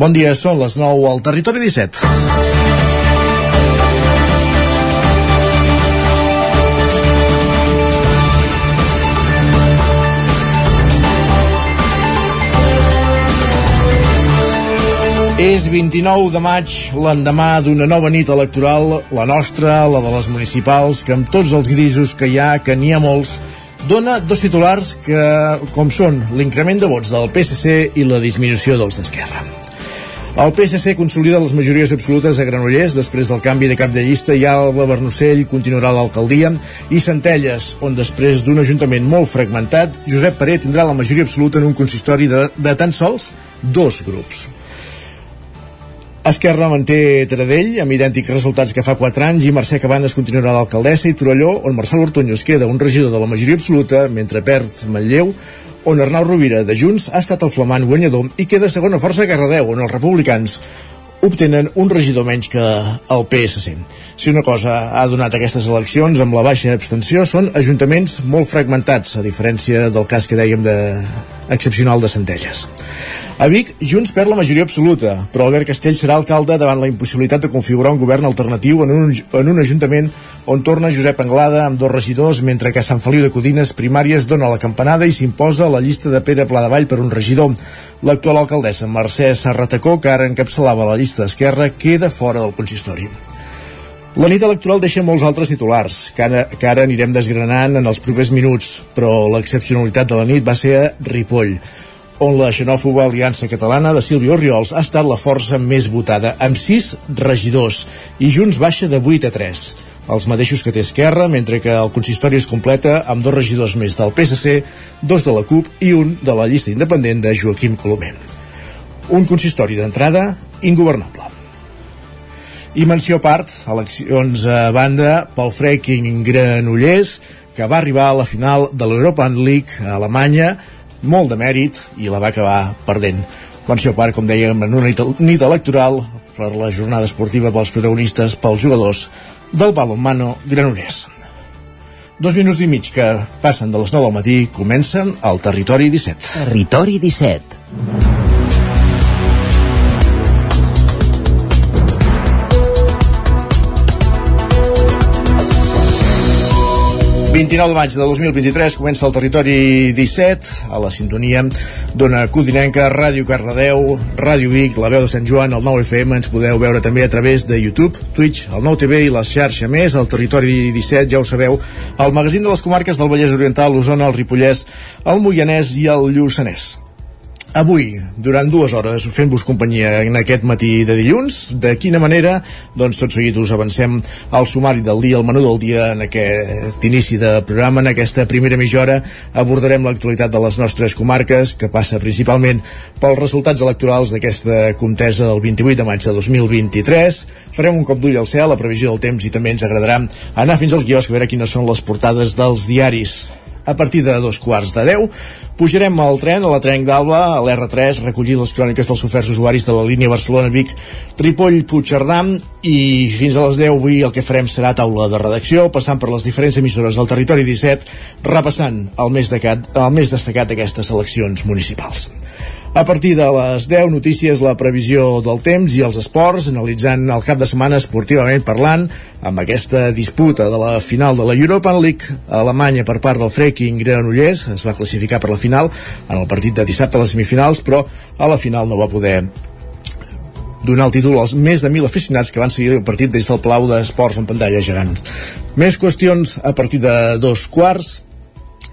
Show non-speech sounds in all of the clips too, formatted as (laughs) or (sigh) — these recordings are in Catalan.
Bon dia, són les 9 al Territori 17. És 29 de maig, l'endemà d'una nova nit electoral, la nostra, la de les municipals, que amb tots els grisos que hi ha, que n'hi ha molts, dona dos titulars que, com són l'increment de vots del PSC i la disminució dels d'Esquerra. El PSC consolida les majories absolutes a Granollers després del canvi de cap de llista i Alba Bernocell continuarà l'alcaldia i Centelles, on després d'un ajuntament molt fragmentat, Josep Paré tindrà la majoria absoluta en un consistori de, de tan sols dos grups. Esquerra manté Taradell amb idèntics resultats que fa 4 anys i Mercè Cabanes continuarà d'alcaldessa i Torelló on Marcel Ortuño es queda un regidor de la majoria absoluta mentre perd Manlleu on Arnau Rovira de Junts ha estat el flamant guanyador i queda segona força a Cardedeu on els republicans obtenen un regidor menys que el PSC. Si una cosa ha donat aquestes eleccions amb la baixa abstenció són ajuntaments molt fragmentats, a diferència del cas que dèiem de excepcional de Centelles. A Vic, Junts perd la majoria absoluta, però Albert Castell serà alcalde davant la impossibilitat de configurar un govern alternatiu en un, en un ajuntament on torna Josep Anglada amb dos regidors, mentre que Sant Feliu de Codines Primàries dona la campanada i s'imposa la llista de Pere Pladevall per un regidor. L'actual alcaldessa Mercè Serratacó, que ara encapçalava la llista d'Esquerra, queda fora del consistori. La nit electoral deixa molts altres titulars, que ara, que ara anirem desgranant en els propers minuts, però l'excepcionalitat de la nit va ser a Ripoll on la xenòfoba Aliança Catalana de Sílvia Oriols ha estat la força més votada, amb 6 regidors, i Junts baixa de 8 a 3 els mateixos que té Esquerra, mentre que el consistori es completa amb dos regidors més del PSC, dos de la CUP i un de la llista independent de Joaquim Colomer. Un consistori d'entrada ingovernable. I menció a part, eleccions a banda pel Freaking Granollers, que va arribar a la final de l'European League a Alemanya molt de mèrit i la va acabar perdent. Menció part, com dèiem, en una nit electoral per la jornada esportiva pels protagonistes, pels jugadors del balonmano granollers. Dos minuts i mig que passen de les 9 del matí comencen al Territori 17. Territori 17. 29 de maig de 2023 comença el territori 17 a la sintonia d'una Codinenca, Ràdio Cardedeu, Ràdio Vic, la veu de Sant Joan, el 9 FM, ens podeu veure també a través de YouTube, Twitch, el 9 TV i la xarxa més, el territori 17, ja ho sabeu, el magazín de les comarques del Vallès Oriental, l'Osona, el Ripollès, el Moianès i el Lluçanès. Avui, durant dues hores, fent-vos companyia en aquest matí de dilluns. De quina manera? Doncs tot seguit us avancem al sumari del dia, al menú del dia, en aquest inici de programa, en aquesta primera mitja hora, abordarem l'actualitat de les nostres comarques, que passa principalment pels resultats electorals d'aquesta contesa del 28 de maig de 2023. Farem un cop d'ull al cel, la previsió del temps, i també ens agradarà anar fins al quiosc a veure quines són les portades dels diaris a partir de dos quarts de deu pujarem al tren, a la Trenc d'Alba, a l'R3, recollint les cròniques dels oferts usuaris de la línia Barcelona-Vic, Ripoll-Puigcerdà, i fins a les 10 avui el que farem serà taula de redacció, passant per les diferents emissores del territori 17, repassant el més, decat, el més destacat d'aquestes eleccions municipals. A partir de les 10 notícies, la previsió del temps i els esports, analitzant el cap de setmana esportivament parlant, amb aquesta disputa de la final de la European League Alemanya per part del Freaking Granollers, es va classificar per la final en el partit de dissabte a les semifinals, però a la final no va poder donar el títol als més de 1.000 aficionats que van seguir el partit des del Palau d'Esports en pantalla gegant. Més qüestions a partir de dos quarts,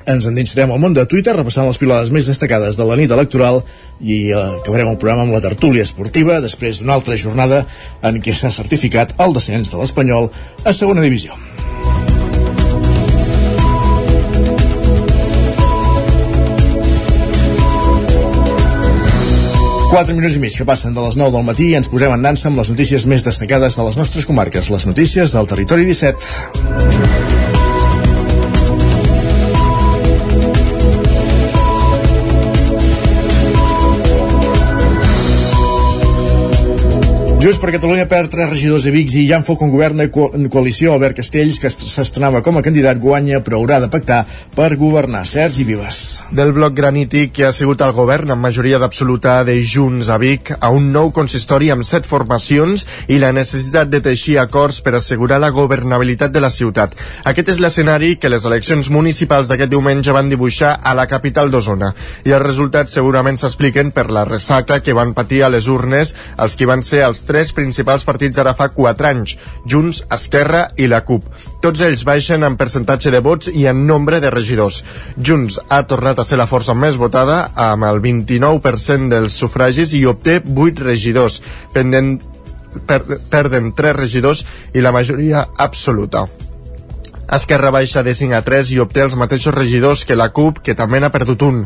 ens endinsarem al món de Twitter repassant les pilades més destacades de la nit electoral i eh, acabarem el programa amb la tertúlia esportiva després d'una altra jornada en què s'ha certificat el descens de l'Espanyol a segona divisió. Quatre minuts i mig que passen de les 9 del matí i ens posem en dansa amb les notícies més destacades de les nostres comarques, les notícies del territori 17. Just per Catalunya perd tres regidors de Vics i ja en foc un govern co coalició. Albert Castells, que s'estrenava com a candidat, guanya, però haurà de pactar per governar. Sergi Vives. Del bloc granític que ha sigut el govern amb majoria d'absoluta de Junts a Vic a un nou consistori amb set formacions i la necessitat de teixir acords per assegurar la governabilitat de la ciutat. Aquest és l'escenari que les eleccions municipals d'aquest diumenge van dibuixar a la capital d'Osona. I els resultats segurament s'expliquen per la ressaca que van patir a les urnes els que van ser els tres principals partits ara fa 4 anys, Junts, Esquerra i la CUP. Tots ells baixen en percentatge de vots i en nombre de regidors. Junts ha tornat a ser la força més votada amb el 29% dels sufragis i obté 8 regidors, pendent, per, perden 3 regidors i la majoria absoluta. Esquerra baixa de 5 a 3 i obté els mateixos regidors que la CUP, que també n'ha perdut un.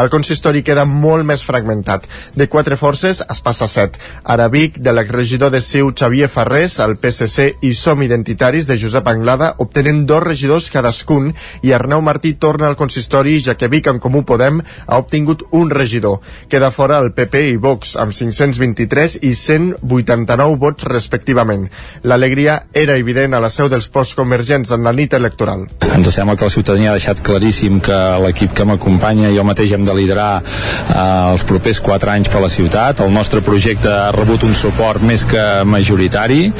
El consistori queda molt més fragmentat. De quatre forces es passa a 7. Ara Vic, de l'exregidor de Ciu Xavier Ferrés, el PSC i Som Identitaris de Josep Anglada obtenen dos regidors cadascun i Arnau Martí torna al consistori ja que Vic en Comú Podem ha obtingut un regidor. Queda fora el PP i Vox amb 523 i 189 vots respectivament. L'alegria era evident a la seu dels postconvergents en la nit nit electoral. Ens sembla que la ciutadania ha deixat claríssim que l'equip que m'acompanya i jo mateix hem de liderar eh, els propers 4 anys per la ciutat. El nostre projecte ha rebut un suport més que majoritari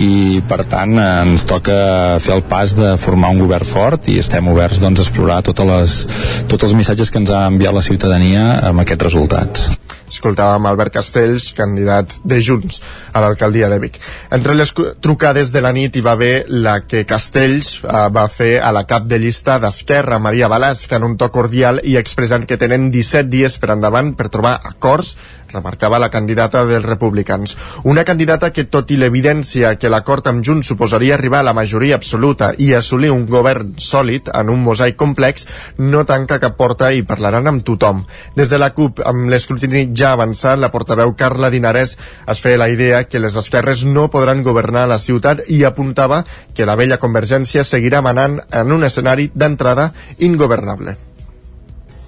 i per tant ens toca fer el pas de formar un govern fort i estem oberts doncs, a explorar totes les, tots els missatges que ens ha enviat la ciutadania amb aquests resultats. Escoltàvem Albert Castells, candidat de Junts a l'alcaldia de Vic. Entre les trucades de la nit hi va haver la que Castells eh, va fer a la cap de llista d'Esquerra, Maria Balàs, que en un to cordial i expressant que tenen 17 dies per endavant per trobar acords remarcava la candidata dels republicans. Una candidata que, tot i l'evidència que l'acord amb Junts suposaria arribar a la majoria absoluta i assolir un govern sòlid en un mosaic complex, no tanca cap porta i parlaran amb tothom. Des de la CUP, amb l'escrutini ja avançat, la portaveu Carla Dinarès es feia la idea que les esquerres no podran governar la ciutat i apuntava que la vella Convergència seguirà manant en un escenari d'entrada ingovernable.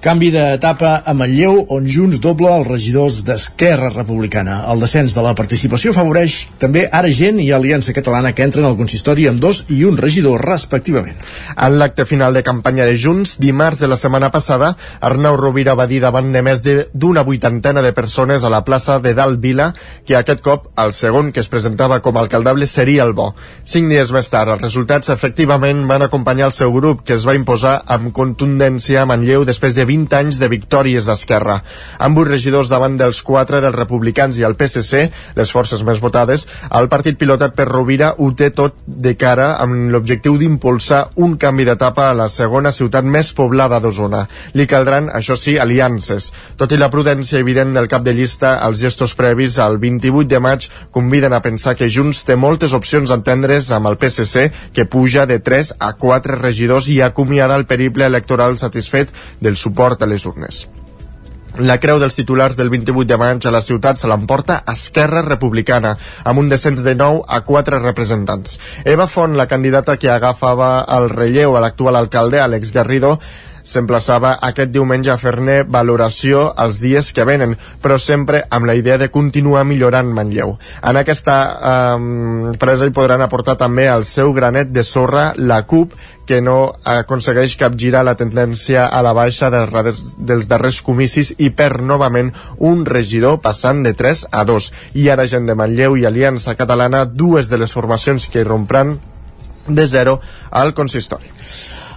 Canvi d'etapa a Manlleu, on Junts dobla els regidors d'Esquerra Republicana. El descens de la participació afavoreix també ara gent i Aliança Catalana que entren al consistori amb dos i un regidor respectivament. En l'acte final de campanya de Junts, dimarts de la setmana passada, Arnau Rovira va dir davant de més d'una vuitantena de persones a la plaça de Dalt Vila que aquest cop el segon que es presentava com a alcaldable seria el bo. Cinc dies més tard, els resultats efectivament van acompanyar el seu grup, que es va imposar amb contundència a Manlleu després de 20 anys de victòries d'Esquerra. Amb vuit regidors davant dels quatre dels republicans i el PSC, les forces més votades, el partit pilotat per Rovira ho té tot de cara amb l'objectiu d'impulsar un canvi d'etapa a la segona ciutat més poblada d'Osona. Li caldran, això sí, aliances. Tot i la prudència evident del cap de llista, els gestos previs al 28 de maig conviden a pensar que Junts té moltes opcions a entendre's amb el PSC, que puja de 3 a 4 regidors i acomiada el periple electoral satisfet del suport suport a les urnes. La creu dels titulars del 28 de maig a la ciutat se l'emporta Esquerra Republicana, amb un descens de 9 a 4 representants. Eva Font, la candidata que agafava el relleu a l'actual alcalde, Àlex Garrido, s'emplaçava aquest diumenge a fer-ne valoració els dies que venen, però sempre amb la idea de continuar millorant Manlleu. En aquesta eh, presa hi podran aportar també el seu granet de sorra la CUP, que no aconsegueix capgirar la tendència a la baixa dels, dels darrers comicis i perd novament un regidor passant de 3 a 2. I ara gent de Manlleu i Aliança Catalana, dues de les formacions que irrompran de zero al consistori.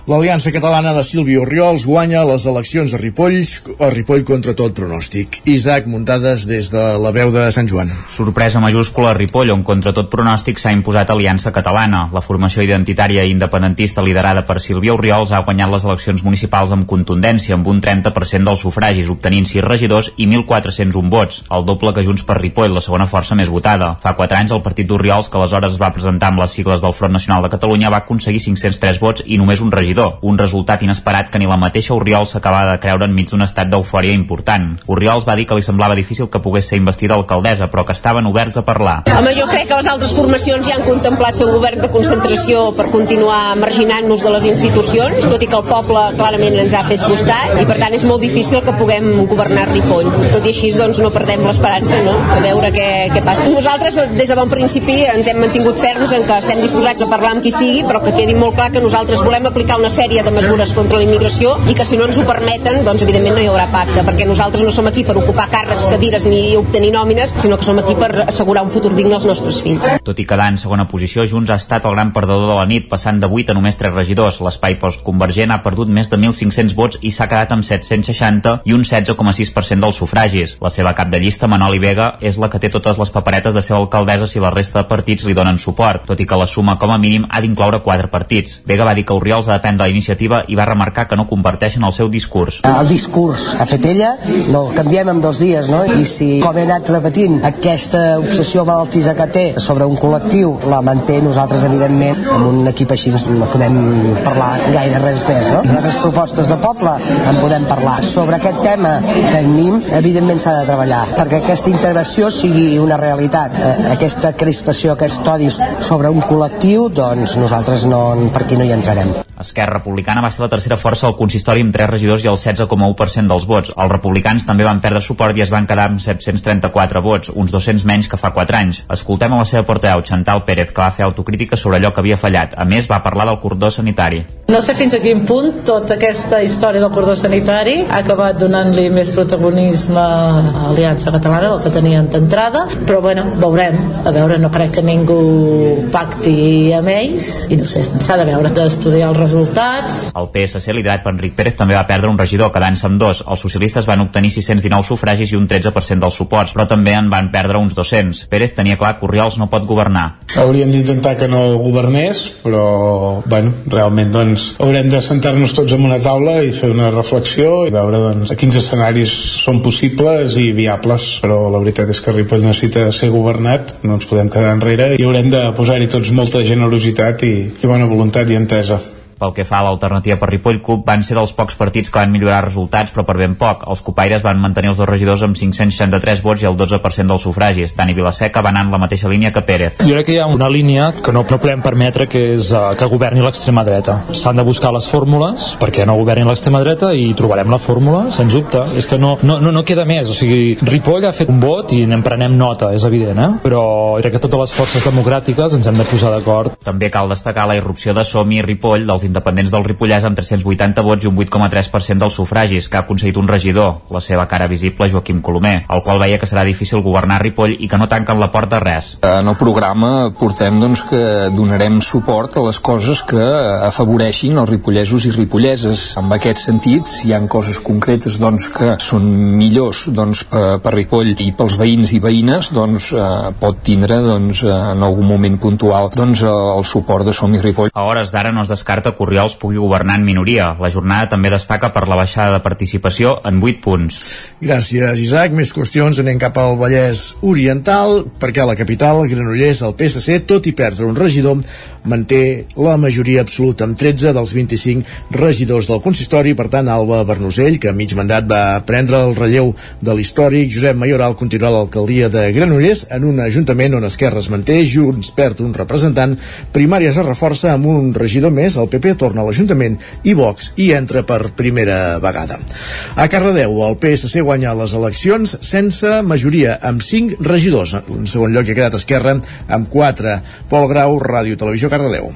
L'Aliança Catalana de Sílvia Oriols guanya les eleccions a Ripoll, a Ripoll contra tot pronòstic. Isaac, muntades des de la veu de Sant Joan. Sorpresa majúscula a Ripoll, on contra tot pronòstic s'ha imposat Aliança Catalana. La formació identitària i independentista liderada per Sílvia Oriols ha guanyat les eleccions municipals amb contundència, amb un 30% dels sufragis, obtenint 6 regidors i 1.401 vots, el doble que Junts per Ripoll, la segona força més votada. Fa 4 anys el partit d'Oriols, que aleshores es va presentar amb les sigles del Front Nacional de Catalunya, va aconseguir 503 vots i només un regidor regidor, un resultat inesperat que ni la mateixa Oriol s'acaba de creure enmig d'un estat d'eufòria important. Oriols va dir que li semblava difícil que pogués ser investida alcaldessa, però que estaven oberts a parlar. Home, jo crec que les altres formacions ja han contemplat un govern de concentració per continuar marginant-nos de les institucions, tot i que el poble clarament ens ha fet costat, i per tant és molt difícil que puguem governar Ripoll. Tot i així, doncs, no perdem l'esperança, no?, a veure què, què passa. Nosaltres, des de bon principi, ens hem mantingut ferms en que estem disposats a parlar amb qui sigui, però que quedi molt clar que nosaltres volem aplicar una sèrie de mesures contra la immigració i que si no ens ho permeten, doncs evidentment no hi haurà pacte, perquè nosaltres no som aquí per ocupar càrrecs, cadires ni obtenir nòmines, sinó que som aquí per assegurar un futur digne als nostres fills. Tot i quedar en segona posició, Junts ha estat el gran perdedor de la nit, passant de 8 a només 3 regidors. L'espai postconvergent ha perdut més de 1.500 vots i s'ha quedat amb 760 i un 16,6% dels sufragis. La seva cap de llista, Manoli Vega, és la que té totes les paperetes de ser alcaldessa si la resta de partits li donen suport, tot i que la suma com a mínim ha d'incloure quatre partits. Vega va dir que Oriols ha de prendre la iniciativa i va remarcar que no comparteixen el seu discurs. El discurs ha fet ella, no canviem en dos dies, no? I si, com he anat repetint, aquesta obsessió malaltisa que té sobre un col·lectiu la manté nosaltres, evidentment, amb un equip així no podem parlar gaire res més, no? Nosaltres propostes de poble en podem parlar. Sobre aquest tema tenim, evidentment s'ha de treballar perquè aquesta integració sigui una realitat. Eh, aquesta crispació, aquest odi sobre un col·lectiu, doncs nosaltres no, per aquí no hi entrarem. Esquerra Republicana va ser la tercera força al consistori amb 3 regidors i el 16,1% dels vots. Els republicans també van perdre suport i es van quedar amb 734 vots, uns 200 menys que fa 4 anys. Escoltem a la seva portaveu, Chantal Pérez, que va fer autocrítica sobre allò que havia fallat. A més, va parlar del cordó sanitari. No sé fins a quin punt tota aquesta història del cordó sanitari ha acabat donant-li més protagonisme a Aliança Catalana del que tenien d'entrada, però bueno, veurem. A veure, no crec que ningú pacti amb ells i no sé, s'ha de veure, d'estudiar els resultats. El PSC, liderat per Enric Pérez, també va perdre un regidor, quedant-se amb dos. Els socialistes van obtenir 619 sufragis i un 13% dels suports, però també en van perdre uns 200. Pérez tenia clar que Oriols no pot governar. Hauríem d'intentar que no governés, però, bueno, realment, doncs, haurem de sentar-nos tots en una taula i fer una reflexió i veure, doncs, a quins escenaris són possibles i viables, però la veritat és que Ripoll necessita ser governat, no ens podem quedar enrere i haurem de posar-hi tots molta generositat i, i bona voluntat i entesa. Pel que fa a l'alternativa per Ripoll, CUP van ser dels pocs partits que van millorar resultats, però per ben poc. Els copaires van mantenir els dos regidors amb 563 vots i el 12% dels sufragis. Dani Vilaseca va anar en la mateixa línia que Pérez. Jo crec que hi ha una línia que no, no podem permetre que és uh, que governi l'extrema dreta. S'han de buscar les fórmules perquè no governi l'extrema dreta i trobarem la fórmula, sens dubte. És que no, no, no, no queda més. O sigui, Ripoll ha fet un vot i n'en prenem nota, és evident, eh? però crec que totes les forces democràtiques ens hem de posar d'acord. També cal destacar la irrupció de Somi i Ripoll dels independents del Ripollès amb 380 vots i un 8,3% dels sufragis, que ha aconseguit un regidor, la seva cara visible Joaquim Colomer, el qual veia que serà difícil governar Ripoll i que no tanquen la porta a res. En el programa portem doncs, que donarem suport a les coses que afavoreixin els ripollesos i ripolleses. En aquest sentit, si hi han coses concretes doncs, que són millors doncs, per Ripoll i pels veïns i veïnes, doncs, eh, pot tindre doncs, en algun moment puntual doncs, el suport de Som i Ripoll. A hores d'ara no es descarta que Oriols pugui governar en minoria. La jornada també destaca per la baixada de participació en 8 punts. Gràcies, Isaac. Més qüestions anem cap al Vallès Oriental, perquè a la capital, Granollers, el PSC, tot i perdre un regidor, manté la majoria absoluta amb 13 dels 25 regidors del consistori. Per tant, Alba Bernusell, que a mig mandat va prendre el relleu de l'històric, Josep Mayoral continuarà l'alcaldia de Granollers en un ajuntament on Esquerra es manté, Junts perd un representant, Primàries es reforça amb un regidor més, el PP torna a l'Ajuntament i Vox hi entra per primera vegada. A Cardedeu, el PSC guanya les eleccions sense majoria, amb 5 regidors. En segon lloc hi ha quedat Esquerra amb 4. Pol Grau, Ràdio Televisió Cardedeu.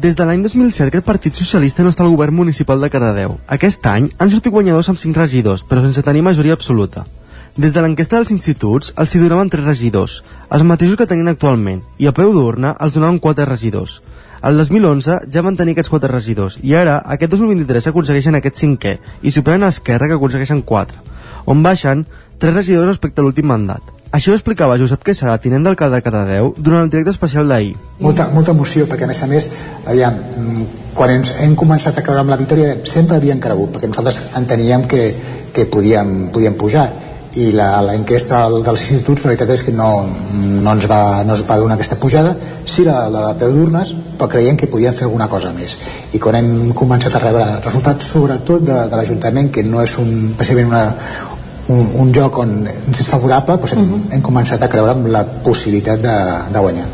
Des de l'any 2007 aquest Partit Socialista no està al govern municipal de Cardedeu. Aquest any han sortit guanyadors amb 5 regidors, però sense tenir majoria absoluta. Des de l'enquesta dels instituts els hi donaven 3 regidors, els mateixos que tenien actualment, i a peu d'urna els donaven 4 regidors. El 2011 ja van tenir aquests 4 regidors, i ara, aquest 2023, aconsegueixen aquest cinquè, i superen a Esquerra, que aconsegueixen 4, on baixen 3 regidors respecte a l'últim mandat. Això ho explicava Josep Quesada, tinent d'alcalde de Cardedeu, durant el directe especial d'ahir. Molta, molta emoció, perquè a més a més, aviam, quan ens hem començat a creure amb la victòria, sempre havíem cregut, perquè nosaltres enteníem que, que podíem, podíem pujar. I l'enquesta dels instituts la veritat és que no, no, ens va, no ens va donar aquesta pujada sí la, la, la peu d'urnes però creiem que podien fer alguna cosa més i quan hem començat a rebre resultats sobretot de, de l'Ajuntament que no és un, precisament una, un, un joc on ens és favorable doncs hem, uh mhm. -huh. hem començat a creure amb la possibilitat de, de guanyar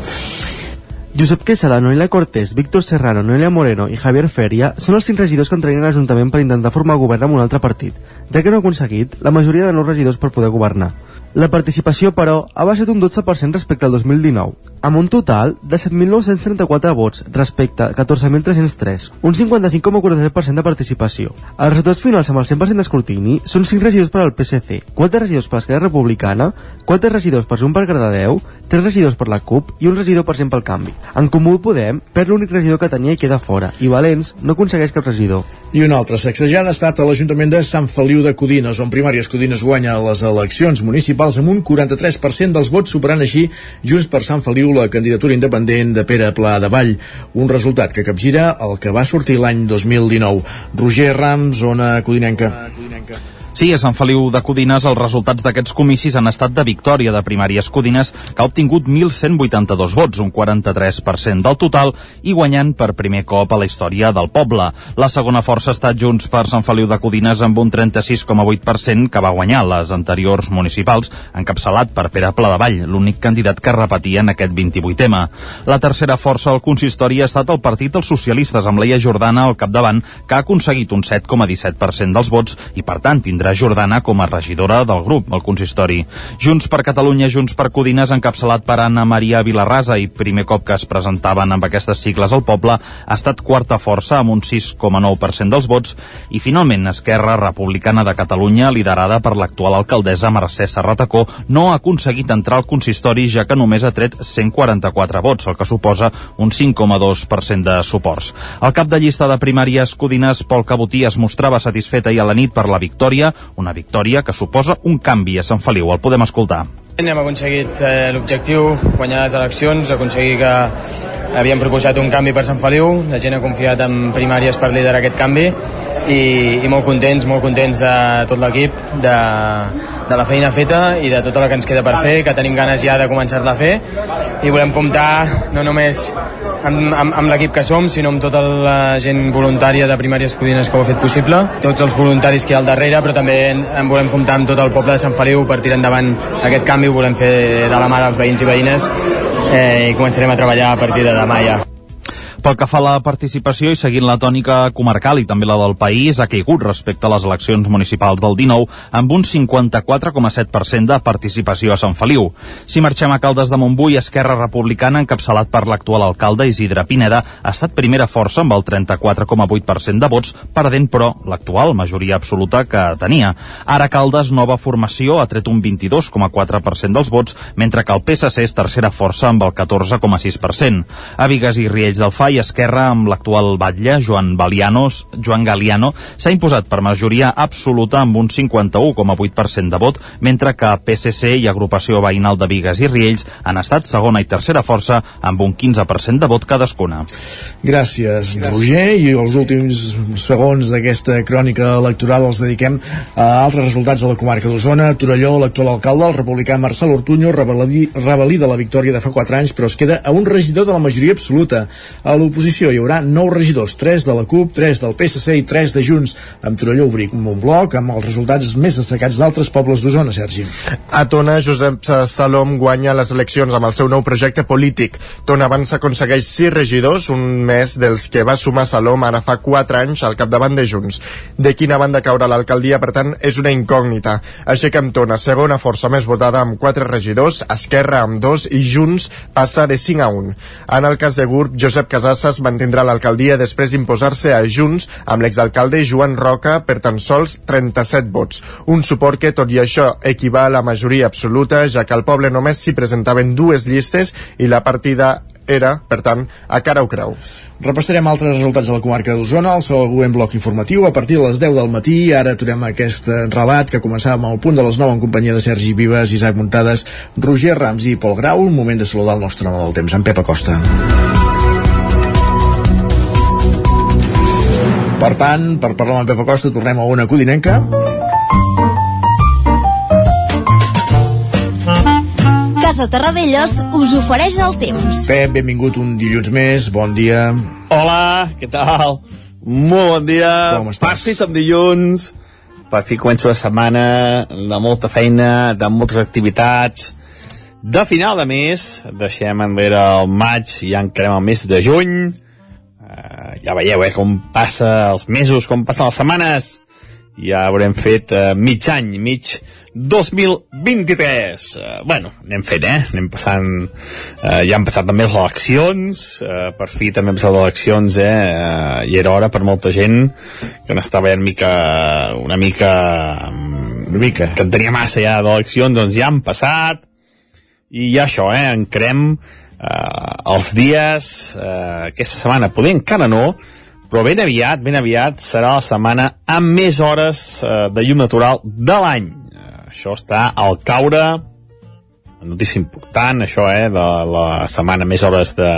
Josep Quesada, Noelia Cortés, Víctor Serrano, Noelia Moreno i Javier Feria són els cinc regidors que entrarien a l'Ajuntament per intentar formar govern amb un altre partit, ja que no ha aconseguit la majoria de nous regidors per poder governar. La participació, però, ha baixat un 12% respecte al 2019, amb un total de 7.934 vots respecte a 14.303, un 55,47% de participació. Els resultats finals amb el 100% d'escrutini són 5 regidors per al PSC, 4 regidors per l'Esquerra Republicana, 4 regidors per Junts per Cardedeu, 3 regidors per la CUP i un regidor per Gent pel Canvi. En Comú Podem perd l'únic regidor que tenia i queda fora, i Valens no aconsegueix cap regidor. I una altra sacsejada ha estat a l'Ajuntament de Sant Feliu de Codines, on Primàries Codines guanya les eleccions municipals amb un 43% dels vots, superant així Junts per Sant Feliu la candidatura independent de Pere Pla de Vall, un resultat que capgira el que va sortir l'any 2019. Roger Rams, zona codinenca. Sí, a Sant Feliu de Codines els resultats d'aquests comicis han estat de victòria de primàries Codines, que ha obtingut 1.182 vots, un 43% del total, i guanyant per primer cop a la història del poble. La segona força ha estat Junts per Sant Feliu de Codines amb un 36,8% que va guanyar les anteriors municipals, encapçalat per Pere Pladevall, l'únic candidat que repetia en aquest 28 tema. La tercera força al consistori ha estat el Partit dels Socialistes, amb Leia Jordana al capdavant, que ha aconseguit un 7,17% dels vots i, per tant, tindrà tindrà Jordana com a regidora del grup, el consistori. Junts per Catalunya, Junts per Codines, encapçalat per Anna Maria Vilarrasa i primer cop que es presentaven amb aquestes sigles al poble, ha estat quarta força amb un 6,9% dels vots i finalment Esquerra Republicana de Catalunya, liderada per l'actual alcaldessa Mercè Serratacó, no ha aconseguit entrar al consistori ja que només ha tret 144 vots, el que suposa un 5,2% de suports. El cap de llista de primàries Codines, Pol Cabotí, es mostrava satisfet ahir a la nit per la victòria, una victòria que suposa un canvi a Sant Feliu. El podem escoltar. Hem aconseguit eh, l'objectiu, guanyar les eleccions, aconseguir que havíem proposat un canvi per Sant Feliu, la gent ha confiat en primàries per liderar aquest canvi i, i molt contents, molt contents de tot l'equip, de, de la feina feta i de tota la que ens queda per fer, que tenim ganes ja de començar-la a fer i volem comptar no només amb, amb, amb l'equip que som, sinó amb tota la gent voluntària de Primàries Codines que ho ha fet possible, tots els voluntaris que hi ha al darrere, però també en, en volem comptar amb tot el poble de Sant Feliu per tirar endavant aquest canvi, ho volem fer de la mà dels veïns i veïnes eh, i començarem a treballar a partir de demà ja. Pel que fa a la participació i seguint la tònica comarcal i també la del país, ha caigut respecte a les eleccions municipals del 19 amb un 54,7% de participació a Sant Feliu. Si marxem a Caldes de Montbui, Esquerra Republicana, encapçalat per l'actual alcalde Isidre Pineda, ha estat primera força amb el 34,8% de vots, perdent, però, l'actual majoria absoluta que tenia. Ara Caldes, nova formació, ha tret un 22,4% dels vots, mentre que el PSC és tercera força amb el 14,6%. A Vigues i Riells del Fai i Esquerra amb l'actual batlle, Joan Balianos, Joan Galiano, s'ha imposat per majoria absoluta amb un 51,8% de vot, mentre que PSC i Agrupació Veïnal de Vigues i Riells han estat segona i tercera força amb un 15% de vot cadascuna. Gràcies, Gràcies. Roger, i els últims segons d'aquesta crònica electoral els dediquem a altres resultats de la comarca d'Osona. Torelló, l'actual alcalde, el republicà Marcel Ortuño, revalida la victòria de fa 4 anys, però es queda a un regidor de la majoria absoluta. A l'oposició hi haurà nou regidors, 3 de la CUP, 3 del PSC i 3 de Junts, amb Torelló obrir un bloc amb els resultats més destacats d'altres pobles d'Osona, Sergi. A Tona, Josep Salom guanya les eleccions amb el seu nou projecte polític. Tona abans aconsegueix 6 regidors, un mes dels que va sumar Salom ara fa 4 anys al capdavant de Junts. De quina banda caurà l'alcaldia, per tant, és una incògnita. Així que amb Tona, segona força més votada amb 4 regidors, Esquerra amb 2 i Junts passa de 5 a 1. En el cas de GURB, Josep Casal Casasses mantindrà l'alcaldia després d'imposar-se a Junts amb l'exalcalde Joan Roca per tan sols 37 vots. Un suport que, tot i això, equival a la majoria absoluta, ja que al poble només s'hi presentaven dues llistes i la partida era, per tant, a cara o creu. Repassarem altres resultats de la comarca d'Osona, el següent bloc informatiu, a partir de les 10 del matí. Ara aturem aquest relat que començàvem al punt de les 9 en companyia de Sergi Vives, Isaac Muntades, Roger Rams i Pol Grau. Un moment de saludar el nostre home del temps, en Pep Acosta. Per tant, per parlar amb en Pep Acosta, tornem a una codinenca. Casa Terradellos us ofereix el temps. Pep, benvingut un dilluns més, bon dia. Hola, què tal? Molt bon dia. Com estàs? Fi som dilluns. Per fi començo la setmana de molta feina, de moltes activitats. De final de mes, deixem enrere el maig i ja encarem el mes de juny. Uh, ja veieu, eh, com passa els mesos, com passen les setmanes. Ja haurem fet uh, mig any, mig 2023. Uh, bueno, anem fent, eh? Anem passant... Uh, ja han passat també les eleccions, uh, per fi també han passat les eleccions, eh? Uh, I era hora per molta gent que n'estava una mica... Una mica... Una mica. Que en tenia massa ja d'eleccions, doncs ja han passat. I ja això, eh? Encrem uh, els dies uh, aquesta setmana. Poder encara no, però ben aviat, ben aviat serà la setmana amb més hores uh, de llum natural de l'any. Uh, això està al caure, notícia important, això, eh, de la setmana més hores de,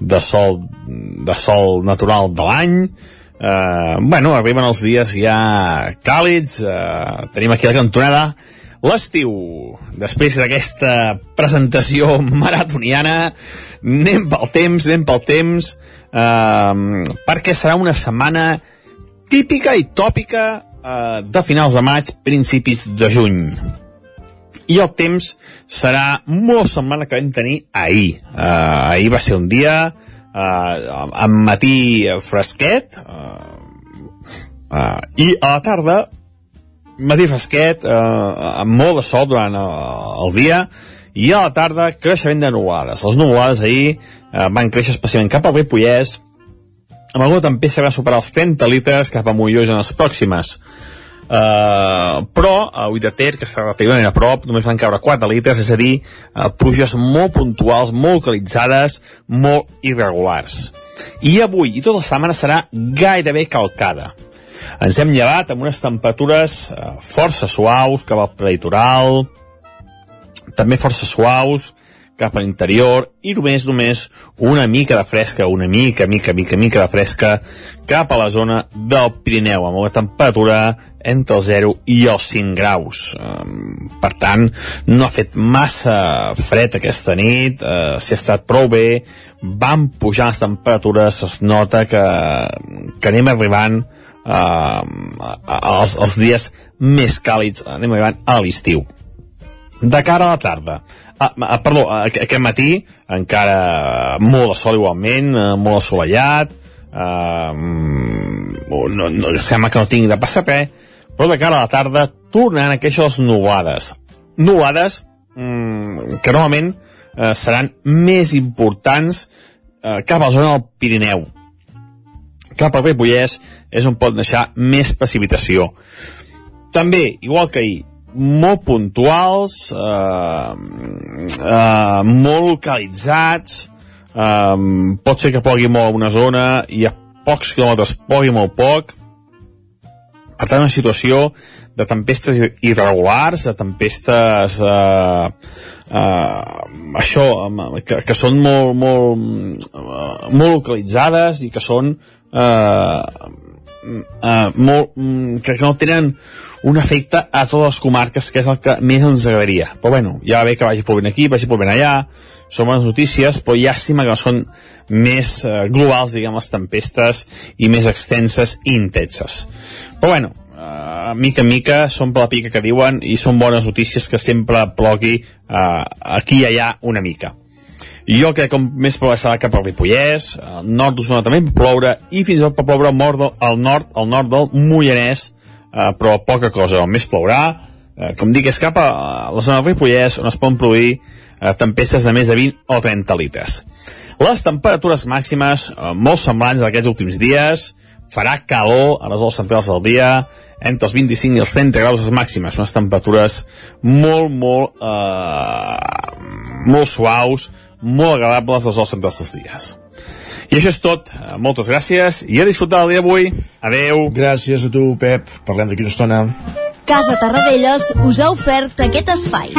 de sol, de sol natural de l'any. Uh, bueno, arriben els dies ja càlids, uh, tenim aquí la cantonada l'estiu. Després d'aquesta presentació maratoniana, anem pel temps, anem pel temps, eh, perquè serà una setmana típica i tòpica eh, de finals de maig, principis de juny. I el temps serà molt semblant que vam tenir ahir. Eh, ahir va ser un dia eh, amb matí fresquet eh, eh, i a la tarda matí fresquet, eh, amb molt de sol durant eh, el dia, i a la tarda creixement de nuvolades. Les nuvolades ahir eh, van créixer especialment cap al Ripollès, amb alguna tempesta va superar els 30 litres cap a Mollós en les pròximes. Uh, però a Ull de Ter, que està relativament a prop, només van caure 4 litres, és a dir, uh, pluges molt puntuals, molt localitzades, molt irregulars. I avui i tota la setmana serà gairebé calcada. Ens hem llevat amb unes temperatures uh, força suaus cap al prelitoral, també força suaus cap a l'interior i només, només una mica de fresca, una mica, mica, mica, mica de fresca cap a la zona del Pirineu, amb una temperatura entre el 0 i els 5 graus. Per tant, no ha fet massa fred aquesta nit, uh, s'hi ha estat prou bé, van pujar les temperatures, es nota que, que anem arribant uh, als, als dies més càlids, anem arribant a l'estiu. De cara a la tarda, Ah, ah, perdó, aquest matí encara molt de sol igualment, eh, molt assolellat, eh, no, no, sembla que no tingui de passar res, però de cara a la tarda tornaran aquestes nuades. Nuades mm, que normalment eh, seran més importants eh, cap a la zona del Pirineu. Cap al Ripollès és on pot deixar més precipitació. També, igual que ahir, molt puntuals, eh, eh, molt localitzats, eh, pot ser que pogui molt a una zona i a pocs quilòmetres pogui molt poc. Per tant, una situació de tempestes irregulars, de tempestes eh, eh, això, que, que són molt, molt, eh, molt localitzades i que són eh, eh, molt, que no tenen un efecte a totes les comarques, que és el que més ens agradaria. Però bueno, ja bé que vagi plovent aquí, vagi plovent allà, són bones notícies, però llàstima que no són més eh, globals, diguem, les tempestes i més extenses i intenses. Però bueno, uh, mica en mica són per la pica que diuen i són bones notícies que sempre plogui uh, aquí i allà una mica. Jo crec que més serà cap al Ripollès, al nord d'Osona també pot ploure i fins i tot pot ploure al nord, al nord, al nord del Mollanès, eh, però poca cosa, el més plourà, eh, com dic, és cap a la zona del Ripollès on es poden produir eh, tempestes de més de 20 o 30 litres. Les temperatures màximes, eh, molt semblants d'aquests últims dies, farà calor a les hores centrals del dia, entre els 25 i els 30 graus les màximes, unes temperatures molt, molt, eh, molt suaus, molt agradables les hores centrals dels dies. I això és tot. Moltes gràcies i a disfrutar el dia d'avui. Adeu. Gràcies a tu, Pep. Parlem d'aquí una estona. Casa Tarradellas us ha ofert aquest espai.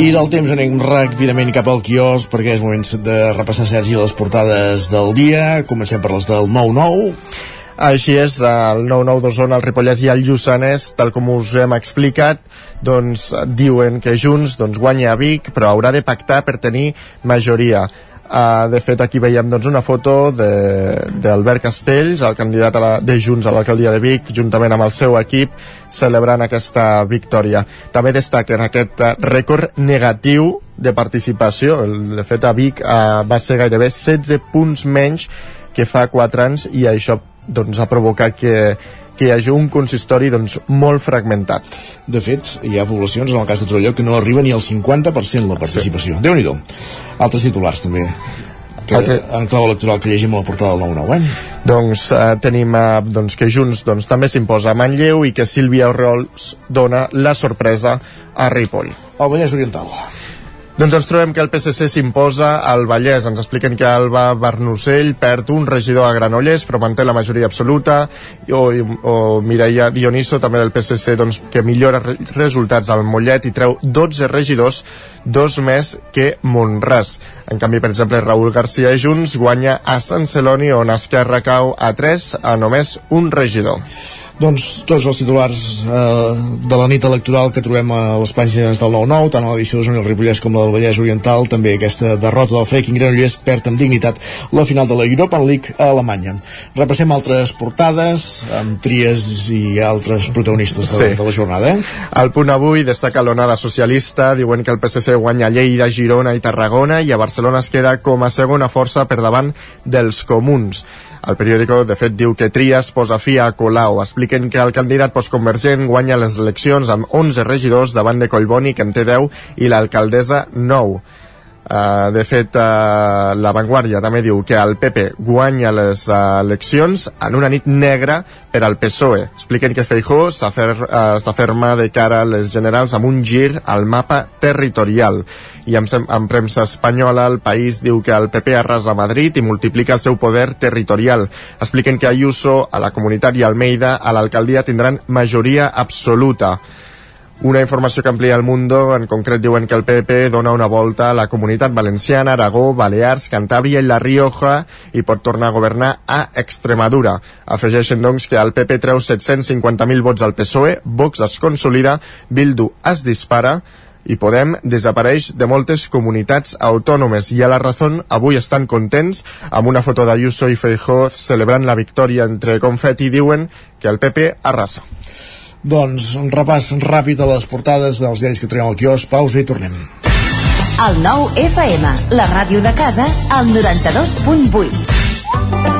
I del temps anem ràpidament cap al quios perquè és moment de repassar, Sergi, les portades del dia. Comencem per les del 9-9. Així és, el 9-9 d'Osona, el Ripollès i el Lluçanès, tal com us hem explicat, doncs diuen que Junts doncs, guanya a Vic, però haurà de pactar per tenir majoria. Uh, de fet, aquí veiem doncs, una foto d'Albert Castells, el candidat a la, de Junts a l'alcaldia de Vic, juntament amb el seu equip, celebrant aquesta victòria. També destaquen aquest uh, rècord negatiu de participació. De fet, a Vic uh, va ser gairebé 16 punts menys que fa 4 anys i això doncs, ha provocat que, que hi hagi un consistori doncs, molt fragmentat. De fet, hi ha poblacions, en el cas de Torelló, que no arriba ni al 50% la participació. Sí. Déu-n'hi-do. Altres titulars, també que, Altre... en clau electoral que llegim a la portada del 9-9, eh? Doncs eh, tenim eh, doncs, que Junts doncs, també s'imposa a Manlleu i que Sílvia Oriols dona la sorpresa a Ripoll. El Vallès Oriental. Doncs ens trobem que el PSC s'imposa al Vallès. Ens expliquen que Alba Bernocell perd un regidor a Granollers, però manté la majoria absoluta, o, o Mireia Dioniso, també del PSC, doncs, que millora resultats al Mollet i treu 12 regidors, dos més que Montràs. En canvi, per exemple, Raül García Junts guanya a Sant Celoni, on Esquerra cau a 3 a només un regidor. Doncs tots els titulars eh, de la nit electoral que trobem a les pàgines del 9-9, tant a l'edició d'Osona i el Ripollès com la del Vallès Oriental, també aquesta derrota del Freaking Granollers perd amb dignitat la final de la Europa League a Alemanya. Repassem altres portades amb tries i altres protagonistes de, sí. de la jornada. Eh? El punt avui destaca l'onada socialista, diuen que el PSC guanya Lleida, Girona i Tarragona i a Barcelona es queda com a segona força per davant dels comuns. El periòdico, de fet, diu que Trias posa fi a Colau. Expliquen que el candidat postconvergent guanya les eleccions amb 11 regidors davant de Collboni, que en té 10, i l'alcaldessa 9. Uh, de fet, uh, La Vanguardia també diu que el PP guanya les uh, eleccions en una nit negra per al PSOE. Expliquen que Feijó s'aferma uh, de cara a les generals amb un gir al mapa territorial. I en, en premsa espanyola el país diu que el PP arrasa Madrid i multiplica el seu poder territorial. Expliquen que Ayuso, a la comunitat i Almeida, a l'alcaldia tindran majoria absoluta. Una informació que amplia el Mundo, en concret diuen que el PP dona una volta a la comunitat valenciana, Aragó, Balears, Cantàbria i La Rioja i pot tornar a governar a Extremadura. Afegeixen, doncs, que el PP treu 750.000 vots al PSOE, Vox es consolida, Bildu es dispara, i Podem desapareix de moltes comunitats autònomes i a la Razón avui estan contents amb una foto d'Ayuso i Feijó celebrant la victòria entre confeti diuen que el PP arrasa. Doncs un repàs ràpid a les portades dels diaris que trobem al quios. Pausa i tornem. El nou FM, la ràdio de casa, al 92.8.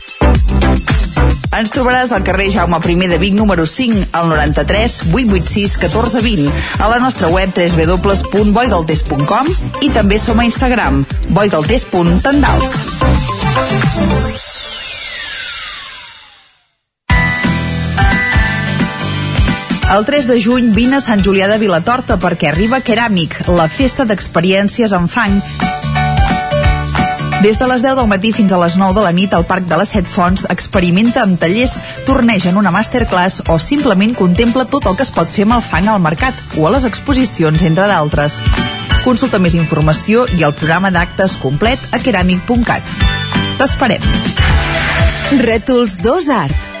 Ens trobaràs al carrer Jaume I de Vic número 5 al 93 886 1420 a la nostra web www.boigaltes.com i també som a Instagram boigaltes.tendals. El 3 de juny vine a Sant Julià de Vilatorta perquè arriba Keràmic, la festa d'experiències en fang Des de les 10 del matí fins a les 9 de la nit al Parc de les Set Fonts experimenta amb tallers, torneja en una masterclass o simplement contempla tot el que es pot fer amb el fang al mercat o a les exposicions, entre d'altres. Consulta més informació i el programa d'actes complet a keramic.cat. T'esperem. Rètols 2 Art.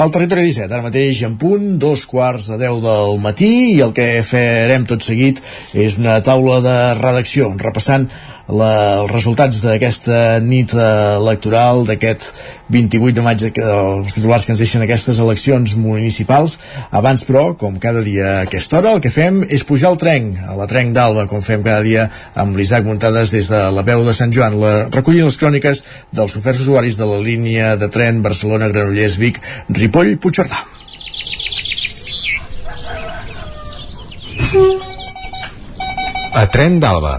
Al territori 17, ara mateix en punt, dos quarts de 10 del matí i el que farem tot seguit és una taula de redacció, repassant la, els resultats d'aquesta nit electoral d'aquest 28 de maig que, els titulars que ens deixen aquestes eleccions municipals. Abans però, com cada dia a aquesta hora el que fem és pujar al tren a la trenc d'Alba, com fem cada dia amb l'Isaac Muntades des de la veu de Sant Joan. La, recollint les cròniques dels oferts usuaris de la línia de tren Barcelona-Granollers-Vic Ripoll-Puigcerdà A Tren d'Alba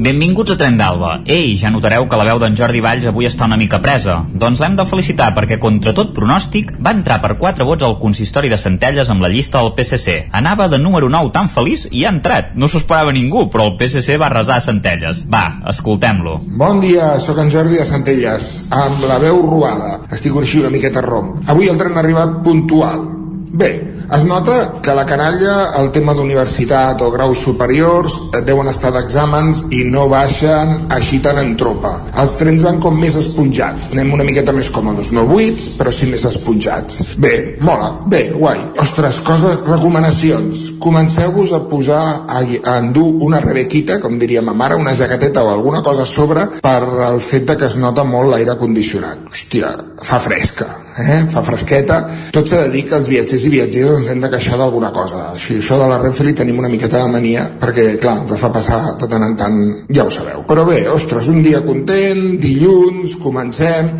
Benvinguts a Tren d'Alba. Ei, ja notareu que la veu d'en Jordi Valls avui està una mica presa. Doncs l'hem de felicitar perquè, contra tot pronòstic, va entrar per 4 vots al consistori de Centelles amb la llista del PSC. Anava de número 9 tan feliç i ha entrat. No s'ho esperava ningú, però el PSC va resar a Centelles. Va, escoltem-lo. Bon dia, sóc en Jordi de Centelles, amb la veu robada. Estic així una miqueta rom. Avui el tren ha arribat puntual. Bé, es nota que la canalla, el tema d'universitat o graus superiors, eh, deuen estar d'exàmens i no baixen així tan en tropa. Els trens van com més esponjats, anem una miqueta més còmodes, no buits, però sí més esponjats. Bé, mola, bé, guai. Ostres, coses, recomanacions. Comenceu-vos a posar, a, a endur una rebequita, com diria ma mare, una jaqueteta o alguna cosa a sobre per el fet de que es nota molt l'aire condicionat. Hòstia, fa fresca, eh? fa fresqueta. Tot s'ha de dir que els viatgers i viatgeres ens hem de queixar d'alguna cosa. Així, això de la Renfe li tenim una miqueta de mania, perquè, clar, ens fa passar de tant en tant, ja ho sabeu. Però bé, ostres, un dia content, dilluns, comencem,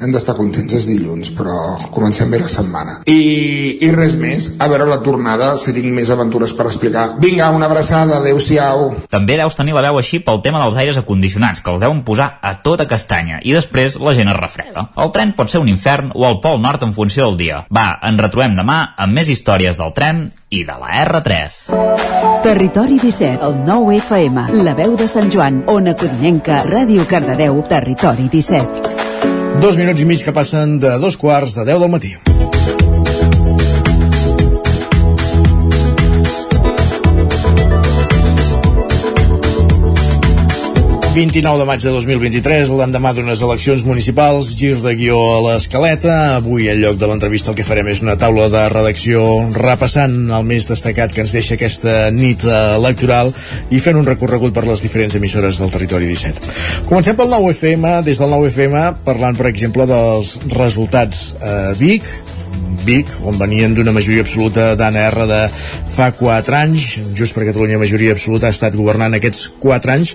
hem d'estar contents és dilluns, però comencem bé la setmana. I, I res més, a veure la tornada, si tinc més aventures per explicar. Vinga, una abraçada, adeu-siau. També deus tenir la veu així pel tema dels aires acondicionats, que els deuen posar a tota castanya, i després la gent es refreda. El tren pot ser un infern o el pol nord en funció del dia. Va, ens retrobem demà amb més històries del tren i de la R3. Territori 17, el 9 FM, la veu de Sant Joan, Ona Codinenca, Ràdio Cardedeu, Territori 17. Dos minuts i mig que passen de dos quarts de deu del matí. 29 de maig de 2023, l'endemà d'unes eleccions municipals, gir de guió a l'escaleta. Avui, en lloc de l'entrevista, el que farem és una taula de redacció repassant el més destacat que ens deixa aquesta nit electoral i fent un recorregut per les diferents emissores del territori 17. Comencem pel 9FM, des del 9FM, parlant, per exemple, dels resultats a Vic, Vic, on venien d'una majoria absoluta d'Anna R de fa 4 anys, just per Catalunya majoria absoluta ha estat governant aquests 4 anys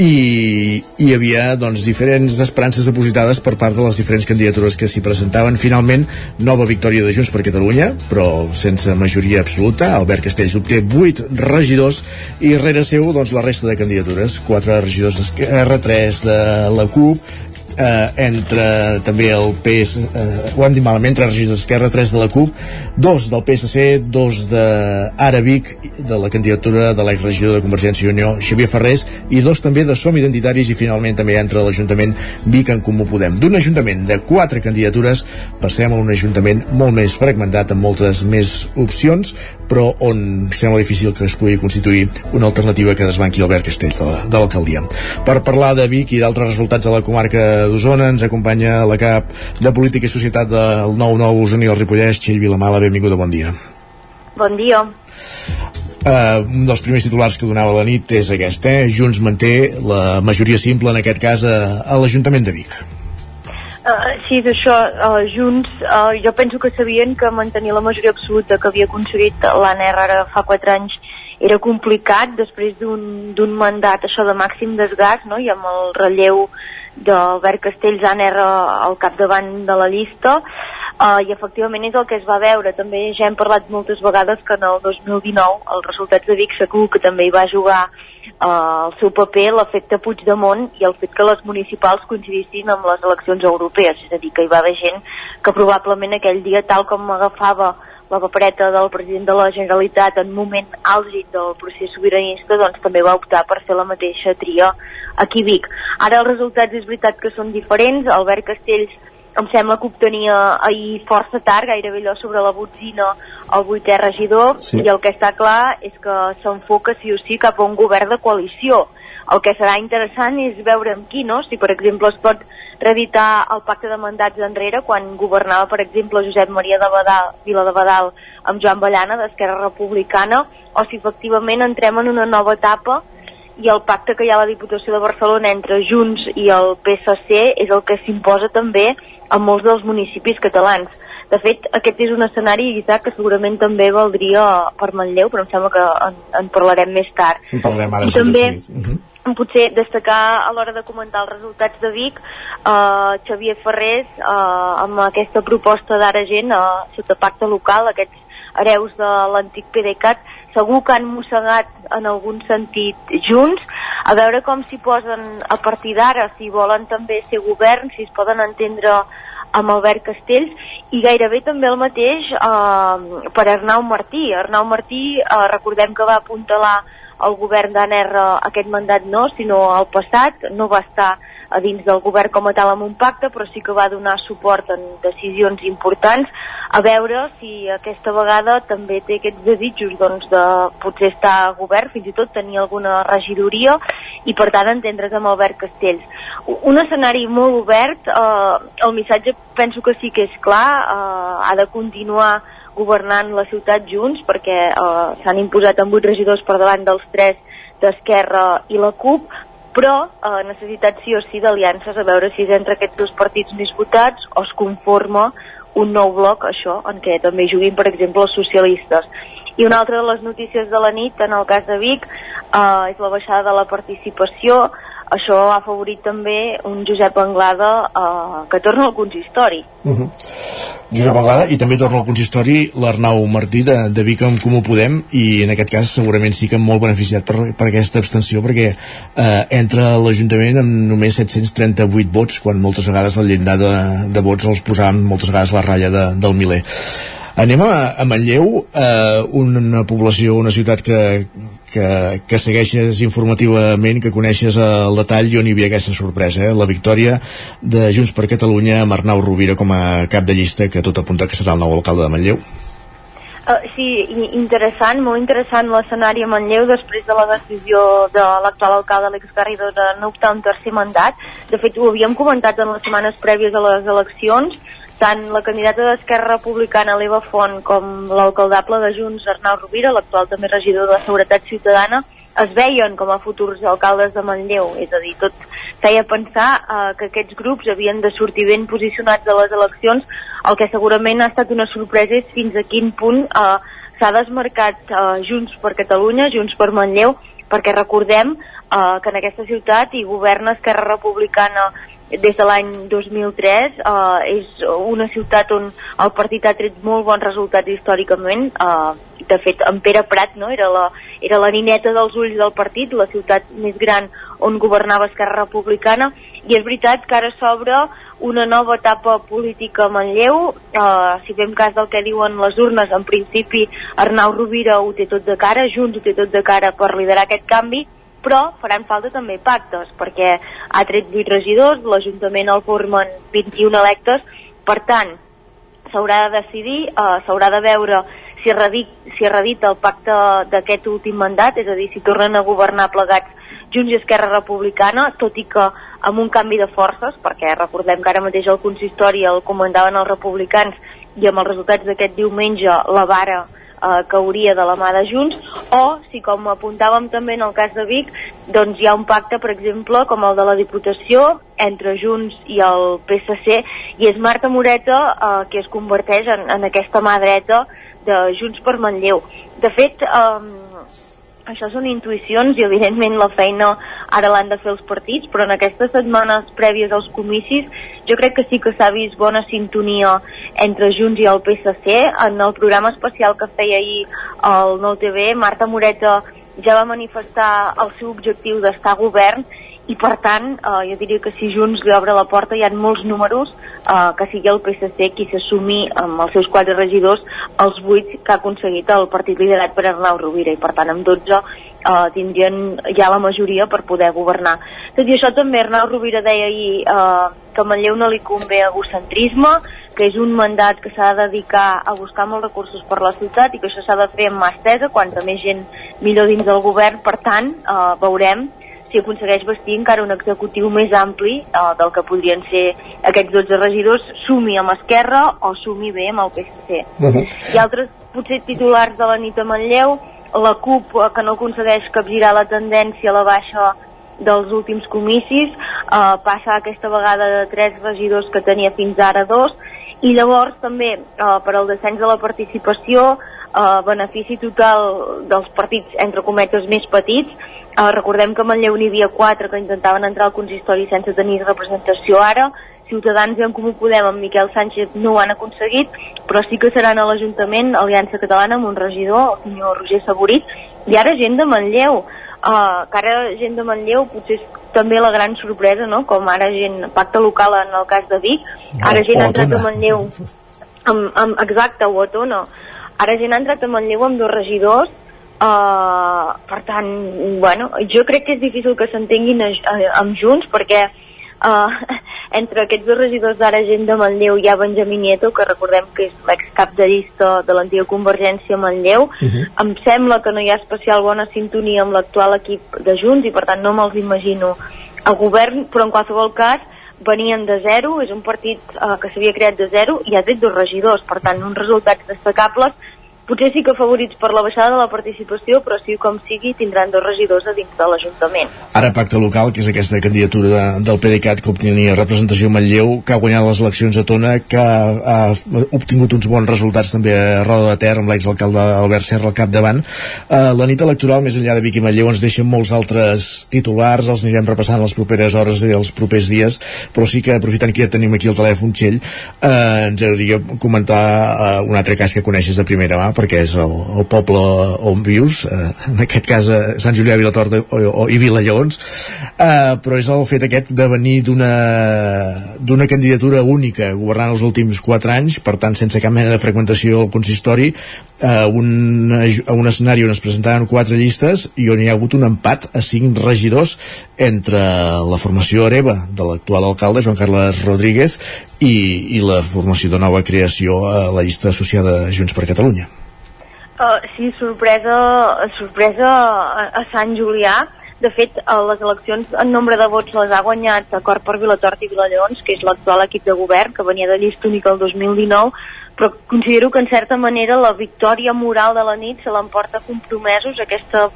i hi havia doncs, diferents esperances depositades per part de les diferents candidatures que s'hi presentaven. Finalment, nova victòria de Junts per Catalunya, però sense majoria absoluta. Albert Castells obté 8 regidors i rere seu doncs, la resta de candidatures. 4 regidors d'Esquerra, 3 de la CUP, eh, entre també el PS eh, ho hem dit malament, entre regidors d'Esquerra 3 de la CUP, dos del PSC dos de Ara Vic de la candidatura de l'exregidor de Convergència i Unió Xavier Ferrés i dos també de Som Identitaris i finalment també entre l'Ajuntament Vic en Comú Podem. D'un ajuntament de quatre candidatures passem a un ajuntament molt més fragmentat amb moltes més opcions però on sembla difícil que es pugui constituir una alternativa que desbanqui Albert Castells de, de l'alcaldia. Per parlar de Vic i d'altres resultats de la comarca d'Osona ens acompanya la cap de Política i Societat del 9-9 Osona i el Ripollès, Txell Vilamala, benvinguda, bon dia. Bon dia. Uh, un dels primers titulars que donava la nit és aquest, eh? Junts manté la majoria simple, en aquest cas, a, a l'Ajuntament de Vic. Uh, sí, d'això, uh, Junts, uh, jo penso que sabien que mantenir la majoria absoluta que havia aconseguit l'ANR ara fa 4 anys era complicat després d'un mandat això de màxim desgast no? i amb el relleu d'Albert Castells ANR al capdavant de la llista. Uh, i efectivament és el que es va veure. També ja hem parlat moltes vegades que en el 2019 els resultats de Vic segur que també hi va jugar uh, el seu paper l'efecte Puigdemont i el fet que les municipals coincidissin amb les eleccions europees. És a dir, que hi va haver gent que probablement aquell dia tal com agafava la papereta del president de la Generalitat en moment àlgid del procés sobiranista doncs també va optar per fer la mateixa tria aquí Vic. Ara els resultats és veritat que són diferents, Albert Castells em sembla que obtenia ahir força tard, gairebé allò sobre la botzina el vuitè regidor, sí. i el que està clar és que s'enfoca sí o sí cap a un govern de coalició. El que serà interessant és veure amb qui, no? Si per exemple es pot reeditar el pacte de mandats enrere quan governava, per exemple, Josep Maria de Badal, Vila de Badal amb Joan Ballana d'Esquerra Republicana o si efectivament entrem en una nova etapa i el pacte que hi ha a la Diputació de Barcelona entre Junts i el PSC és el que s'imposa també a molts dels municipis catalans. De fet, aquest és un escenari, Isaac, que segurament també valdria per Manlleu, però em sembla que en, en parlarem més tard. En parlarem ara. I també, uh -huh potser destacar a l'hora de comentar els resultats de Vic eh, Xavier Ferrés eh, amb aquesta proposta d'ara gent eh, sota pacte local, aquests hereus de l'antic PDeCAT segur que han mossegat en algun sentit junts, a veure com s'hi posen a partir d'ara, si volen també ser govern, si es poden entendre amb Albert Castells. I gairebé també el mateix eh, per Arnau Martí. Arnau Martí, eh, recordem que va apuntalar el govern d'ANR aquest mandat no, sinó al passat, no va estar a dins del govern com a tal amb un pacte, però sí que va donar suport en decisions importants, a veure si aquesta vegada també té aquests desitjos doncs, de potser estar a govern, fins i tot tenir alguna regidoria i per tant entendre's amb Albert Castells. Un escenari molt obert, eh, el missatge penso que sí que és clar, eh, ha de continuar governant la ciutat junts perquè eh, s'han imposat amb vuit regidors per davant dels tres d'Esquerra i la CUP però eh, necessitat sí o sí d'aliances a veure si és entre aquests dos partits més votats o es conforma un nou bloc, això, en què també juguin, per exemple, els socialistes. I una altra de les notícies de la nit, en el cas de Vic, eh, és la baixada de la participació això ha afavorit també un Josep Anglada eh, que torna al consistori. Uh -huh. Josep Anglada, i també torna al consistori l'Arnau Martí de, de Vic en Comú Podem, i en aquest cas segurament sí que molt beneficiat per, per aquesta abstenció, perquè eh, entra l'Ajuntament amb només 738 vots, quan moltes vegades el llindar de, de vots els posàvem moltes vegades la ratlla de, del miler. Anem a, a Manlleu, eh, una població, una ciutat que, que, que segueixes informativament, que coneixes el detall i on hi havia aquesta sorpresa, eh? la victòria de Junts per Catalunya amb Arnau Rovira com a cap de llista, que tot apunta que serà el nou alcalde de Manlleu. Uh, sí, interessant, molt interessant l'escenari a Manlleu després de la decisió de l'actual alcalde Alex Garrido de no optar un tercer mandat. De fet, ho havíem comentat en les setmanes prèvies a les eleccions, tant la candidata d'Esquerra Republicana, l'Eva Font, com l'alcaldable de Junts, Arnau Rovira, l'actual també regidor de Seguretat Ciutadana, es veien com a futurs alcaldes de Manlleu, és a dir, tot feia pensar eh, que aquests grups havien de sortir ben posicionats a les eleccions, el que segurament ha estat una sorpresa és fins a quin punt eh, s'ha desmarcat eh, Junts per Catalunya, Junts per Manlleu, perquè recordem eh, que en aquesta ciutat hi governa Esquerra Republicana des de l'any 2003 eh, és una ciutat on el partit ha tret molt bons resultats històricament. Eh, de fet en Pere Prat no? era, la, era la nineta dels ulls del partit la ciutat més gran on governava Esquerra Republicana. I és veritat que ara s'obre una nova etapa política a Manlleu. Eh, si fem cas del que diuen les urnes en principi Arnau Rovira ho té tot de cara Junts ho té tot de cara per liderar aquest canvi però faran falta també pactes, perquè ha tret 8 regidors, l'Ajuntament el formen 21 electes, per tant, s'haurà de decidir, eh, s'haurà de veure si, redit, si redita el pacte d'aquest últim mandat, és a dir, si tornen a governar plegats Junts i Esquerra Republicana, tot i que amb un canvi de forces, perquè recordem que ara mateix el consistori el comandaven els republicans i amb els resultats d'aquest diumenge la vara cauria de la mà de Junts, o si com apuntàvem també en el cas de Vic, doncs hi ha un pacte, per exemple, com el de la Diputació, entre Junts i el PSC, i és Marta Moreta eh, que es converteix en, en aquesta mà dreta de Junts per Manlleu. De fet, eh, això són intuïcions i evidentment la feina ara l'han de fer els partits, però en aquestes setmanes prèvies als comicis jo crec que sí que s'ha vist bona sintonia entre Junts i el PSC. En el programa especial que feia ahir el Nou TV, Marta Moreta ja va manifestar el seu objectiu d'estar govern i per tant eh, jo diria que si Junts li obre la porta hi ha molts números eh, que sigui el PSC qui s'assumi amb els seus quatre regidors els vuit que ha aconseguit el partit liderat per Arnau Rovira i per tant amb 12 eh, tindrien ja la majoria per poder governar. Tot i això també Arnau Rovira deia ahir eh, que a Manlleu no li convé egocentrisme, que és un mandat que s'ha de dedicar a buscar molts recursos per la ciutat i que això s'ha de fer amb mà estesa, quanta més gent millor dins del govern, per tant, eh, veurem si aconsegueix vestir encara un executiu més ampli eh, del que podrien ser aquests 12 regidors, sumi amb Esquerra o sumi bé amb el PSC. Uh -huh. I altres, potser titulars de la nit a Manlleu, la CUP, eh, que no aconsegueix capgirar la tendència a la baixa dels últims comicis, eh, passa aquesta vegada de tres regidors que tenia fins ara dos, i llavors també eh, per al descens de la participació, eh, benefici total dels partits, entre cometes, més petits, Uh, recordem que a Manlleu n'hi havia quatre que intentaven entrar al consistori sense tenir representació ara. Ciutadans i en Comú Podem amb Miquel Sánchez no ho han aconseguit, però sí que seran a l'Ajuntament Aliança Catalana amb un regidor, el senyor Roger Saborit, i ara gent de Manlleu. Uh, que ara gent de Manlleu potser és també la gran sorpresa, no? com ara gent, pacte local en el cas de Vic, ara gent ha entrat a Manlleu amb, amb, exacte, o a Tona. Ara gent ha entrat a Manlleu amb dos regidors Uh, per tant, bueno, jo crec que és difícil que s'entenguin amb Junts perquè uh, entre aquests dos regidors d'ara gent de Manlleu hi ha Benjamí Nieto, que recordem que és l'excap de llista de l'antiga Convergència a Manlleu. Uh -huh. Em sembla que no hi ha especial bona sintonia amb l'actual equip de Junts i per tant no me'ls imagino a govern, però en qualsevol cas venien de zero, és un partit uh, que s'havia creat de zero i ha tret dos regidors, per tant uns resultats destacables potser sí que favorits per la baixada de la participació, però sí com sigui tindran dos regidors a dins de l'Ajuntament. Ara Pacte Local, que és aquesta candidatura de, del PDeCAT que obtenia representació a Manlleu, que ha guanyat les eleccions a Tona, que ha, ha obtingut uns bons resultats també a Roda de Ter amb l'exalcalde Albert Serra al capdavant. Uh, la nit electoral, més enllà de Vic i Manlleu, ens deixa molts altres titulars, els anirem repassant les properes hores i els propers dies, però sí que aprofitant que ja tenim aquí el telèfon Txell, uh, ens agradaria comentar uh, un altre cas que coneixes de primera mà, perquè és el, el poble on vius, eh, en aquest cas a Sant Julià, Vilatorta o, o, i Vilallons, eh, però és el fet aquest de venir d'una candidatura única, governant els últims quatre anys, per tant sense cap mena de fragmentació al consistori, eh, un, a un escenari on es presentaven quatre llistes i on hi ha hagut un empat a cinc regidors entre la formació Areva de l'actual alcalde Joan Carles Rodríguez i, i la formació de nova creació a la llista associada a Junts per Catalunya. Uh, sí, sorpresa, sorpresa a, a Sant Julià. De fet, a les eleccions en nombre de vots les ha guanyat Acord per Vilatort i Vilallons, que és l'actual equip de govern, que venia de llista única el 2019, però considero que en certa manera la victòria moral de la nit se l'emporta compromesos aquesta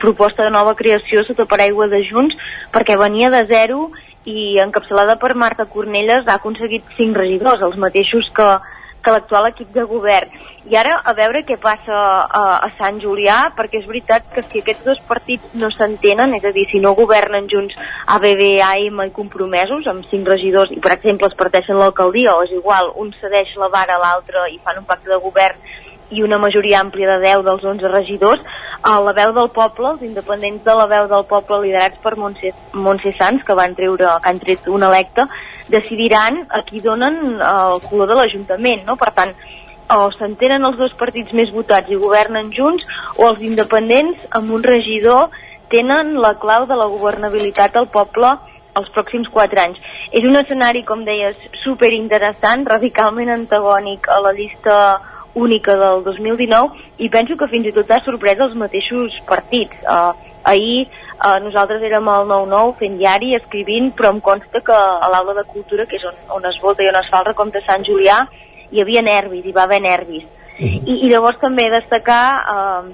proposta de nova creació sota paraigua de Junts, perquè venia de zero i encapçalada per Marta Cornelles ha aconseguit cinc regidors, els mateixos que, que l'actual equip de govern. I ara a veure què passa a, a Sant Julià, perquè és veritat que si aquests dos partits no s'entenen, és a dir, si no governen junts ABB, AM i compromesos, amb cinc regidors, i per exemple es parteixen l'alcaldia, o és igual, un cedeix la vara a l'altre i fan un pacte de govern i una majoria àmplia de 10 dels 11 regidors, a la veu del poble, els independents de la veu del poble liderats per Montse, Montse Sans, que van treure, que han tret un electe, decidiran a qui donen el color de l'Ajuntament, no? Per tant, o s'entenen els dos partits més votats i governen junts, o els independents amb un regidor tenen la clau de la governabilitat al poble els pròxims quatre anys. És un escenari, com deies, super interessant, radicalment antagònic a la llista única del 2019 i penso que fins i tot ha sorprès els mateixos partits. Uh, ahir uh, nosaltres érem al 9-9 fent diari, escrivint, però em consta que a l'aula de cultura, que és on, on es vota i on es fa el recompte Sant Julià, hi havia nervis, hi va haver nervis. I, i llavors també destacar, eh,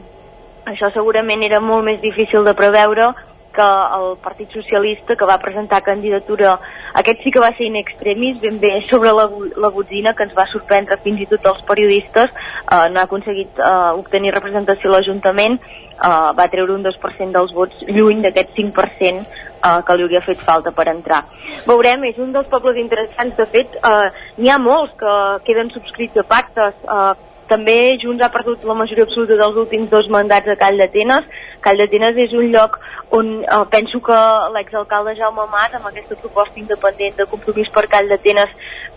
això segurament era molt més difícil de preveure, que el Partit Socialista, que va presentar candidatura, aquest sí que va ser in extremis, ben bé sobre la, la botzina, que ens va sorprendre fins i tot els periodistes, eh, no ha aconseguit eh, obtenir representació a l'Ajuntament, eh, va treure un 2% dels vots, lluny d'aquest 5% eh, que li hauria fet falta per entrar. Veurem, és un dels pobles interessants, de fet, eh, n'hi ha molts que queden subscrits a pactes, eh, també Junts ha perdut la majoria absoluta dels últims dos mandats a Call d'Atenes. Call d'Atenes és un lloc on eh, penso que l'exalcalde Jaume Mas, amb aquesta proposta independent de compromís per Call d'Atenes,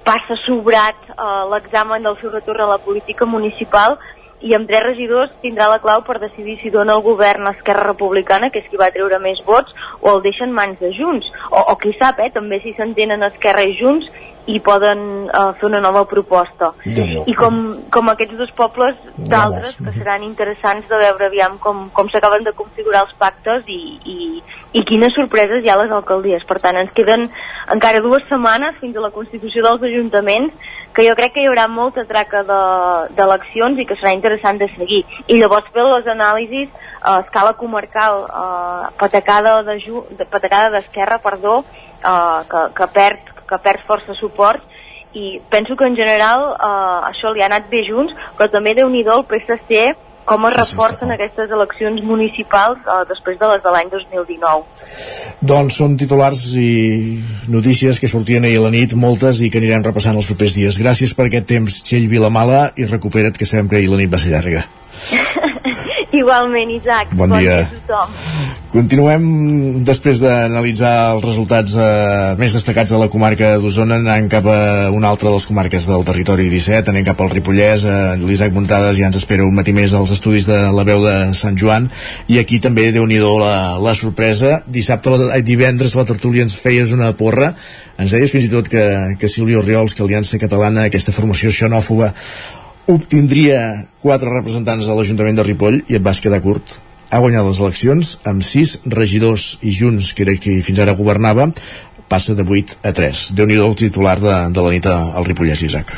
passa sobrat eh, l'examen del seu retorn a la política municipal i amb tres regidors tindrà la clau per decidir si dona el govern a Esquerra Republicana, que és qui va treure més vots, o el deixa en mans de Junts. O, o qui sap, eh, també si s'entenen Esquerra i Junts i poden uh, fer una nova proposta. I com, com aquests dos pobles d'altres que seran interessants de veure aviam com, com s'acaben de configurar els pactes i, i, i quines sorpreses hi ha a les alcaldies. Per tant, ens queden encara dues setmanes fins a la constitució dels ajuntaments que jo crec que hi haurà molta traca d'eleccions de, i que serà interessant de seguir. I llavors fer les anàlisis a escala comarcal, uh, patacada d'Esquerra, de, patacada perdó, uh, que, que perd que perd força suport i penso que en general eh, això li ha anat bé junts, però també déu nhi el PSC com es reforcen aquestes eleccions municipals eh, després de les de l'any 2019. Doncs són titulars i notícies que sortien ahir a la nit, moltes, i que anirem repassant els propers dies. Gràcies per aquest temps, Txell Vilamala, i recupera't, que sabem que ahir la nit va ser llarga. (laughs) (laughs) Igualment, Isaac. Bon, bon dia. dia a tothom. Continuem després d'analitzar els resultats eh, més destacats de la comarca d'Osona anant cap a una altra de les comarques del territori 17, anem cap al Ripollès eh, l'Isaac Muntades ja ens espera un matí més als estudis de la veu de Sant Joan i aquí també déu nhi la, la sorpresa dissabte, la, divendres la tertúlia ens feies una porra ens deies fins i tot que, que Silvio Riols, que Aliança Catalana aquesta formació xenòfoba obtindria quatre representants a l'Ajuntament de Ripoll i et vas quedar curt ha guanyat les eleccions amb sis regidors i Junts, que era qui fins ara governava, passa de 8 a 3. déu nhi el titular de, de la nit al Ripollès, Isaac.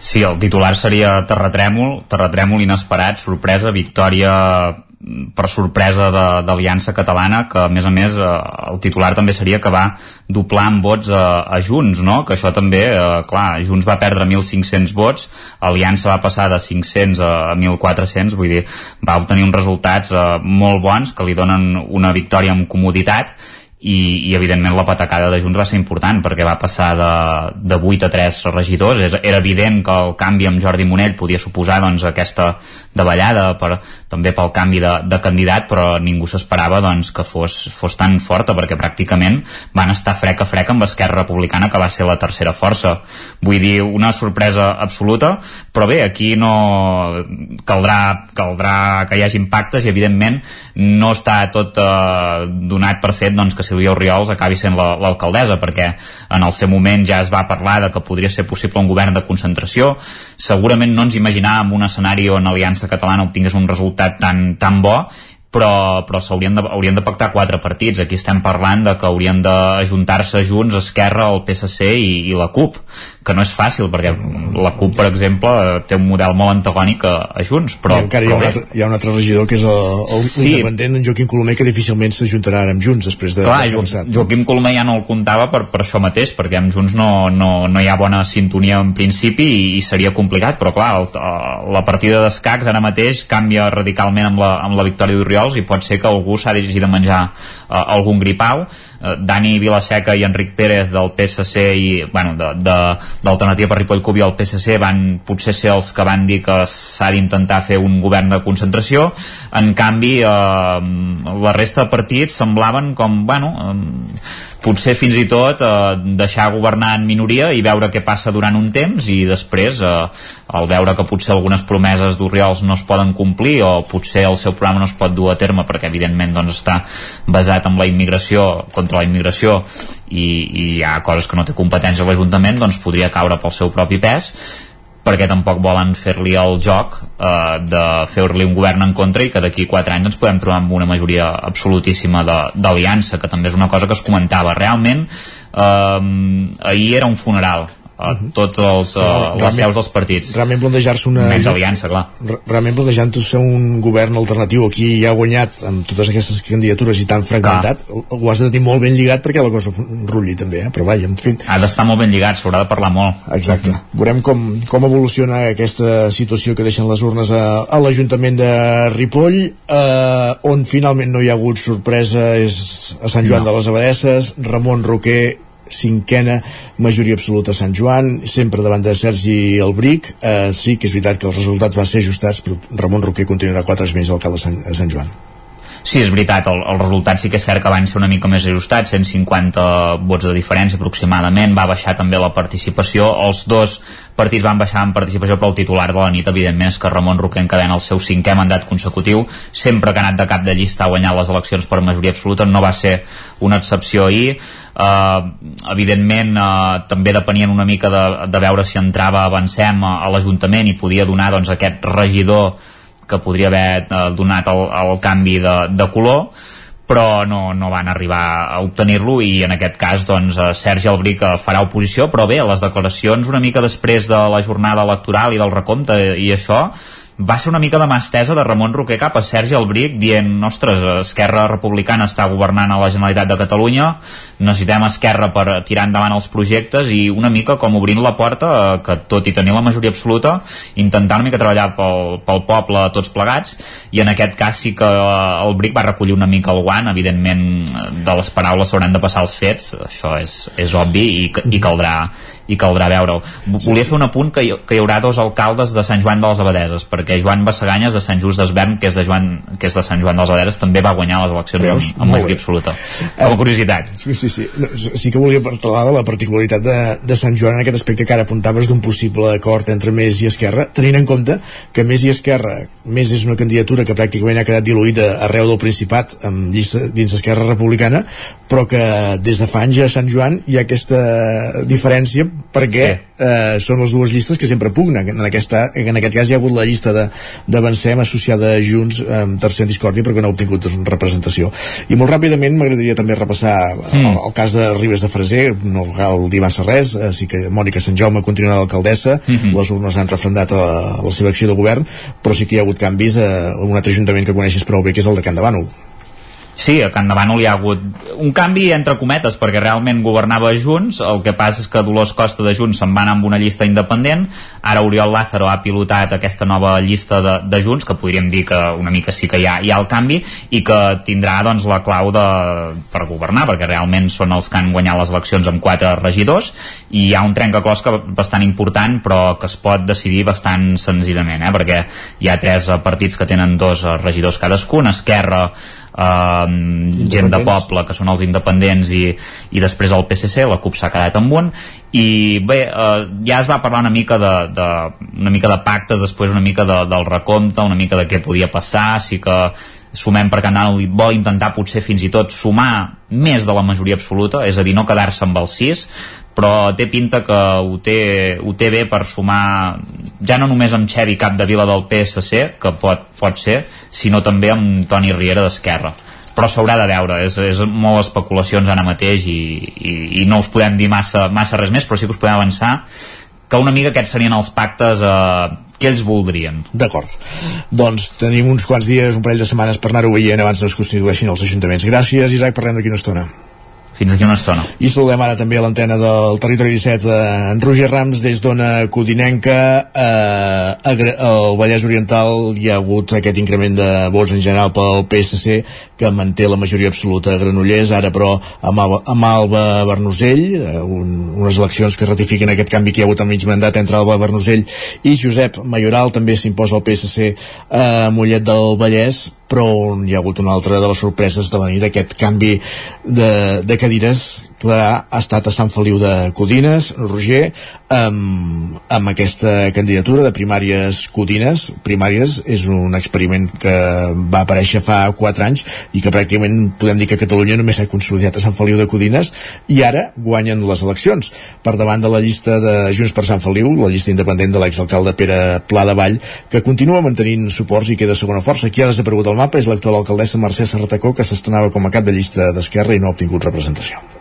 Sí, el titular seria terratrèmol, terratrèmol inesperat, sorpresa, victòria per sorpresa d'Aliança Catalana, que a més a més eh, el titular també seria que va doblar en vots a, a Junts, no? que això també, eh, clar, Junts va perdre 1.500 vots, Aliança va passar de 500 a, a 1.400, vull dir, va obtenir uns resultats eh, molt bons que li donen una victòria amb comoditat, i, i evidentment la patacada de Junts va ser important perquè va passar de, de 8 a 3 regidors. És, era evident que el canvi amb Jordi Monell podia suposar doncs, aquesta davallada per, també pel canvi de, de candidat però ningú s'esperava doncs, que fos, fos tan forta perquè pràcticament van estar frec a frec amb Esquerra Republicana que va ser la tercera força. Vull dir, una sorpresa absoluta però bé, aquí no caldrà, caldrà que hi hagi impactes i evidentment no està tot eh, donat per fet doncs, que Sílvia Oriols acabi sent l'alcaldessa, la, perquè en el seu moment ja es va parlar de que podria ser possible un govern de concentració. Segurament no ens imaginàvem un escenari on Aliança Catalana obtingués un resultat tan, tan bo però, però s'haurien de, haurien de pactar quatre partits. Aquí estem parlant de que haurien d'ajuntar-se junts Esquerra, el PSC i, i la CUP, que no és fàcil, perquè la CUP, per exemple, té un model molt antagònic a, a Junts, però... I encara hi ha, un altre, hi ha un altre regidor que és el, el sí. independent, en Joaquim Colomer, que difícilment s'ajuntarà amb Junts després de... Clar, jo, Joaquim Colomer ja no el comptava per, per això mateix, perquè amb Junts no, no, no hi ha bona sintonia en principi i, i seria complicat, però clar, el, la partida d'escacs ara mateix canvia radicalment amb la, amb la victòria d'Oriols i pot ser que algú s'ha de menjar uh, algun gripau. Eh, Dani Vilaseca i Enric Pérez del PSC i bueno, d'Alternativa per Ripoll Cubi al PSC van potser ser els que van dir que s'ha d'intentar fer un govern de concentració. En canvi eh, la resta de partits semblaven com bueno, eh, potser fins i tot eh, deixar governar en minoria i veure què passa durant un temps i després eh, al veure que potser algunes promeses d'Oriols no es poden complir o potser el seu programa no es pot dur a terme perquè evidentment doncs, està basat en la immigració contra la immigració i, i hi ha coses que no té competència l'Ajuntament doncs podria caure pel seu propi pes perquè tampoc volen fer-li el joc eh, de fer-li un govern en contra i que d'aquí 4 anys ens podem trobar amb una majoria absolutíssima d'aliança, que també és una cosa que es comentava. Realment, eh, ahir era un funeral a tots els, uh, les seus dels partits. Realment plantejar-se una... Menys aliança, clar. Re- Realment plantejant-se un govern alternatiu aquí ja ha guanyat amb totes aquestes candidatures i tan fragmentat, ho has de tenir molt ben lligat perquè la cosa rulli també, eh? però vaja, en fi... Ha d'estar molt ben lligat, s'haurà de parlar molt. Exacte. Veurem com, com evoluciona aquesta situació que deixen les urnes a, a l'Ajuntament de Ripoll, eh, on finalment no hi ha hagut sorpresa és a Sant Joan No. de les Abadesses, Ramon Roquer cinquena majoria absoluta a Sant Joan, sempre davant de Sergi Albric. Eh, sí que és veritat que els resultats van ser ajustats, però Ramon Roquer continuarà quatre més alcalde de Sant, a Sant Joan. Sí, és veritat, el, el resultat sí que és cert que van ser una mica més ajustats, 150 vots de diferència aproximadament, va baixar també la participació, els dos partits van baixar en participació, però el titular de la nit, evidentment, és que Ramon Roquer encadena el seu cinquè mandat consecutiu, sempre que ha anat de cap de llista ha guanyat les eleccions per majoria absoluta, no va ser una excepció ahir, uh, evidentment uh, també depenien una mica de, de veure si entrava Avancem a, a l'Ajuntament i podia donar doncs, aquest regidor que podria haver eh, donat el, el canvi de, de color però no, no van arribar a obtenir-lo i en aquest cas doncs, eh, Sergi Albric eh, farà oposició, però bé, les declaracions una mica després de la jornada electoral i del recompte i això va ser una mica de mà de Ramon Roquer cap a Sergi Albric dient, ostres, Esquerra Republicana està governant a la Generalitat de Catalunya necessitem Esquerra per tirar endavant els projectes i una mica com obrint la porta eh, que tot i tenir la majoria absoluta intentar una mica treballar pel, pel poble tots plegats i en aquest cas sí que eh, el Bric va recollir una mica el guant evidentment eh, de les paraules s'hauran de passar als fets això és, és obvi i, i caldrà i caldrà veure-ho. Volia fer un apunt que hi, que hi haurà dos alcaldes de Sant Joan de les Abadeses, perquè Joan Bassaganyes de Sant Just d'Esvern, que és de Joan, que és de Sant Joan de les Abadeses, també va guanyar les eleccions Veus? amb, amb majoria absoluta. Com a curiositat. Sí, sí, sí. No, sí que volia parlar de la particularitat de, de Sant Joan en aquest aspecte que ara apuntaves d'un possible acord entre Més i Esquerra, tenint en compte que Més i Esquerra, Més és una candidatura que pràcticament ha quedat diluïda arreu del Principat amb llista dins Esquerra Republicana, però que des de fa anys a Sant Joan hi ha aquesta diferència perquè sí. eh, són les dues llistes que sempre pugnen. En, aquesta, en aquest cas hi ha hagut la llista de- d'Avancem associada a Junts amb tercer discòrdia perquè no ha obtingut representació. I molt ràpidament m'agradaria també repassar mm. el, el cas de Ribes de Freser, no cal dir massa res, eh, sí que Mònica Sant Jaume continua d'alcaldessa, mm -hmm. les urnes han refrendat la, la seva acció de govern, però sí que hi ha hagut canvis a un altre ajuntament que coneixes prou bé, que és el de Can de Bànol. Sí, a Can de Bànol hi ha hagut un canvi entre cometes, perquè realment governava Junts, el que passa és que Dolors Costa de Junts se'n va anar amb una llista independent, ara Oriol Lázaro ha pilotat aquesta nova llista de, de Junts, que podríem dir que una mica sí que hi ha, hi ha el canvi, i que tindrà doncs, la clau de, per governar, perquè realment són els que han guanyat les eleccions amb quatre regidors, i hi ha un trencaclosca bastant important, però que es pot decidir bastant senzillament, eh? perquè hi ha tres partits que tenen dos regidors cadascun, Esquerra, eh, gent de poble que són els independents i, i després el PSC, la CUP s'ha quedat amb un. I bé, eh, ja es va parlar una mica de, de, una mica de pactes després una mica de, del recompte una mica de què podia passar sí que sumem per Canal vol intentar potser fins i tot sumar més de la majoria absoluta, és a dir, no quedar-se amb els 6 però té pinta que ho té, ho té bé per sumar ja no només amb Xevi Cap de Vila del PSC que pot, pot ser, sinó també amb Toni Riera d'Esquerra però s'haurà de veure, és, és molt especulacions ara mateix i, i, i no us podem dir massa, massa res més, però sí que us podem avançar que una mica aquests serien els pactes eh, que ells voldrien. D'acord. Doncs tenim uns quants dies, un parell de setmanes per anar-ho veient abans no es constitueixin els ajuntaments. Gràcies, Isaac, parlem d'aquí una estona. Fins aquí una estona. I saludem ara també a l'antena del Territori 17 eh, en Roger Rams des d'Ona Codinenca. Eh, al Vallès Oriental hi ha hagut aquest increment de vots en general pel PSC que manté la majoria absoluta a Granollers. Ara però amb Alba, amb Alba Bernusell eh, un, unes eleccions que ratifiquen aquest canvi que hi ha hagut en mig mandat entre Alba Bernusell i Josep Mayoral. També s'imposa el PSC a Mollet del Vallès però on hi ha hagut una altra de les sorpreses de la nit, aquest canvi de, de cadires que ha estat a Sant Feliu de Codines, Roger, amb, amb aquesta candidatura de primàries Codines. Primàries és un experiment que va aparèixer fa 4 anys i que pràcticament podem dir que Catalunya només s'ha consolidat a Sant Feliu de Codines i ara guanyen les eleccions per davant de la llista de Junts per Sant Feliu, la llista independent de l'exalcalde Pere Pla de Vall, que continua mantenint suports i queda segona força. Qui ha desaparegut al mapa és l'actual alcaldessa Mercè Serratacó, que s'estrenava com a cap de llista d'Esquerra i no ha obtingut representació.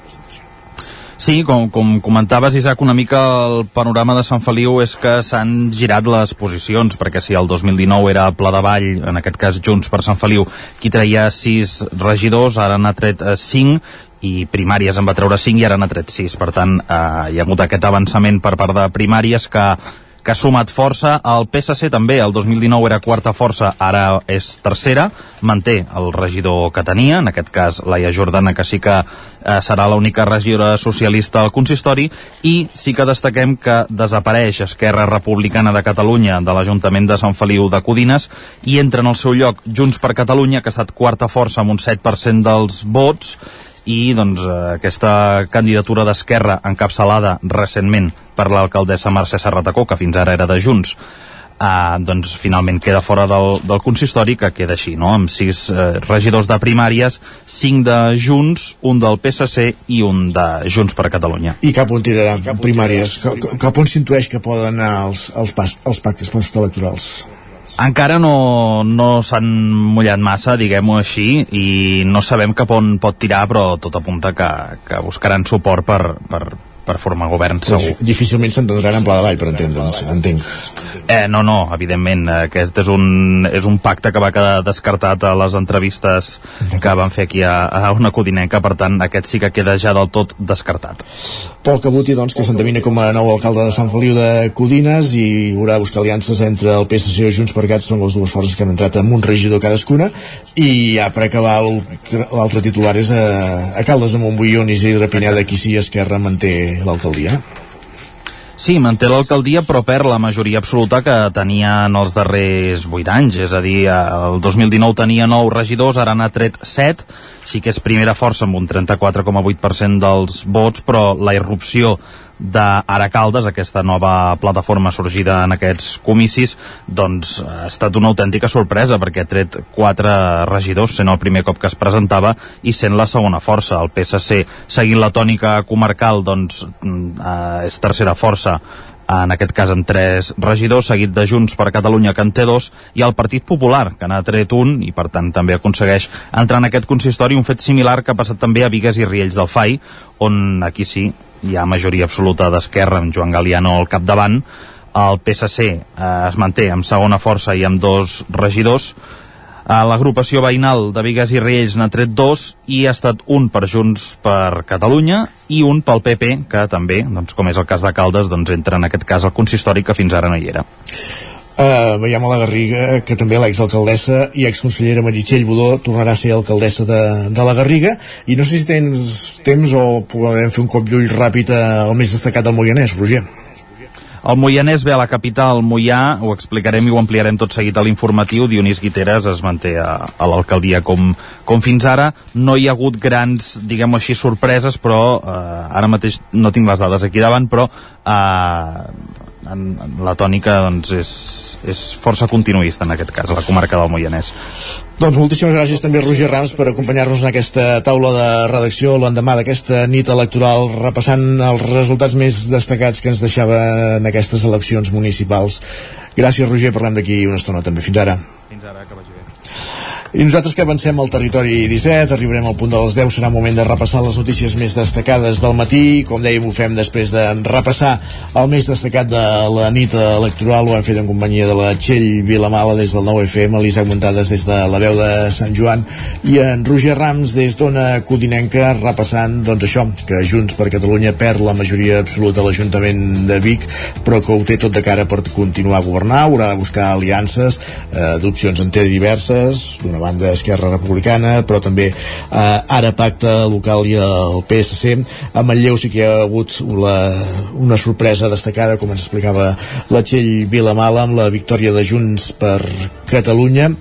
Sí, com, com comentaves, Isaac, una mica el panorama de Sant Feliu és que s'han girat les posicions, perquè si el 2019 era Pla de Vall, en aquest cas Junts per Sant Feliu, qui treia sis regidors, ara n'ha tret eh, cinc, i primàries en va treure 5 i ara n'ha tret 6. Per tant, eh, hi ha hagut aquest avançament per part de primàries que que ha sumat força. El PSC també, el 2019 era quarta força, ara és tercera, manté el regidor que tenia, en aquest cas Laia Jordana, que sí que eh, serà l'única regidora socialista al consistori, i sí que destaquem que desapareix Esquerra Republicana de Catalunya de l'Ajuntament de Sant Feliu de Codines i entra en el seu lloc Junts per Catalunya, que ha estat quarta força amb un 7% dels vots, i doncs, eh, aquesta candidatura d'Esquerra encapçalada recentment per l'alcaldessa Mercè Serratacó, que fins ara era de Junts, eh, doncs finalment queda fora del, del consistori, que queda així, no? amb sis eh, regidors de primàries, cinc de Junts, un del PSC i un de Junts per Catalunya. I cap on tiraran primàries? Cap, cap on s'intueix que poden anar els, els, pas, els pactes postelectorals? Encara no, no s'han mullat massa, diguem-ho així, i no sabem cap on pot tirar, però tot apunta que, que buscaran suport per, per, per formar govern, segur. Difícilment s'entendran en pla de vall, per entendre'ns, entenc. Eh, no, no, evidentment. Aquest és un, és un pacte que va quedar descartat a les entrevistes que van fer aquí a, a una codinenca, per tant, aquest sí que queda ja del tot descartat. Pol Cabuti, doncs, que s'endevina com a nou alcalde de Sant Feliu de Codines i haurà de buscar aliances entre el PSC i Junts per Cat, són les dues forces que han entrat amb un regidor cadascuna, i ja per acabar l'altre titular és a, a Caldes de Montbui, on Isidre Pineda, qui sí Esquerra manté l'alcaldia. Sí, manté l'alcaldia però perd la majoria absoluta que tenia en els darrers 8 anys, és a dir, el 2019 tenia 9 regidors, ara n'ha tret 7, sí que és primera força amb un 34,8% dels vots, però la irrupció d'Ara Caldes, aquesta nova plataforma sorgida en aquests comicis, doncs ha estat una autèntica sorpresa perquè ha tret quatre regidors, sent el primer cop que es presentava i sent la segona força. El PSC, seguint la tònica comarcal, doncs eh, és tercera força en aquest cas amb tres regidors, seguit de Junts per Catalunya, que en té dos, i el Partit Popular, que n'ha tret un, i per tant també aconsegueix entrar en aquest consistori, un fet similar que ha passat també a Vigues i Riells del FAI, on aquí sí hi ha majoria absoluta d'Esquerra amb Joan Galiano al capdavant el PSC eh, es manté amb segona força i amb dos regidors a l'agrupació veïnal de Vigues i Riells n'ha tret dos i ha estat un per Junts per Catalunya i un pel PP, que també, doncs, com és el cas de Caldes, doncs entra en aquest cas al consistori que fins ara no hi era. Uh, veiem a la Garriga que també l'exalcaldessa i exconsellera Meritxell Budó tornarà a ser alcaldessa de, de la Garriga i no sé si tens temps o podem fer un cop d'ull ràpid al més destacat del Moianès, Roger. El Moianès ve a la capital, Moià, ho explicarem i ho ampliarem tot seguit a l'informatiu. Dionís Guiteres es manté a, a l'alcaldia com, com fins ara. No hi ha hagut grans, diguem-ho així, sorpreses, però eh, ara mateix no tinc les dades aquí davant, però eh, en, en la tònica doncs, és, és força continuista en aquest cas, a la comarca del Moianès. Doncs moltíssimes gràcies també Roger Rams per acompanyar-nos en aquesta taula de redacció l'endemà d'aquesta nit electoral repassant els resultats més destacats que ens deixava en aquestes eleccions municipals. Gràcies Roger, parlem d'aquí una estona també. Fins ara. Fins ara, que vagi bé. I nosaltres que avancem al territori 17, arribarem al punt de les 10, serà moment de repassar les notícies més destacades del matí. Com dèiem, ho fem després de repassar el més destacat de la nit electoral. Ho hem fet en companyia de la Txell Vilamala des del 9FM, l'Isaac Montades des de la veu de Sant Joan i en Roger Rams des d'Ona Codinenca repassant, doncs això, que Junts per Catalunya perd la majoria absoluta a l'Ajuntament de Vic, però que ho té tot de cara per continuar a governar, haurà de buscar aliances, eh, d'opcions en té diverses, d'una banda Esquerra Republicana, però també eh, ara pacte local i el PSC. A Manlleu sí que hi ha hagut la, una sorpresa destacada, com ens explicava la Txell Vilamala, amb la victòria de Junts per Catalunya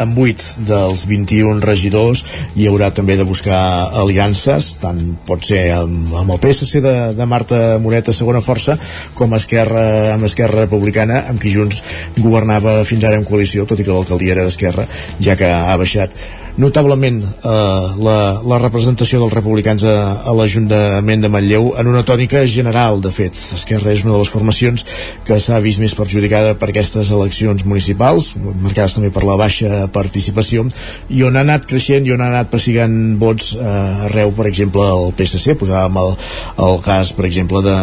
amb 8 dels 21 regidors hi haurà també de buscar aliances tant pot ser amb, amb el PSC de, de Marta Moreta segona força com Esquerra, amb Esquerra Republicana amb qui Junts governava fins ara en coalició tot i que l'alcaldia era d'Esquerra ja que ha baixat notablement eh, la, la representació dels republicans a, a l'Ajuntament de Manlleu en una tònica general, de fet. Esquerra és una de les formacions que s'ha vist més perjudicada per aquestes eleccions municipals, marcades també per la baixa participació, i on ha anat creixent i on ha anat pessigant vots eh, arreu, per exemple, el PSC, posàvem el, el cas, per exemple, de,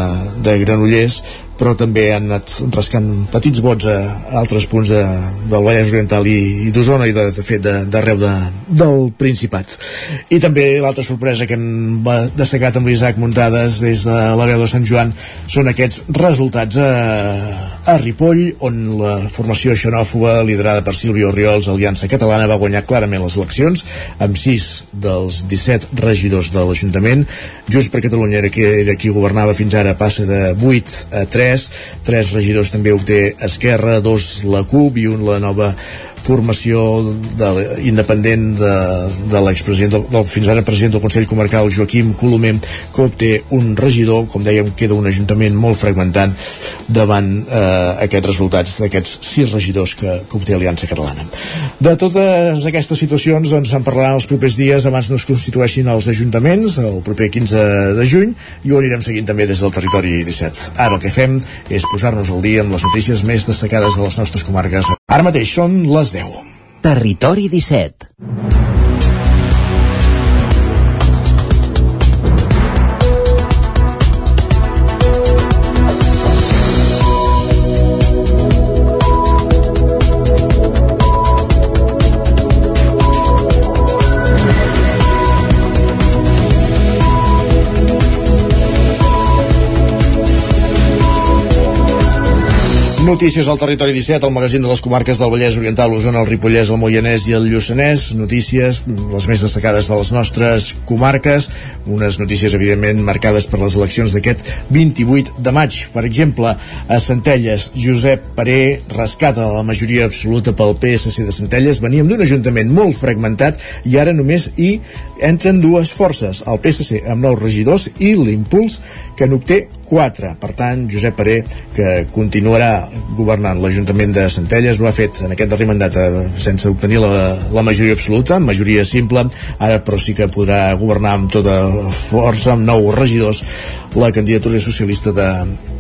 de Granollers, però també han anat rascant petits vots a altres punts de, del Vallès Oriental i, i d'Osona i de, de fet d'arreu de, del Principat. I també l'altra sorpresa que hem destacat amb l'Isaac Muntades des de la veu de Sant Joan són aquests resultats a, a Ripoll, on la formació xenòfoba liderada per Silvio Oriols, Aliança Catalana, va guanyar clarament les eleccions amb 6 dels 17 regidors de l'Ajuntament. Just per Catalunya era qui, era qui governava fins ara, passa de 8 a 3 3, tres regidors també obté Esquerra, dos la CUP i un la nova formació de, independent de, de l'expresident del, del, fins ara president del Consell Comarcal Joaquim Colomer que obté un regidor com dèiem queda un ajuntament molt fragmentant davant eh, aquests resultats d'aquests sis regidors que, que obté Aliança Catalana de totes aquestes situacions doncs en parlaran els propers dies abans no es constitueixin els ajuntaments el proper 15 de juny i ho anirem seguint també des del territori 17 ara el que fem és posar-nos al dia amb les notícies més destacades de les nostres comarques. Ara mateix són les 10. Territori 17. Notícies al territori 17, el magazín de les comarques del Vallès Oriental, l'Osona, el Ripollès, el Moianès i el Lluçanès. Notícies, les més destacades de les nostres comarques. Unes notícies, evidentment, marcades per les eleccions d'aquest 28 de maig. Per exemple, a Centelles, Josep Paré rescata la majoria absoluta pel PSC de Centelles. Veníem d'un ajuntament molt fragmentat i ara només hi entren dues forces, el PSC amb nous regidors i l'Impuls, que n'obté 4. Per tant, Josep Paré, que continuarà governant l'Ajuntament de Centelles, ho ha fet en aquest darrer mandat eh, sense obtenir la, la majoria absoluta, majoria simple, ara però sí que podrà governar amb tota força, amb nou regidors, la candidatura socialista de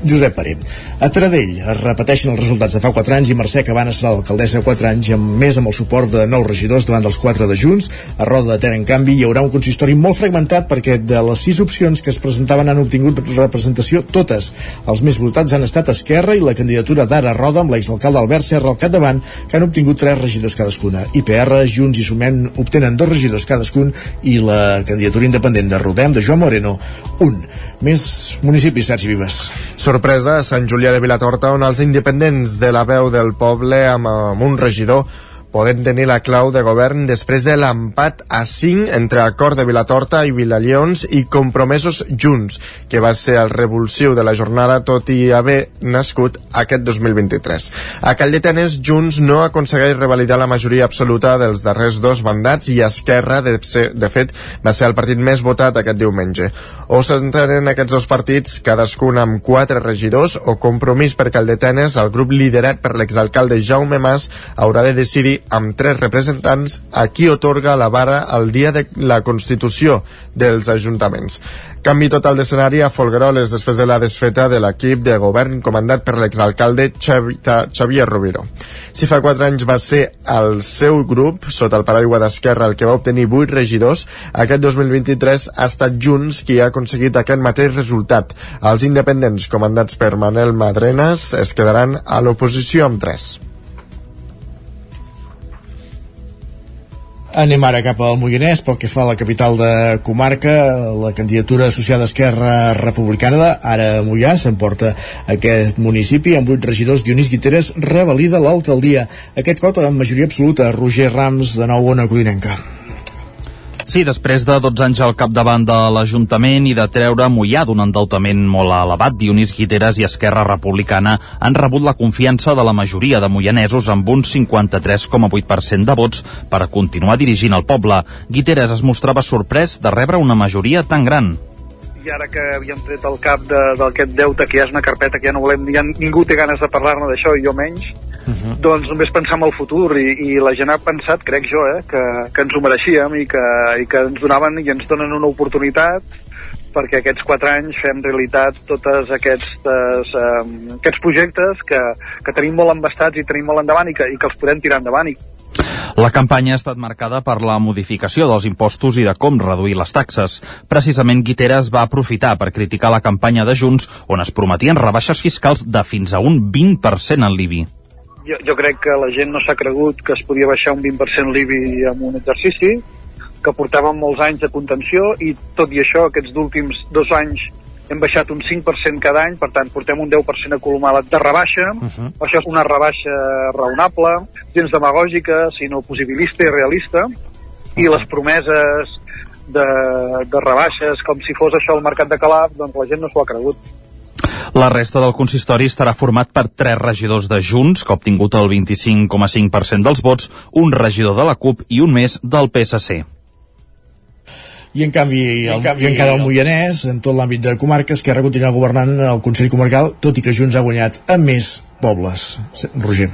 Josep Paré. A Taradell es repeteixen els resultats de fa 4 anys i Mercè Cabana serà l'alcaldessa de 4 anys amb més amb el suport de nous regidors davant dels 4 de Junts. A Roda de Ter, en canvi, hi haurà un consistori molt fragmentat perquè de les 6 opcions que es presentaven han obtingut representació totes. Els més votats han estat Esquerra i la candidatura d'Ara Roda amb l'exalcalde Albert Serra al capdavant que han obtingut 3 regidors cadascuna. IPR, Junts i Sumem obtenen dos regidors cadascun i la candidatura independent de Rodem, de Joan Moreno, un. Més municipis, Sergi Vives. Sorpresa Sant Julià de Vilatorta, on els independents de la veu del poble amb, amb un regidor poden tenir la clau de govern després de l'empat a 5 entre Acord de Vilatorta i Vilallons i Compromesos Junts, que va ser el revulsiu de la jornada tot i haver nascut aquest 2023. A Calldetenes, Junts no aconsegueix revalidar la majoria absoluta dels darrers dos mandats i Esquerra, de, ser, de fet, va ser el partit més votat aquest diumenge. O s'entenen aquests dos partits, cadascun amb quatre regidors, o Compromís per Calldetenes, el grup liderat per l'exalcalde Jaume Mas, haurà de decidir amb tres representants a qui otorga la vara el dia de la constitució dels ajuntaments. Canvi total d'escenari a Folgueroles després de la desfeta de l'equip de govern comandat per l'exalcalde Xavier Roviro. Si fa quatre anys va ser el seu grup, sota el paraigua d'Esquerra, el que va obtenir vuit regidors, aquest 2023 ha estat Junts qui ha aconseguit aquest mateix resultat. Els independents comandats per Manel Madrenes es quedaran a l'oposició amb tres. Anem ara cap al Moianès, pel que fa a la capital de comarca, la candidatura associada a Esquerra Republicana, ara Moià, s'emporta aquest municipi amb vuit regidors. Dionís Guiteres revalida l'alcaldia. Aquest cot amb majoria absoluta, Roger Rams, de nou ona codinenca. Sí, després de 12 anys al capdavant de l'Ajuntament i de treure Mollà d'un endeutament molt elevat, Dionís Guiteres i Esquerra Republicana han rebut la confiança de la majoria de moianesos amb un 53,8% de vots per a continuar dirigint el poble. Guiteres es mostrava sorprès de rebre una majoria tan gran i ara que havíem tret el cap d'aquest de, deute, que ja és una carpeta que ja no volem, ja ningú té ganes de parlar-ne d'això i jo menys, -huh. doncs només pensar en el futur i, i la gent ha pensat, crec jo, eh, que, que ens ho mereixíem i que, i que ens donaven i ens donen una oportunitat perquè aquests quatre anys fem realitat tots aquests, eh, aquests projectes que, que tenim molt embastats i tenim molt endavant i que, i que els podem tirar endavant i la campanya ha estat marcada per la modificació dels impostos i de com reduir les taxes. Precisament Guiteres va aprofitar per criticar la campanya de Junts on es prometien rebaixes fiscals de fins a un 20% en l'IBI. Jo, jo crec que la gent no s'ha cregut que es podia baixar un 20% l'IBI en un exercici, que portàvem molts anys de contenció i tot i això aquests últims dos anys hem baixat un 5% cada any, per tant portem un 10% acumulat de rebaixa, uh -huh. això és una rebaixa raonable, gens demagògica, sinó posibilista i realista, uh -huh. i les promeses de, de rebaixes com si fos això el mercat de Calaf, doncs la gent no s'ho ha cregut. La resta del consistori estarà format per tres regidors de Junts, que ha obtingut el 25,5% dels vots, un regidor de la CUP i un més del PSC i en canvi, el, en canvi i encara el Moianès, en tot l'àmbit de comarques, Esquerra continua governant el Consell Comarcal, tot i que Junts ha guanyat amb més pobles. Roger.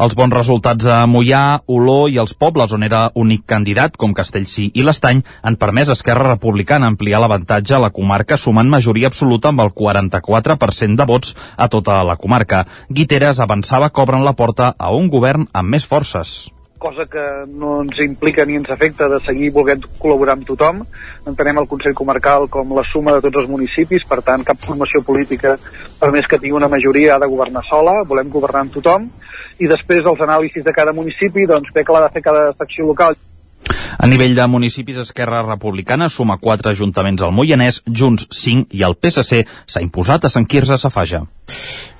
Els bons resultats a Mollà, Oló i els pobles on era únic candidat, com Castellcí i l'Estany, han permès a Esquerra Republicana ampliar l'avantatge a la comarca sumant majoria absoluta amb el 44% de vots a tota la comarca. Guiteres avançava que obren la porta a un govern amb més forces cosa que no ens implica ni ens afecta de seguir volent col·laborar amb tothom. Entenem el Consell Comarcal com la suma de tots els municipis, per tant, cap formació política, per més que tingui una majoria, ha de governar sola, volem governar amb tothom, i després els anàlisis de cada municipi, doncs bé que l'ha de fer cada secció local. A nivell de municipis, Esquerra Republicana suma 4 ajuntaments al Moianès, Junts 5 i el PSC s'ha imposat a Sant Quirze Safaja.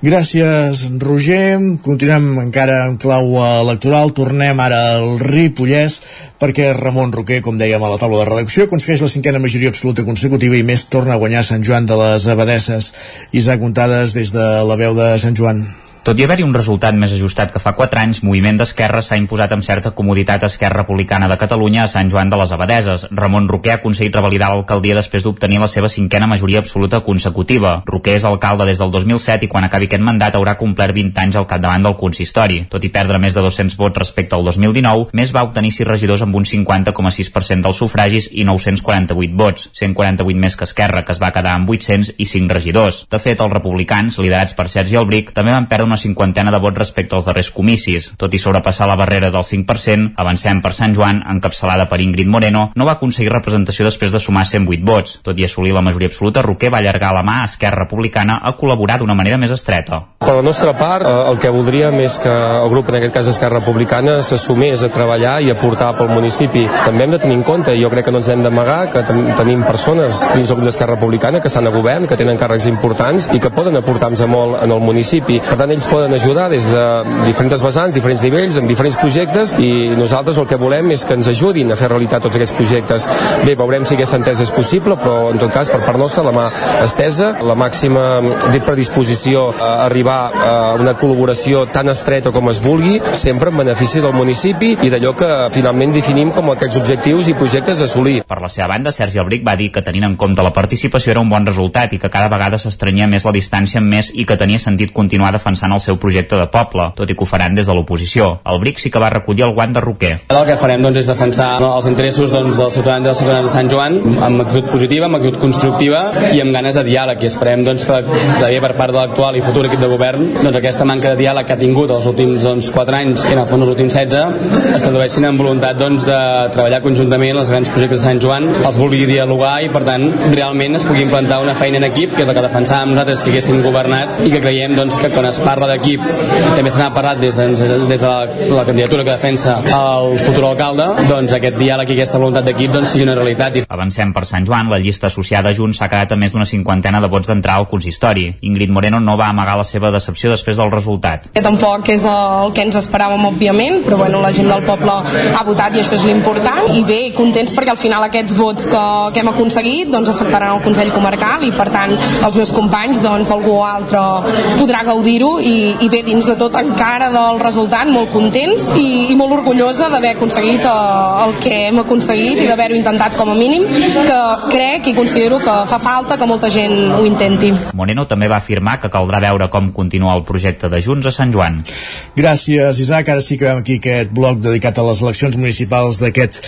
Gràcies, Roger. Continuem encara en clau electoral. Tornem ara al Ripollès perquè Ramon Roquer, com dèiem a la taula de redacció, aconsegueix la cinquena majoria absoluta consecutiva i més torna a guanyar Sant Joan de les Abadesses. Isaac Contades des de la veu de Sant Joan. Tot i haver-hi un resultat més ajustat que fa 4 anys, Moviment d'Esquerra s'ha imposat amb certa comoditat a Esquerra Republicana de Catalunya a Sant Joan de les Abadeses. Ramon Roquer ha aconseguit revalidar l'alcaldia després d'obtenir la seva cinquena majoria absoluta consecutiva. Roquer és alcalde des del 2007 i quan acabi aquest mandat haurà complert 20 anys al capdavant del consistori. Tot i perdre més de 200 vots respecte al 2019, més va obtenir 6 regidors amb un 50,6% dels sufragis i 948 vots, 148 més que Esquerra, que es va quedar amb 800 i 5 regidors. De fet, els republicans, liderats per Sergi Albric, també van perdre una cinquantena de vots respecte als darrers comicis. Tot i sobrepassar la barrera del 5%, avancem per Sant Joan, encapçalada per Ingrid Moreno, no va aconseguir representació després de sumar 108 vots. Tot i assolir la majoria absoluta, Roquer va allargar la mà a Esquerra Republicana a col·laborar d'una manera més estreta. Per la nostra part, eh, el que voldríem és que el grup, en aquest cas Esquerra Republicana, s'assumés a treballar i a portar pel municipi. També hem de tenir en compte, jo crec que no ens hem d'amagar, que ten tenim persones dins del grup d'Esquerra Republicana que estan a govern, que tenen càrrecs importants i que poden aportar-nos molt en el municipi. Per tant, ells ens poden ajudar des de diferents vessants, diferents nivells, amb diferents projectes i nosaltres el que volem és que ens ajudin a fer realitat tots aquests projectes. Bé, veurem si aquesta entesa és possible, però en tot cas per part nostra la mà estesa, la màxima dit predisposició a arribar a una col·laboració tan estreta com es vulgui, sempre en benefici del municipi i d'allò que finalment definim com aquests objectius i projectes a assolir. Per la seva banda, Sergi Albric va dir que tenint en compte la participació era un bon resultat i que cada vegada s'estranyia més la distància més i que tenia sentit continuar defensant el seu projecte de poble, tot i que ho faran des de l'oposició. El BRIC sí que va recollir el guant de Roquer. El que farem doncs, és defensar els interessos doncs, dels ciutadans i dels ciutadans de Sant Joan amb actitud positiva, amb actitud constructiva i amb ganes de diàleg i esperem doncs, que també per part de l'actual i futur equip de govern doncs, aquesta manca de diàleg que ha tingut els últims doncs, 4 anys i en el fons els últims 16 es tradueixin en voluntat doncs, de treballar conjuntament els grans projectes de Sant Joan, els vulgui dialogar i per tant realment es pugui implantar una feina en equip que és el que defensàvem nosaltres si haguéssim governat i que creiem doncs, que quan es parla d'equip també se n'ha parlat des de, des de la, la candidatura que defensa el futur alcalde, doncs aquest diàleg i aquesta voluntat d'equip doncs, sigui una realitat. Avancem per Sant Joan, la llista associada a Junts s'ha quedat a més d'una cinquantena de vots d'entrar al consistori. Ingrid Moreno no va amagar la seva decepció després del resultat. Que tampoc és el que ens esperàvem, òbviament, però bueno, la gent del poble ha votat i això és l'important. I bé, contents perquè al final aquests vots que, que hem aconseguit doncs, afectaran el Consell Comarcal i per tant els meus companys, doncs algú altre podrà gaudir-ho i i, i bé, dins de tot encara del resultat, molt contents i, i molt orgullosa d'haver aconseguit uh, el que hem aconseguit i d'haver-ho intentat com a mínim, que crec i considero que fa falta que molta gent ho intenti. Moreno també va afirmar que caldrà veure com continua el projecte de Junts a Sant Joan. Gràcies, Isaac. Ara sí que vam aquí aquest bloc dedicat a les eleccions municipals d'aquest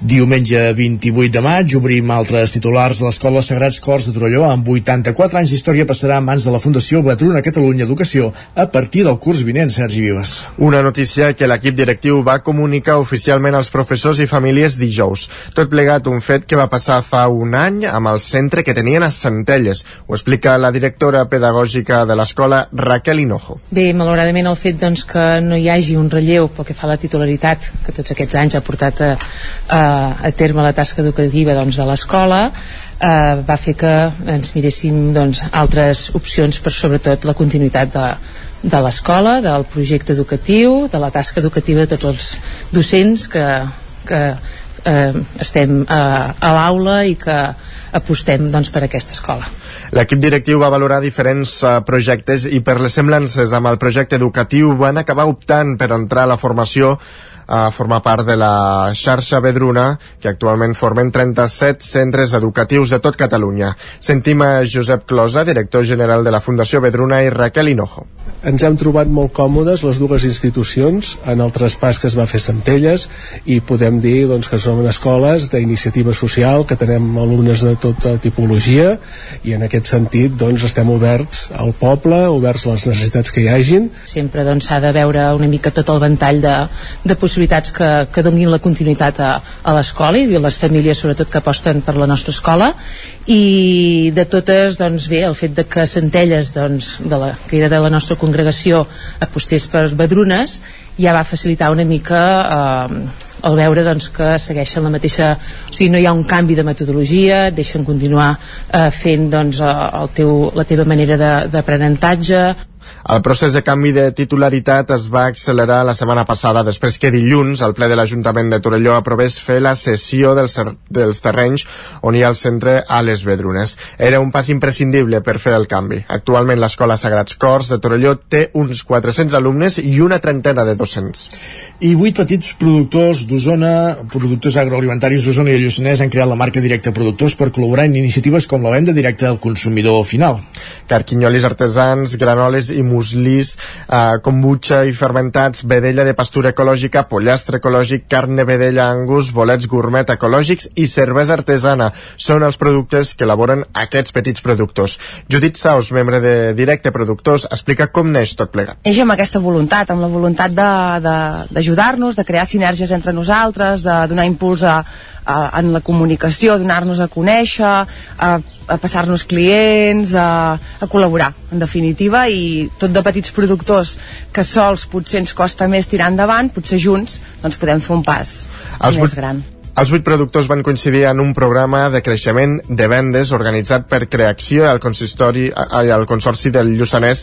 diumenge 28 de maig. Obrim altres titulars de l'Escola Sagrats Cors de Torelló amb 84 anys d'història passarà a mans de la Fundació Batruna Catalunya Educació a partir del curs vinent, Sergi Vives. Una notícia que l'equip directiu va comunicar oficialment als professors i famílies dijous. Tot plegat un fet que va passar fa un any amb el centre que tenien a Centelles. Ho explica la directora pedagògica de l'escola, Raquel Hinojo. Bé, malauradament el fet doncs, que no hi hagi un relleu pel que fa a la titularitat que tots aquests anys ha portat a, a, a terme la tasca educativa doncs, de l'escola eh, va fer que ens miréssim doncs, altres opcions per sobretot la continuïtat de, de l'escola, del projecte educatiu, de la tasca educativa de tots els docents que, que eh, estem a, a l'aula i que apostem doncs, per aquesta escola. L'equip directiu va valorar diferents uh, projectes i per les semblances amb el projecte educatiu van acabar optant per entrar a la formació a formar part de la xarxa Vedruna, que actualment formen 37 centres educatius de tot Catalunya. Sentim a Josep Closa, director general de la Fundació Vedruna, i Raquel Hinojo. Ens hem trobat molt còmodes les dues institucions en el traspàs que es va fer a Centelles i podem dir doncs, que són escoles d'iniciativa social, que tenem alumnes de tota tipologia i en aquest sentit doncs, estem oberts al poble, oberts a les necessitats que hi hagin. Sempre s'ha doncs, de veure una mica tot el ventall de, de possibilitats que, que donin la continuïtat a, a l'escola i les famílies sobretot que aposten per la nostra escola i de totes doncs bé, el fet de que Centelles doncs, de la, que era de la nostra congregació apostés per Badrunes ja va facilitar una mica eh, el veure doncs, que segueixen la mateixa o sigui, no hi ha un canvi de metodologia deixen continuar eh, fent doncs, el teu, la teva manera d'aprenentatge el procés de canvi de titularitat es va accelerar la setmana passada després que dilluns el ple de l'Ajuntament de Torelló aprovés fer la cessió dels, dels terrenys on hi ha el centre a les Vedrunes. Era un pas imprescindible per fer el canvi. Actualment l'Escola Sagrats Cors de Torelló té uns 400 alumnes i una trentena de docents. I vuit petits productors d'Osona, productors agroalimentaris d'Osona i Lluçanès han creat la marca Directe Productors per col·laborar en iniciatives com la venda directa al consumidor final. Carquinyolis artesans, granoles i muslís, eh, kombucha i fermentats, vedella de pastura ecològica, pollastre ecològic, carn de vedella angus, bolets gourmet ecològics i cervesa artesana. Són els productes que elaboren aquests petits productors. Judit Saus, membre de Directe Productors, explica com neix tot plegat. Neix amb aquesta voluntat, amb la voluntat d'ajudar-nos, de, de, de crear sinergies entre nosaltres, de donar impuls a, a, en la comunicació, donar-nos a conèixer, a, a passar-nos clients, a, a col·laborar, en definitiva, i tot de petits productors que sols potser ens costa més tirar endavant, potser junts doncs podem fer un pas Els més gran. Els vuit productors van coincidir en un programa de creixement de vendes organitzat per Creacció al consistori i al Consorci del Lluçanès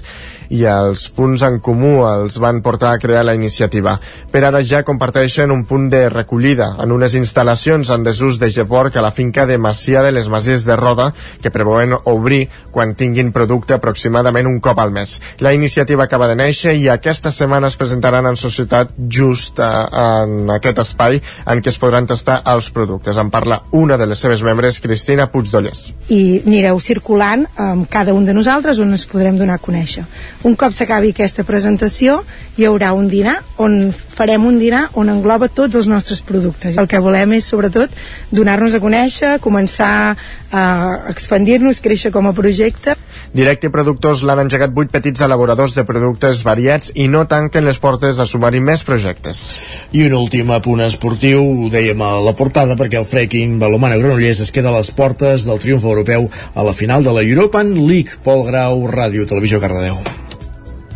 i els punts en comú els van portar a crear la iniciativa. Per ara ja comparteixen un punt de recollida en unes instal·lacions en desús de Geporc a la finca de Macià de les Masies de Roda que preveuen obrir quan tinguin producte aproximadament un cop al mes. La iniciativa acaba de néixer i aquesta setmana es presentaran en societat just eh, en aquest espai en què es podran tastar els productes. En parla una de les seves membres, Cristina Puigdollers. I anireu circulant amb cada un de nosaltres on ens podrem donar a conèixer. Un cop s'acabi aquesta presentació, hi haurà un dinar on farem un dinar on engloba tots els nostres productes. El que volem és, sobretot, donar-nos a conèixer, començar a expandir-nos, créixer com a projecte. Directe Productors l'han engegat vuit petits elaboradors de productes variats i no tanquen les portes a sumar-hi més projectes. I un últim apunt esportiu, ho dèiem a la portada, perquè el Freaking Balomana Granollers es queda a les portes del triomf europeu a la final de la European League. Pol Grau, Ràdio Televisió Cardedeu.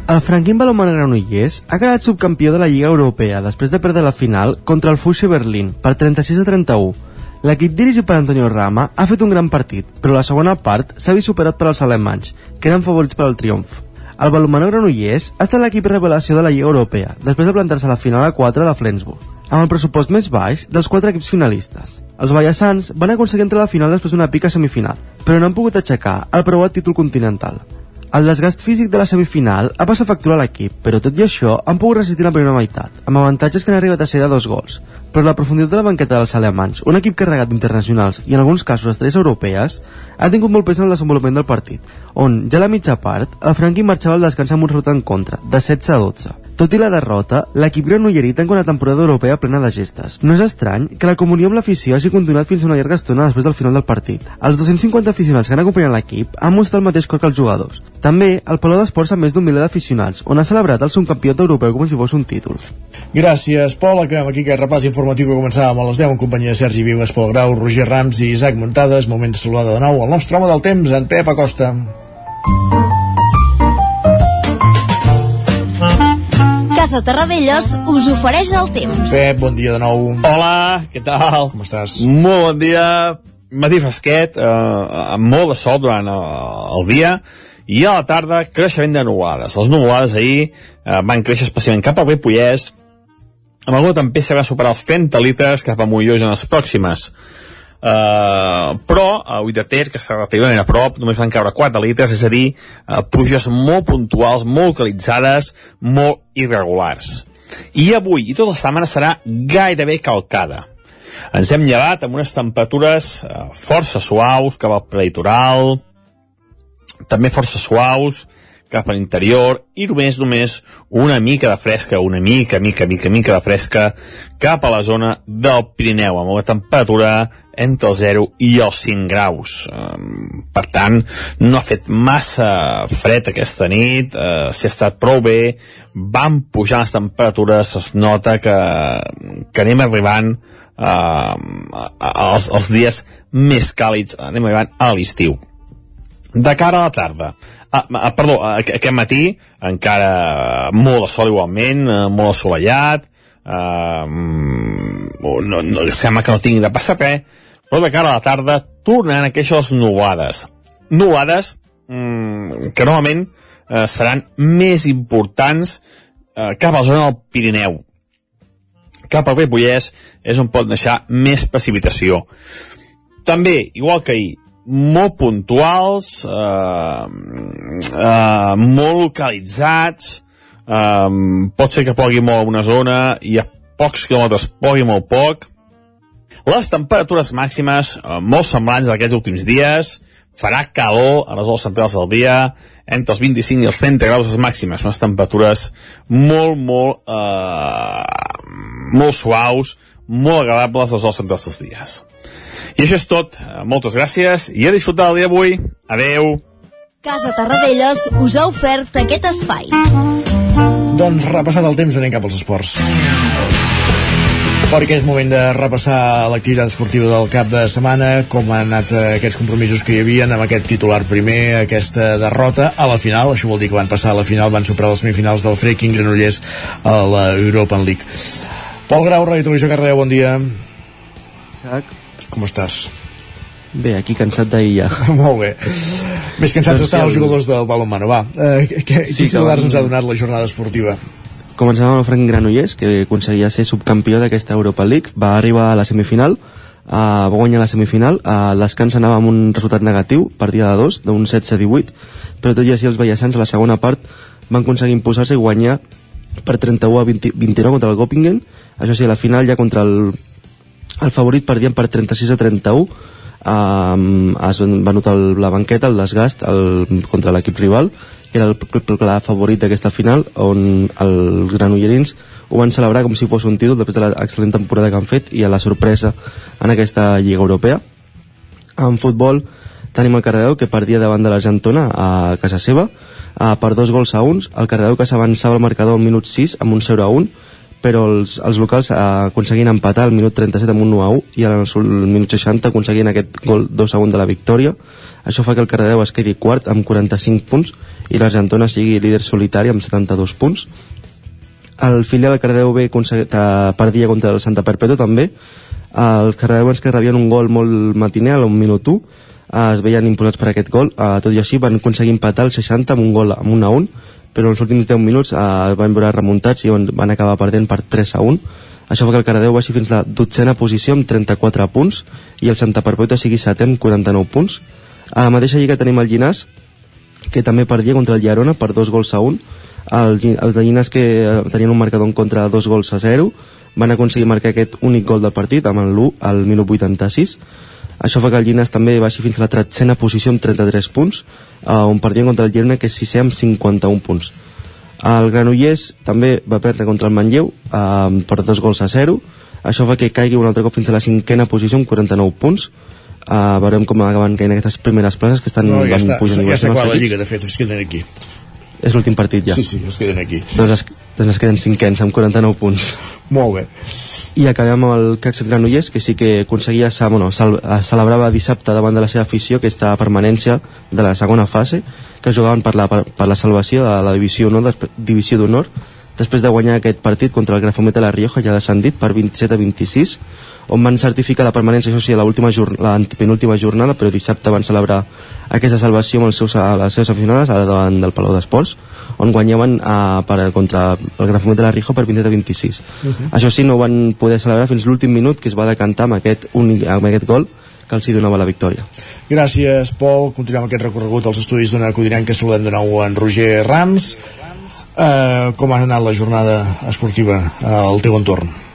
El Franquín Balomana Granollers ha quedat subcampió de la Lliga Europea després de perdre la final contra el Fusche Berlín per 36 a 31. L'equip dirigit per Antonio Rama ha fet un gran partit, però la segona part s'ha vist superat per als alemanys, que eren favorits per al triomf. El Balomana Granollers ha estat l'equip revelació de la Lliga Europea, després de plantar-se a la final a 4 de Flensburg, amb el pressupost més baix dels quatre equips finalistes. Els ballassans van aconseguir entrar a la final després d'una pica semifinal, però no han pogut aixecar el preuat títol continental. El desgast físic de la semifinal ha passat factura a l'equip, però tot i això han pogut resistir la primera meitat, amb avantatges que han arribat a ser de dos gols. Però la profunditat de la banqueta dels alemans, un equip carregat d'internacionals i en alguns casos estrelles europees, ha tingut molt pes en el desenvolupament del partit, on, ja a la mitja part, el Franqui marxava al descans amb un resultat en contra, de 16 a 12. Tot i la derrota, l'equip granollerí tanca una temporada europea plena de gestes. No és estrany que la comunió amb l'afició hagi continuat fins a una llarga estona després del final del partit. Els 250 aficionats que han acompanyat l'equip han mostrat el mateix cor que els jugadors. També, el Palau d'Esports amb més d'un miler d'aficionats, on ha celebrat el subcampionat europeu com si fos un títol. Gràcies, Pol. Acabem aquí aquest repàs informatiu que començàvem a les 10 en companyia de Sergi Vives, Pol Grau, Roger Rams i Isaac Muntades. Moment de saludar de nou el nostre home del temps, en Pep Acosta. Casa Terradellos us ofereix el temps. Pep, bon dia de nou. Hola, què tal? Com estàs? Molt bon dia. Matí fresquet, eh, amb molt de sol durant el, el dia, i a la tarda creixement de nuvolades. Les nuvolades ahir eh, van créixer especialment cap al Ripollès, amb alguna tempesta que va superar els 30 litres cap a Mollós en les pròximes. Uh, però a Ull de Ter, que està relativament a prop, només van caure 4 litres, és a dir, uh, pluges molt puntuals, molt localitzades, molt irregulars. I avui i tota la setmana serà gairebé calcada. Ens hem llevat amb unes temperatures uh, força suaus cap al prelitoral, també força suaus cap a l'interior i només, només una mica de fresca, una mica, mica, mica, mica de fresca cap a la zona del Pirineu, amb una temperatura entre el 0 i els 5 graus. Um, per tant, no ha fet massa fred aquesta nit, uh, si ha estat prou bé, van pujar les temperatures, es nota que, que anem arribant uh, als, als dies més càlids, anem arribant a l'estiu. De cara a la tarda, Ah, ah, perdó, aquest matí encara molt de sol igualment, eh, molt assolellat, eh, no, no, sembla que no tingui de passar res, però de cara a la tarda tornaran aquelles nuades. Nuades mm, que normalment eh, seran més importants eh, cap a la zona del Pirineu. Cap al Ripollès és on pot deixar més precipitació. També, igual que ahir, molt puntuals, eh, eh, molt localitzats, eh, pot ser que pogui molt a una zona i a pocs quilòmetres pogui molt poc. Les temperatures màximes eh, molt semblants d'aquests últims dies, farà calor a les hores centrals del dia, entre els 25 i els 30 graus les màximes, unes temperatures molt, molt, eh, molt suaus, molt agradables a les hores centrals dels dies. I això és tot. Moltes gràcies i a disfrutar el dia d'avui. Adeu. Casa Tarradellas us ha ofert aquest espai. Doncs repassat el temps anem cap als esports. Perquè és moment de repassar l'activitat esportiva del cap de setmana, com han anat aquests compromisos que hi havia amb aquest titular primer, aquesta derrota a la final, això vol dir que van passar a la final, van superar les semifinals del Freaking Granollers a la European League. Pol Grau, Ràdio Televisió Cardeu, bon dia. Isaac. Com estàs? Bé, aquí cansat d'ahir ja. (laughs) Molt bé. Més cansats doncs estan els jugadors del balonmano. Va, eh, què, sí, quins titulars ens ha donat la jornada esportiva? Començàvem amb el Frank Granollers, que aconseguia ser subcampió d'aquesta Europa League. Va arribar a la semifinal, uh, va guanyar la semifinal. Uh, el anava amb un resultat negatiu, partida de 2, d'un 16-18, però tot i així els veiassans a la segona part van aconseguir imposar-se i guanyar per 31 a 20, 29 contra el Göppingen. Això sí, a la final ja contra el el favorit perdien per 36 a 31 um, es va notar el, la banqueta, el desgast el, contra l'equip rival era el, clar favorit d'aquesta final on els granollerins ho van celebrar com si fos un títol després de l'excel·lent temporada que han fet i a la sorpresa en aquesta Lliga Europea. En futbol tenim el Cardedeu que perdia davant de l'Argentona a casa seva uh, per dos gols a uns. El Cardedeu que s'avançava al marcador al minut 6 amb un 0 a 1 però els, els locals eh, aconseguien empatar al minut 37 amb un 1 a 1 i al minut 60 aconseguien aquest gol 2 a 1 de la victòria. Això fa que el Cardedeu es quedi quart amb 45 punts i l'Argentona sigui líder solitari amb 72 punts. El filial del Cardedeu B perdia contra el Santa Perpètua també. Els cardedeuens que rebien un gol molt matiner al minut 1 eh, es veien imposats per aquest gol. Eh, tot i així van aconseguir empatar el 60 amb un gol amb un a 1 però els últims 10 minuts eh, van veure remuntats i van acabar perdent per 3 a 1 això fa que el Caradeu baixi fins a la dotzena posició amb 34 punts i el Santa Perpètua sigui setè amb 49 punts. A la mateixa lliga tenim el Llinàs que també perdia contra el Llerona per dos gols a un. Els, els de Llines que eh, tenien un marcador en contra de dos gols a zero van aconseguir marcar aquest únic gol del partit amb el 1 al minut 86 això fa que el Llines també baixi fins a la tretzena posició amb 33 punts eh, on perdia contra el Girona que és sisè amb 51 punts. El Granollers també va perdre contra el Manlleu eh, per dos gols a 0 això fa que caigui un altre cop fins a la cinquena posició amb 49 punts uh, veurem com acaben caient aquestes primeres places que estan No, ja està, pujant ja està clar la. Lliga, de fet, es queden aquí. és l'últim partit ja Sí, sí, es queden aquí. doncs es, doncs es queden cinquens amb 49 punts Molt bé. i acabem amb el Caxet Granollers que sí que aconseguia sa- bueno, sal, celebrava dissabte davant de la seva afició aquesta permanència de la segona fase que jugaven per la, per, per la salvació de la divisió d'honor divisió d'honor després de guanyar aquest partit contra el Grafomet de la Rioja ja descendit per 27 a 26 on van certificar la permanència, això sí, a l'última penúltima jornada, però dissabte van celebrar aquesta salvació amb els seus, les seves aficionades davant del Palau d'Esports, on guanyaven a, per, contra el Grafomet de la Rioja per 27 a 26. Mhm. Això sí, no ho van poder celebrar fins l'últim minut que es va decantar amb aquest, únic, amb aquest gol que els hi donava la victòria. Gràcies, Pol. Continuem aquest recorregut als estudis d'una Codinenca. Saludem de nou en Roger Rams. Uh, com ha anat la jornada esportiva uh, al teu entorn?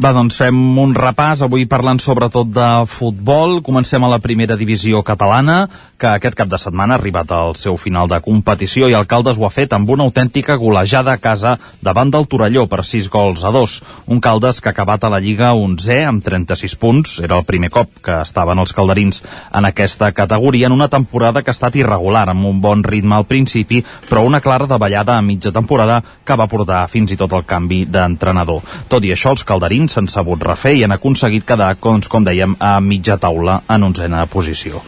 Va, doncs fem un repàs, avui parlant sobretot de futbol. Comencem a la primera divisió catalana, que aquest cap de setmana ha arribat al seu final de competició i el Caldes ho ha fet amb una autèntica golejada a casa davant del Torelló per 6 gols a 2. Un Caldes que ha acabat a la Lliga 11 amb 36 punts. Era el primer cop que estaven els calderins en aquesta categoria en una temporada que ha estat irregular, amb un bon ritme al principi, però una clara davallada a mitja temporada que va portar fins i tot el canvi d'entrenador. Tot i això, els calderins s'han sabut refer i han aconseguit quedar, doncs, com dèiem, a mitja taula en onzena posició.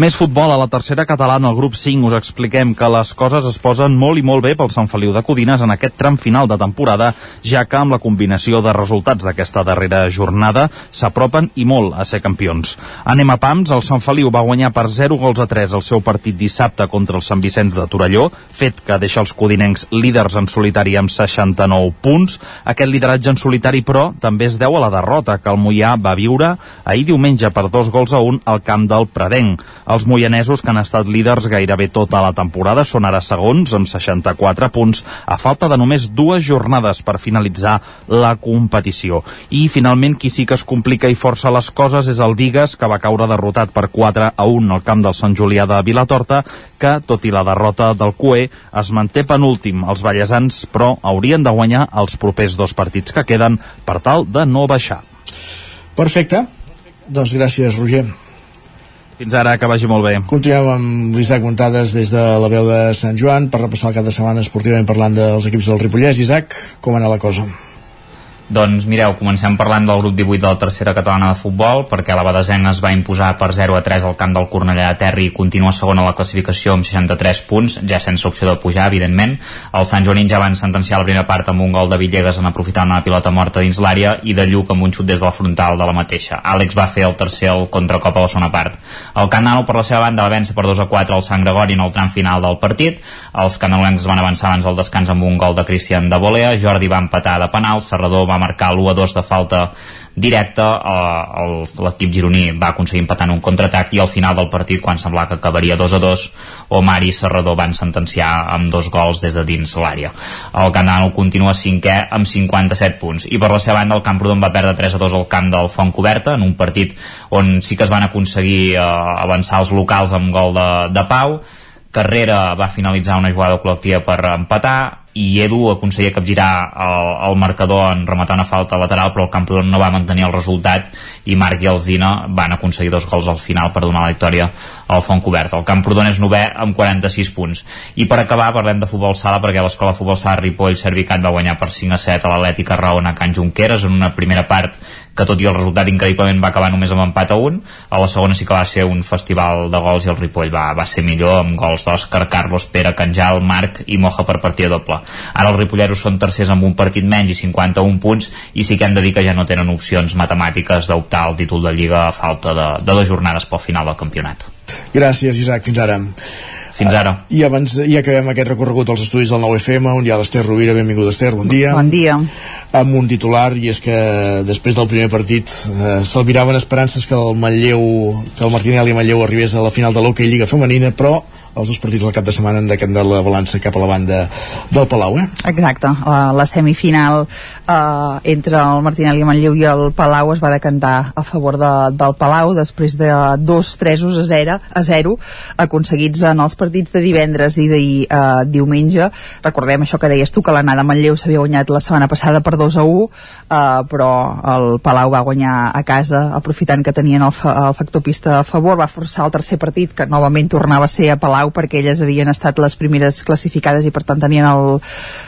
Més futbol a la tercera catalana, al grup 5, us expliquem que les coses es posen molt i molt bé pel Sant Feliu de Codines en aquest tram final de temporada, ja que amb la combinació de resultats d'aquesta darrera jornada s'apropen i molt a ser campions. Anem a Pams, el Sant Feliu va guanyar per 0 gols a 3 el seu partit dissabte contra el Sant Vicenç de Torelló, fet que deixa els codinencs líders en solitari amb 69 punts. Aquest lideratge en solitari, però, també es deu a la derrota que el Moià va viure ahir diumenge per dos gols a un al camp del Predenc. Els moianesos, que han estat líders gairebé tota la temporada, són ara segons, amb 64 punts, a falta de només dues jornades per finalitzar la competició. I, finalment, qui sí que es complica i força les coses és el Vigues, que va caure derrotat per 4 a 1 al camp del Sant Julià de Vilatorta, que, tot i la derrota del CUE, es manté penúltim. Els ballesans, però, haurien de guanyar els propers dos partits que queden per tal de no baixar. Perfecte. Doncs gràcies, Roger. Fins ara, que vagi molt bé. Continuem amb l'Isaac Montades des de la veu de Sant Joan per repassar el cap de setmana esportivament parlant dels equips del Ripollès. Isaac, com ha anat la cosa? Doncs mireu, comencem parlant del grup 18 de la tercera catalana de futbol perquè la Badesenc es va imposar per 0 a 3 al camp del Cornellà de Terri i continua segona a la classificació amb 63 punts, ja sense opció de pujar, evidentment. Els Sant Joanins ja van sentenciar la primera part amb un gol de Villegas en aprofitar una pilota morta dins l'àrea i de Lluc amb un xut des de la frontal de la mateixa. Àlex va fer el tercer el contracop a la segona part. El Canal, per la seva banda, va vèncer per 2 a 4 al Sant Gregori en el tram final del partit. Els canalencs van avançar abans del descans amb un gol de Cristian de Volea, Jordi va empatar de penal, Serrador va marcar l'1 a 2 de falta directa eh, l'equip gironí va aconseguir empatar en un contraatac i al final del partit quan semblava que acabaria 2 a 2 Omar i Serrador van sentenciar amb dos gols des de dins l'àrea. El Canal continua cinquè amb 57 punts. I per la seva banda el Camprodon va perdre 3 a 2 al camp del Font Coberta en un partit on sí que es van aconseguir eh, avançar els locals amb gol de, de Pau Carrera va finalitzar una jugada col·lectiva per empatar i Edu aconseguia capgirar el, el marcador en rematar una falta lateral però el Camprodon no va mantenir el resultat i Marc i Alzina van aconseguir dos gols al final per donar la victòria al Font Cobert. El Camprodon és novè amb 46 punts. I per acabar parlem de futbol sala perquè l'escola futbol sala Ripoll Servicat va guanyar per 5 a 7 a l'Atlètica Raona Can Junqueras en una primera part que tot i el resultat increïblement va acabar només amb empat a un a la segona sí que va ser un festival de gols i el Ripoll va, va ser millor amb gols d'Òscar, Carlos, Pere, Canjal, Marc i Moja per partida doble ara els ripolleros són tercers amb un partit menys i 51 punts i sí que hem de dir que ja no tenen opcions matemàtiques d'optar al títol de Lliga a falta de, de dues jornades pel final del campionat Gràcies, Isaac. Fins ara. Fins ara I abans ja acabem aquest recorregut als estudis del 9FM, on hi ha l'Ester Rovira. Benvinguda, Ester, bon dia. Bon dia. Amb un titular, i és que després del primer partit eh, s'albiraven esperances que el Manlleu, que el Martinelli Manlleu arribés a la final de l'Hockey Lliga Femenina, però els dos partits del cap de setmana han decantat la balança cap a la banda del Palau, eh? Exacte, la, la semifinal eh, entre el Martinelli Manlleu i el Palau es va decantar a favor de, del Palau després de dos tresos a 0, a 0 aconseguits en els partits de divendres i de eh, diumenge. Recordem això que deies tu, que l'anada Manlleu s'havia guanyat la setmana passada per 2 a 1, eh, però el Palau va guanyar a casa aprofitant que tenien el, fa, el factor pista a favor, va forçar el tercer partit que novament tornava a ser a Palau perquè elles havien estat les primeres classificades i per tant tenien el,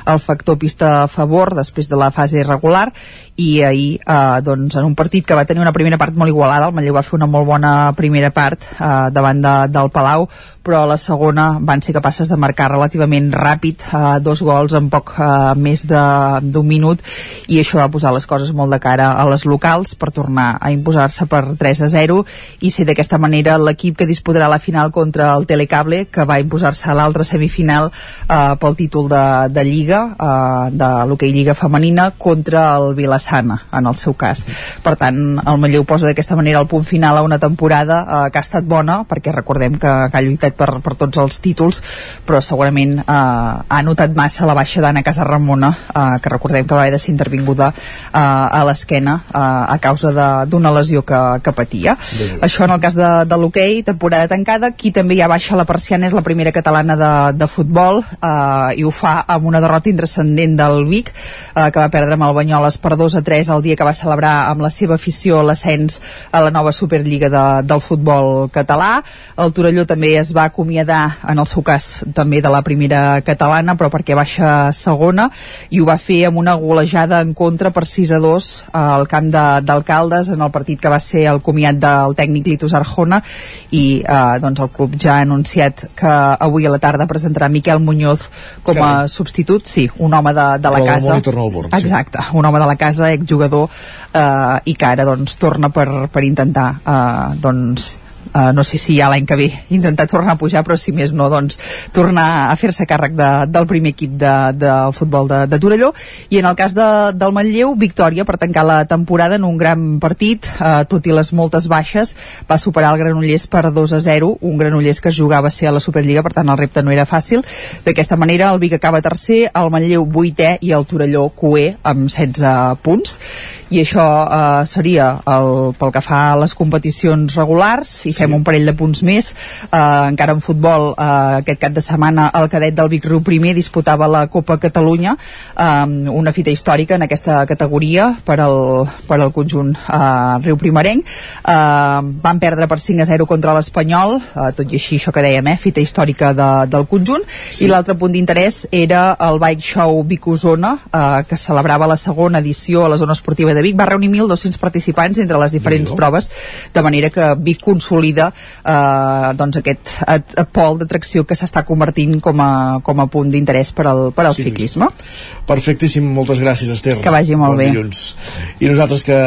el factor pista a favor després de la fase regular i ahir eh, doncs, en un partit que va tenir una primera part molt igualada, el Manlleu va fer una molt bona primera part eh, davant de, del Palau però a la segona van ser capaces de marcar relativament ràpid eh, dos gols en poc eh, més d'un minut i això va posar les coses molt de cara a les locals per tornar a imposar-se per 3 a 0 i ser d'aquesta manera l'equip que disputarà la final contra el Telecable que va imposar-se a l'altra semifinal eh, pel títol de, de Lliga eh, de l'hoquei Lliga femenina contra el Vilassana en el seu cas. Per tant el Manlleu posa d'aquesta manera el punt final a una temporada eh, que ha estat bona perquè recordem que, que ha lluitat per, per tots els títols però segurament eh, ha notat massa la baixa d'Anna Casarramona eh, que recordem que va haver de ser intervinguda eh, a l'esquena eh, a causa d'una lesió que, que patia. Bé. això en el cas de, de l'hoquei temporada tancada, qui també ja baixa la persiana és la primera catalana de, de futbol eh, i ho fa amb una derrota intrascendent del Vic eh, que va perdre amb el Banyoles per 2 a 3 el dia que va celebrar amb la seva afició l'ascens a la nova Superliga de, del futbol català. El Torelló també es va acomiadar, en el seu cas també de la primera catalana, però perquè baixa segona, i ho va fer amb una golejada en contra per 6 a 2 al camp d'Alcaldes en el partit que va ser el comiat del tècnic Litus Arjona i eh, doncs el club ja ha anunciat que avui a la tarda presentarà Miquel Muñoz com a Carai. substitut, sí, un home de, de la casa Born, sí. exacte, un home de la casa, exjugador eh, i que ara doncs torna per, per intentar eh, doncs Uh, no sé si ja l'any que ve intentar tornar a pujar, però si més no, doncs tornar a fer-se càrrec de, del primer equip de, del futbol de, de Torelló. I en el cas de, del Manlleu, victòria per tancar la temporada en un gran partit, uh, tot i les moltes baixes, va superar el Granollers per 2 a 0, un Granollers que jugava a ser a la Superliga, per tant el repte no era fàcil. D'aquesta manera, el Vic acaba tercer, el Manlleu vuitè i el Torelló cué amb 16 punts. I això uh, seria el, pel que fa a les competicions regulars. I fem un parell de punts més eh, encara en futbol eh, aquest cap de setmana el cadet del Vic Riu primer disputava la Copa Catalunya eh, una fita històrica en aquesta categoria per al, per al conjunt eh, Riu Primerenc. Eh, van perdre per 5 a 0 contra l'Espanyol eh, tot i així això que dèiem, eh, fita històrica de, del conjunt. Sí. i l'altre punt d'interès era el Bike Show Vic Osona eh, que celebrava la segona edició a la zona esportiva de Vic va reunir 1.200 participants entre les diferents proves de manera que Vic consolida eh, doncs aquest pol d'atracció que s'està convertint com a, com a punt d'interès per al, per al sí, ciclisme. Perfectíssim, moltes gràcies Esther. Que vagi molt bon bé. Dilluns. I nosaltres que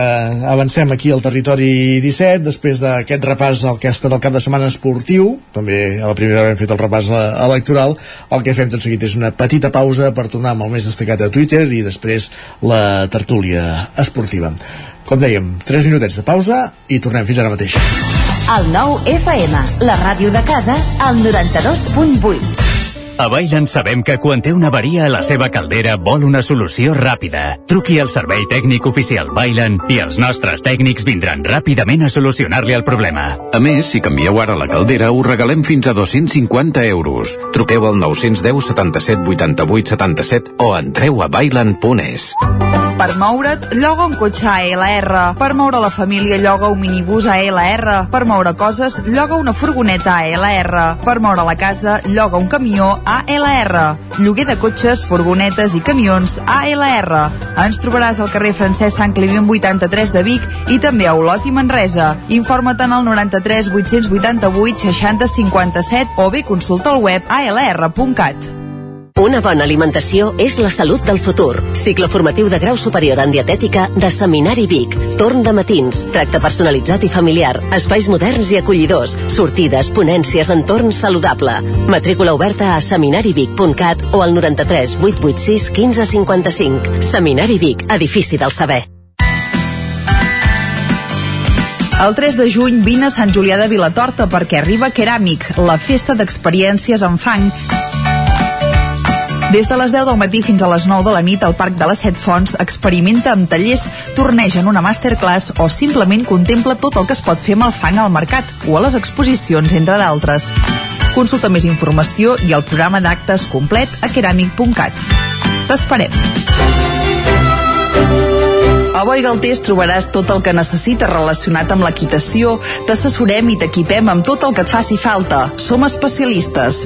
avancem aquí al territori 17, després d'aquest repàs al que ha estat el cap de setmana esportiu, també a la primera hora hem fet el repàs eh, electoral, el que fem tot seguit és una petita pausa per tornar amb el més destacat a Twitter i després la tertúlia esportiva. Com dèiem, 3 minutets de pausa i tornem fins ara mateix. El nou FM, la ràdio de casa, al 92.8. A Bailen sabem que quan té una avaria a la seva caldera vol una solució ràpida. Truqui al servei tècnic oficial Bailen i els nostres tècnics vindran ràpidament a solucionar-li el problema. A més, si canvieu ara la caldera, us regalem fins a 250 euros. Truqueu al 910 77 88 77 o entreu a bailen.es. Per moure't, lloga un cotxe ALR. Per moure la família, lloga un minibús ALR. Per moure coses, lloga una furgoneta ALR. Per moure la casa, lloga un camió ALR. Lloguer de cotxes, furgonetes i camions ALR. Ens trobaràs al carrer Francesc Sant Climent 83 de Vic i també a Olot i Manresa. Informa't en el 93 888 60 57 o bé consulta el web alr.cat. Una bona alimentació és la salut del futur. Cicle formatiu de grau superior en dietètica de Seminari Vic. Torn de matins, tracte personalitzat i familiar, espais moderns i acollidors, sortides, ponències, entorn saludable. Matrícula oberta a seminarivic.cat o al 93 886 1555. Seminari Vic, edifici del saber. El 3 de juny vine a Sant Julià de Vilatorta perquè arriba Keràmic, la festa d'experiències en fang. Des de les 10 del matí fins a les 9 de la nit al Parc de les Set Fonts experimenta amb tallers, torneja en una masterclass o simplement contempla tot el que es pot fer amb el fang al mercat o a les exposicions, entre d'altres. Consulta més informació i el programa d'actes complet a keramic.cat. T'esperem! A Boi Galtés trobaràs tot el que necessites relacionat amb l'equitació, t'assessorem i t'equipem amb tot el que et faci falta. Som especialistes.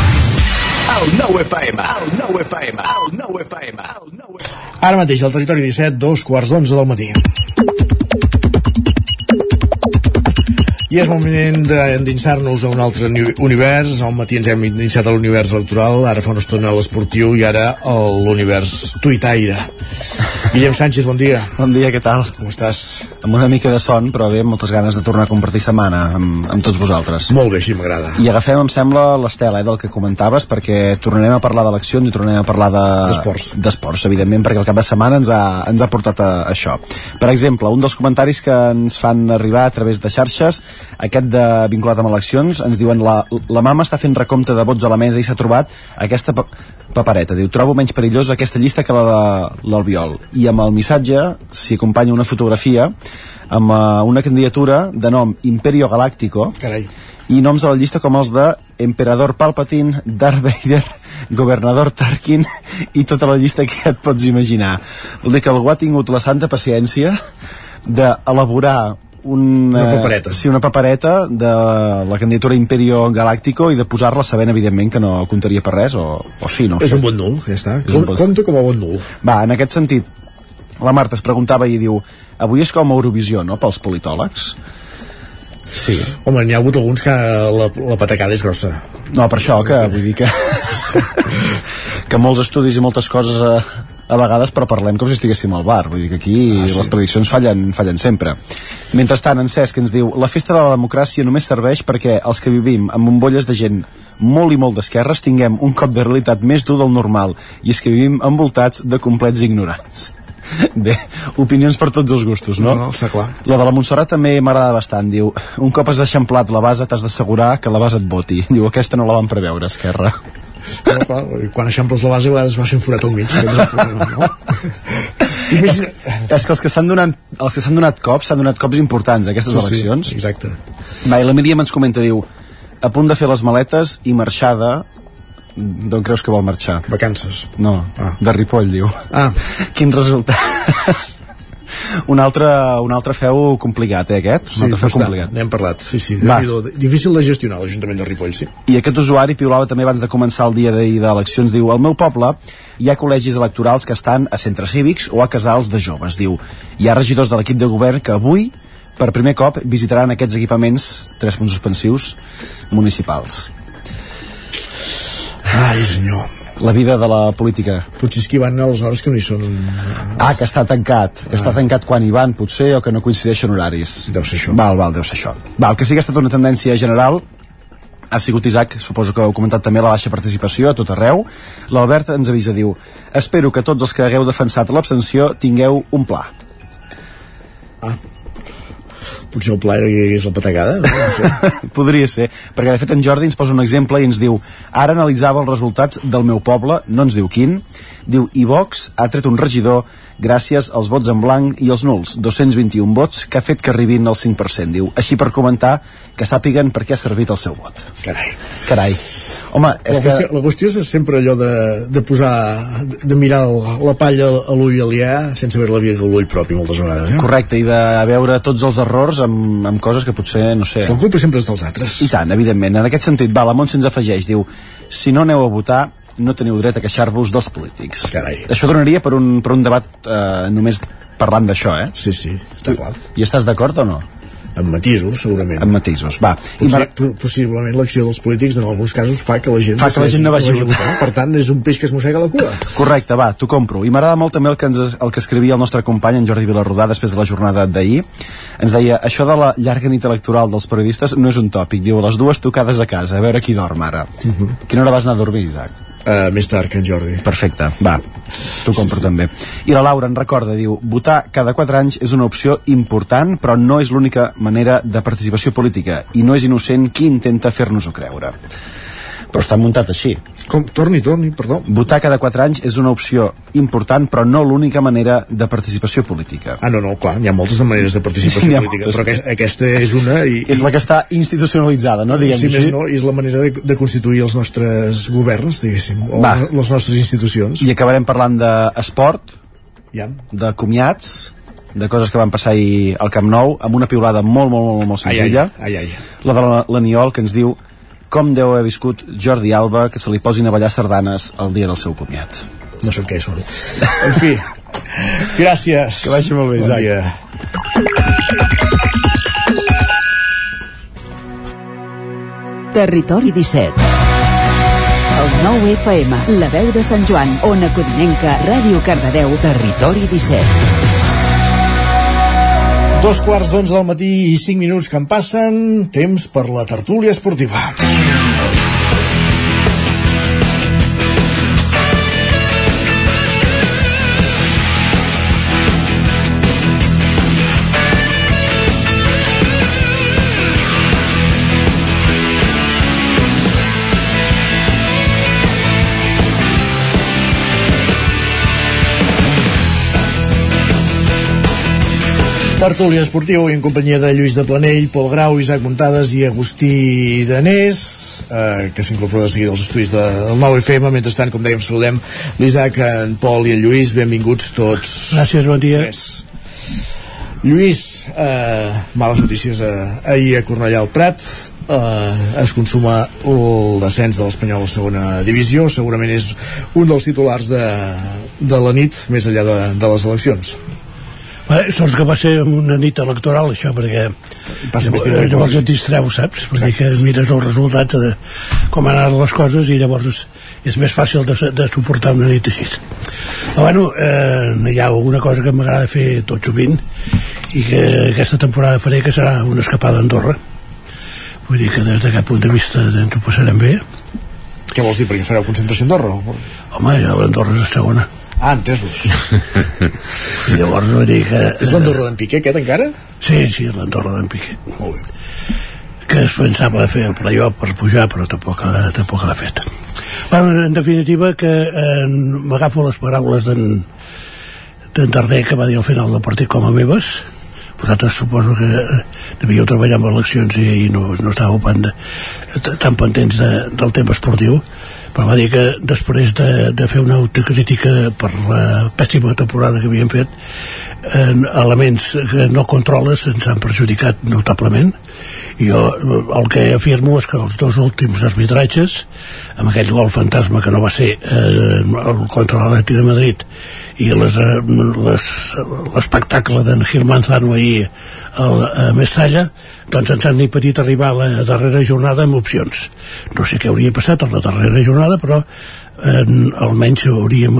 Ara mateix al territori 17, dos quarts d'onze del matí. I és moment d'endinsar-nos a un altre uni- univers. Al matí ens hem iniciat a l'univers electoral, ara fa una estona a l'esportiu i ara a l'univers tuitaire. (laughs) Guillem Sánchez, bon dia. Bon dia, què tal? Com estàs? Amb una mica de son, però bé, amb moltes ganes de tornar a compartir setmana amb, amb tots vosaltres. Molt bé, així m'agrada. I agafem, em sembla, l'estela eh, del que comentaves, perquè tornarem a parlar d'eleccions i tornarem a parlar de... D'esports. D'esports, evidentment, perquè el cap de setmana ens ha, ens ha portat a, a això. Per exemple, un dels comentaris que ens fan arribar a través de xarxes, aquest de vinculat amb eleccions, ens diuen la, la mama està fent recompte de vots a la mesa i s'ha trobat aquesta pa papereta. Diu, trobo menys perillosa aquesta llista que la de l'Albiol. I amb el missatge s'hi acompanya una fotografia amb uh, una candidatura de nom Imperio Galáctico Carai. i noms a la llista com els de Emperador Palpatine, Darth Vader, (laughs) Governador Tarkin (laughs) i tota la llista que et pots imaginar. Vol dir que algú ha tingut la santa paciència d'elaborar un, Una eh, papereta. sí, una papereta de la candidatura Imperio Galáctico i de posar-la sabent evidentment que no comptaria per res o, o sí, no És sé. un bon nul, ja està. És un bon- Compte com a bon nul. Va, en aquest sentit, la Marta es preguntava i diu avui és com Eurovisió, no?, pels politòlegs. Sí. Home, n'hi ha hagut alguns que la, la patacada és grossa. No, per això, que vull dir que... (laughs) que molts estudis i moltes coses a, a vegades, però parlem com si estiguéssim al bar. Vull dir que aquí ah, sí. les prediccions fallen, fallen sempre. Mentrestant, en Cesc ens diu la festa de la democràcia només serveix perquè els que vivim amb bombolles de gent molt i molt d'esquerres tinguem un cop de realitat més dur del normal i és que vivim envoltats de complets ignorants. (laughs) Bé, opinions per tots els gustos, no? No, no, està clar. La de la Montserrat també m'agrada bastant. Diu, un cop has eixamplat la base t'has d'assegurar que la base et voti. (laughs) Diu, aquesta no la van preveure, Esquerra. Però, clar, quan eixamples la base a vegades va ser un forat al mig. no? (laughs) és, és que els que s'han donat, els que s'han donat cops s'han donat cops importants a aquestes Sí, sí, eleccions. exacte. Va, i la Míriam ens comenta, diu, a punt de fer les maletes i marxada d'on creus que vol marxar? Vacances. No, ah. de Ripoll, diu. Ah. (laughs) Quin resultat. (laughs) un altre, un altre feu complicat, eh, aquest? Sí, un altre feu bastant, complicat. n'hem parlat. Sí, sí, Va. Difícil de gestionar l'Ajuntament de Ripoll, sí. I aquest usuari piulava també abans de començar el dia d'ahir d'eleccions, diu, al meu poble hi ha col·legis electorals que estan a centres cívics o a casals de joves, diu. Hi ha regidors de l'equip de govern que avui, per primer cop, visitaran aquests equipaments, tres punts suspensius, municipals. Ai, senyor. La vida de la política. Potser és que hi van aleshores que no hi són... Ah, que està tancat. Que està tancat quan hi van, potser, o que no coincideixen horaris. Deu ser això. Val, val, deu ser això. Val, que sí que ha estat una tendència general ha sigut Isaac, suposo que heu comentat també la baixa participació a tot arreu. L'Albert ens avisa, diu Espero que tots els que hagueu defensat l'abstenció tingueu un pla. Potser el pla era que hi hagués la patacada. No sé. (laughs) Podria ser, perquè de fet en Jordi ens posa un exemple i ens diu ara analitzava els resultats del meu poble, no ens diu quin, Diu, i Vox ha tret un regidor gràcies als vots en blanc i els nuls, 221 vots, que ha fet que arribin al 5%. Diu, així per comentar que sàpiguen per què ha servit el seu vot. Carai. Carai. Home, és la, que... qüestió, la qüestió és sempre allò de, de posar de, de mirar el, la palla a l'ull alià sense veure la via de l'ull propi moltes vegades eh? Correcte, i de veure tots els errors amb, amb coses que potser, no sé... la culpa sempre és dels altres I tant, evidentment. En aquest sentit, va, la Montse ens afegeix, diu si no aneu a votar, no teniu dret a queixar-vos dels polítics. Carai. Això donaria per un, per un debat eh, només parlant d'això, eh? Sí, sí, està clar. I estàs d'acord o no? amb matisos, segurament. Amb matisos, va. I Potser, mar... possiblement l'acció dels polítics en alguns casos fa que la gent fa que la gent no vagi a votar. Per tant, és un peix que es mossega la cua. Correcte, va, t'ho compro. I m'agrada molt també el que, ens, el que escrivia el nostre company, en Jordi Vilarrodà, després de la jornada d'ahir. Ens deia, això de la llarga nit electoral dels periodistes no és un tòpic. Diu, les dues tocades a casa, a veure qui dorm ara. Uh Mhm. -huh. Quina hora vas anar a dormir, Isaac? Uh, més tard que en Jordi. Perfecte, va, t'ho compro sí, sí. també. I la Laura en recorda, diu, votar cada 4 anys és una opció important, però no és l'única manera de participació política, i no és innocent qui intenta fer-nos-ho creure. Però està muntat així. Com? Torni, torni, perdó. Votar cada 4 anys és una opció important, però no l'única manera de participació política. Ah, no, no, clar, hi ha moltes maneres de participació (laughs) política, moltes. però aquesta, aquesta és una... I, és la que està institucionalitzada, no? Diguem si més no, és la manera de, de constituir els nostres governs, diguéssim, o Va. les nostres institucions. I acabarem parlant d'esport, ja. de comiats, de coses que van passar ahir al Camp Nou, amb una piulada molt, molt, molt, molt senzilla. Ai, ai, ai. La de l'Aniol, que ens diu com deu haver viscut Jordi Alba que se li posin a ballar sardanes el dia del seu comiat. No sé què són. (laughs) En fi, gràcies. Que vagi molt bé, bon Isaac. Dia. Territori 17 El 9 FM, la veu de Sant Joan, Ona Codinenca, Ràdio Cardedeu, Territori 17 Dos quarts d'onze del matí i cinc minuts que en passen, temps per la tertúlia esportiva. Tertúlia esportiu en companyia de Lluís de Planell, Pol Grau, Isaac Muntades i Agustí Danés eh, que s'incorpora de seguida als estudis de, del 9FM mentrestant, com dèiem, saludem l'Isaac, en Pol i en Lluís. Benvinguts tots Gràcies, bon dia. tres. Lluís eh, males notícies eh, ahir a Cornellà al Prat. Eh, es consuma el descens de l'Espanyol a segona divisió. Segurament és un dels titulars de, de la nit més enllà de, de les eleccions Bé, sort que va ser una nit electoral això perquè Passa llavors, llavors et distreu saps? Vull dir que mires els resultats de com han anat les coses i llavors és més fàcil de, de suportar una nit així. Però bueno, eh, hi ha alguna cosa que m'agrada fer tot sovint i que aquesta temporada faré que serà una escapada a Andorra. Vull dir que des d'aquest punt de vista ens ho passarem bé. Què vols dir, perquè fareu concentració a Andorra? home, l'Andorra és a segona Ah, entesos. I (laughs) llavors vull dir que... És l'Andorra d'en Piqué, aquest encara? Sí, sí, l'Andorra d'en Piqué. Molt bé. Que es pensava fer el playoff per pujar, però tampoc, tampoc l'ha fet. Bueno, en definitiva, que eh, m'agafo les paraules d'en d'en Darder que va dir al final del partit com a meves vosaltres suposo que devíeu treballar amb eleccions i, i no, no estàveu tan, tan pendents de, del tema esportiu però va dir que després de, de fer una autocrítica per la pèssima temporada que havíem fet eh, elements que no controles ens han perjudicat notablement. Jo el que afirmo és que els dos últims arbitratges amb aquell gol fantasma que no va ser eh, el contra l'Atleti de Madrid i l'espectacle d'en Gil Manzano ahir al, a Mestalla doncs ens han impedir arribar a la darrera jornada amb opcions. No sé què hauria passat a la darrera jornada però eh, almenys hauríem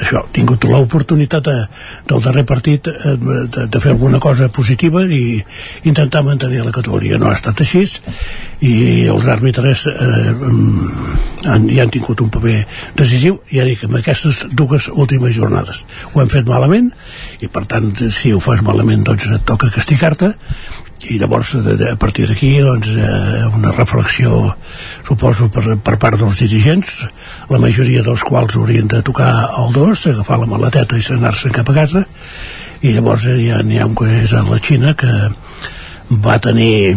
això, tingut l'oportunitat de, del darrer partit eh, de, de fer alguna cosa positiva i intentar mantenir la categoria. No ha estat així i els àrbitres eh, han, hi han tingut un paper decisiu. Ja dic, en aquestes dues últimes jornades ho hem fet malament i per tant si ho fas malament doncs et toca castigar-te i llavors a partir d'aquí doncs, eh, una reflexió suposo per, per part dels dirigents la majoria dels quals haurien de tocar el dos, agafar la maleteta i anar-se'n cap a casa. I llavors ja n'hi ha un que és a la Xina que va tenir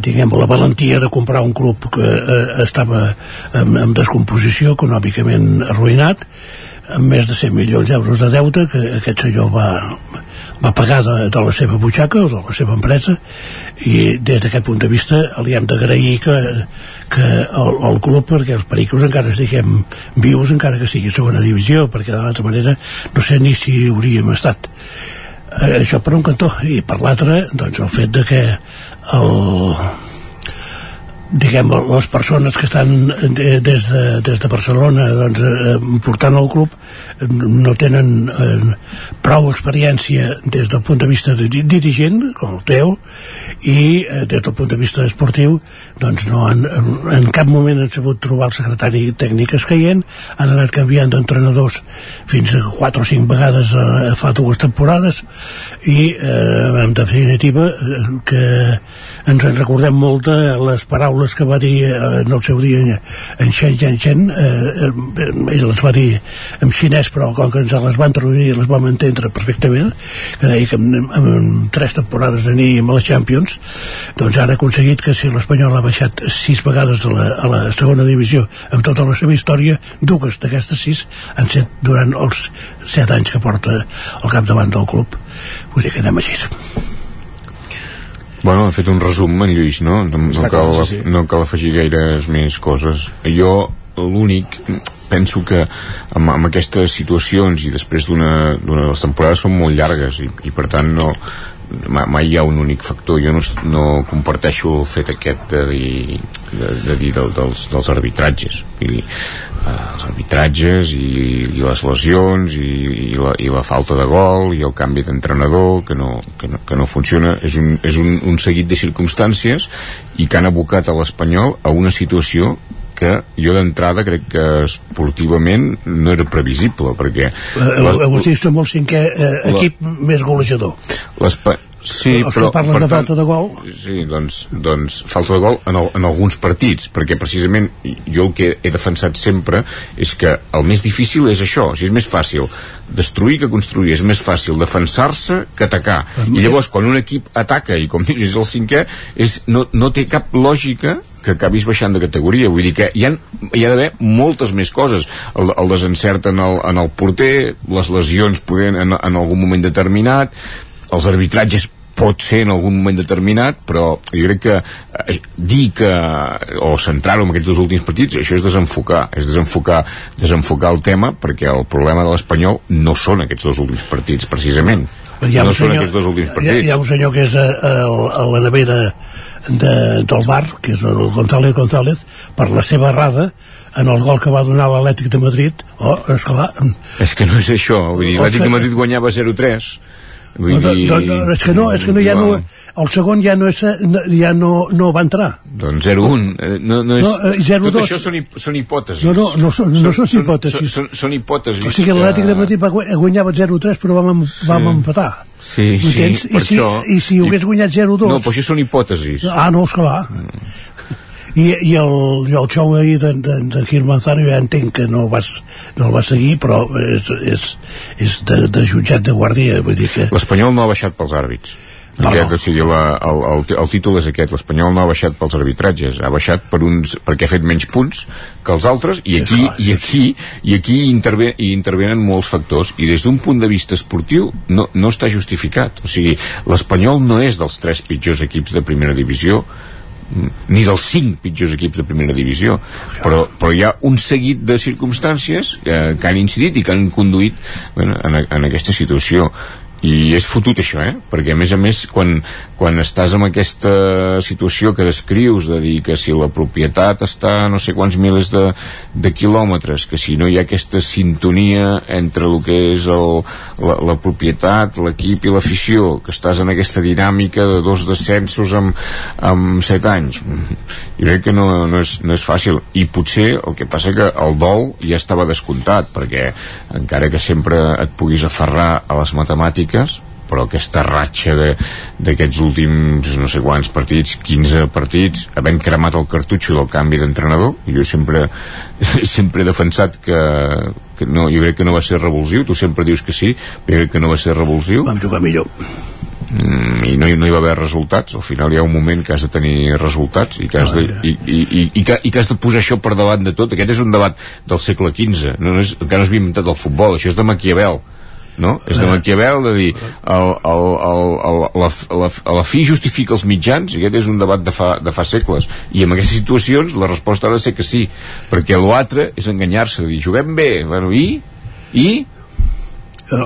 diguem, la valentia de comprar un club que eh, estava en, en descomposició econòmicament arruïnat amb més de 100 milions d'euros de deute que aquest senyor va, va pagar de, de la seva butxaca o de la seva empresa i des d'aquest punt de vista li hem d'agrair que, que el, el club perquè els pericos encara estiguem vius encara que sigui segona divisió perquè de l'altra manera no sé ni si hauríem estat. Eh, això per un cantó i per l'altre doncs el fet de que el, diguem, les persones que estan des de, des de Barcelona doncs, eh, portant el club eh, no tenen eh, prou experiència des del punt de vista de dirigent, com el teu i eh, des del punt de vista esportiu doncs no han, en cap moment han sabut trobar el secretari tècnic escaient han anat canviant d'entrenadors fins a 4 o 5 vegades eh, fa dues temporades i eh, en definitiva eh, que ens en recordem molt de les paraules que va dir eh, en el seu dia en Shen Chen Chen eh, ell les va dir en xinès però com que ens les van traduir les vam entendre perfectament que deia que en, en tres temporades aníem a la Champions doncs han aconseguit que si l'Espanyol ha baixat sis vegades a la, a la segona divisió amb tota la seva història dues d'aquestes sis han set durant els set anys que porta al capdavant del club. Vull dir que anem així Bueno, ha fet un resum en Lluís, no? No, no, cal, sí, sí. no cal afegir gaires més coses. Jo, l'únic, penso que amb, amb aquestes situacions i després d'una de les temporades són molt llargues i, i per tant no, mai hi ha un únic factor. Jo no, no comparteixo el fet aquest de dir, de, de dir del, dels, dels arbitratges. Vull dir, eh, els arbitratges i, i les lesions i, i, la, i la falta de gol i el canvi d'entrenador que, no, que, no, que no funciona. És, un, és un, un seguit de circumstàncies i que han abocat a l'Espanyol a una situació que jo d'entrada crec que esportivament no era previsible perquè Agustí està molt cinquè eh, equip la, més golejador. Sí, els però, que parles de falta de gol? sí, doncs, doncs falta de gol en, el, en alguns partits perquè precisament jo el que he defensat sempre és que el més difícil és això o sigui, és més fàcil destruir que construir és més fàcil defensar-se que atacar. I llavors quan un equip ataca i com dius és el cinquè és, no, no té cap lògica que acabis baixant de categoria. Vull dir que hi ha, hi ha d'haver moltes més coses. El, el desencert en el, en el porter les lesions podent en, en algun moment determinat els arbitratges pot ser en algun moment determinat però jo crec que eh, dir que o centrar-ho en aquests dos últims partits això és desenfocar, és desenfocar desenfocar el tema perquè el problema de l'Espanyol no són aquests dos últims partits precisament hi ha no un són senyor, aquests dos últims hi ha, partits. hi ha un senyor que és a, a, a la nevera de, del bar que és el González González per la seva errada en el gol que va donar l'Atlètic de Madrid. Oh, esclar, és que no és això vull dir, l'Atlètic de Madrid guanyava 0-3 Vull no, dir... no, no, és que no, és que no, ja no, el segon ja no, és, ja no, no va entrar. Doncs 0-1. eh, No, no és, No, eh, 0-2. Tot això són, hip- són hipòtesis. No, no, no són, no són hipòtesis. Són, són, són hipòtesis. O sigui, l'Atlètic de Madrid va gu- guanyava 0-3 però vam, vam empatar. Sí, sí, I si, això... I si hagués guanyat 0-2... No, però això són hipòtesis. Ah, no, esclar. I, i, el, i el show ahir de, de, de Gil Manzano ja entenc que no, vas, no el va seguir però és, és, és de, de jutjat de guàrdia vull dir que L'Espanyol no ha baixat pels àrbits. No, aquest, no. o sigui, la, el, el, el títol és aquest l'Espanyol no ha baixat pels arbitratges ha baixat per uns, perquè ha fet menys punts que els altres i aquí, i aquí, i aquí interve, hi intervenen molts factors i des d'un punt de vista esportiu no, no està justificat o sigui, l'Espanyol no és dels tres pitjors equips de primera divisió ni dels cinc pitjors equips de primera divisió però, però hi ha un seguit de circumstàncies eh, que han incidit i que han conduït bueno, en, a- en aquesta situació i és fotut això, eh? perquè a més a més quan, quan estàs en aquesta situació que descrius de dir que si la propietat està a no sé quants milers de, de quilòmetres que si no hi ha aquesta sintonia entre el que és el, la, la propietat, l'equip i l'afició que estàs en aquesta dinàmica de dos descensos amb, amb set anys jo crec que no, no, és, no és fàcil i potser el que passa que el dol ja estava descomptat perquè encara que sempre et puguis aferrar a les matemàtiques però aquesta ratxa de- d'aquests últims no sé quants partits 15 partits havent cremat el cartutxo del canvi d'entrenador jo sempre (laughs) sempre he defensat que, que no, jo crec que no va ser revulsiu tu sempre dius que sí, però jo crec que no va ser revulsiu. Vam jugar millor. Mm, i no, hi- no hi va haver resultats al final hi ha un moment que has de tenir resultats i que has de, i, i, i, i, que, i que has de posar això per davant de tot. Aquest és un debat del segle XV no és, encara no has inventat el futbol, això és de Maquiavel no? és de Maquiavel de dir el, el, el, el, la, la, la fi justifica els mitjans i aquest és un debat de fa, de fa segles i en aquestes situacions la resposta ha de ser que sí perquè l'altre és enganyar-se dir juguem bé, bueno, i? i? Eh,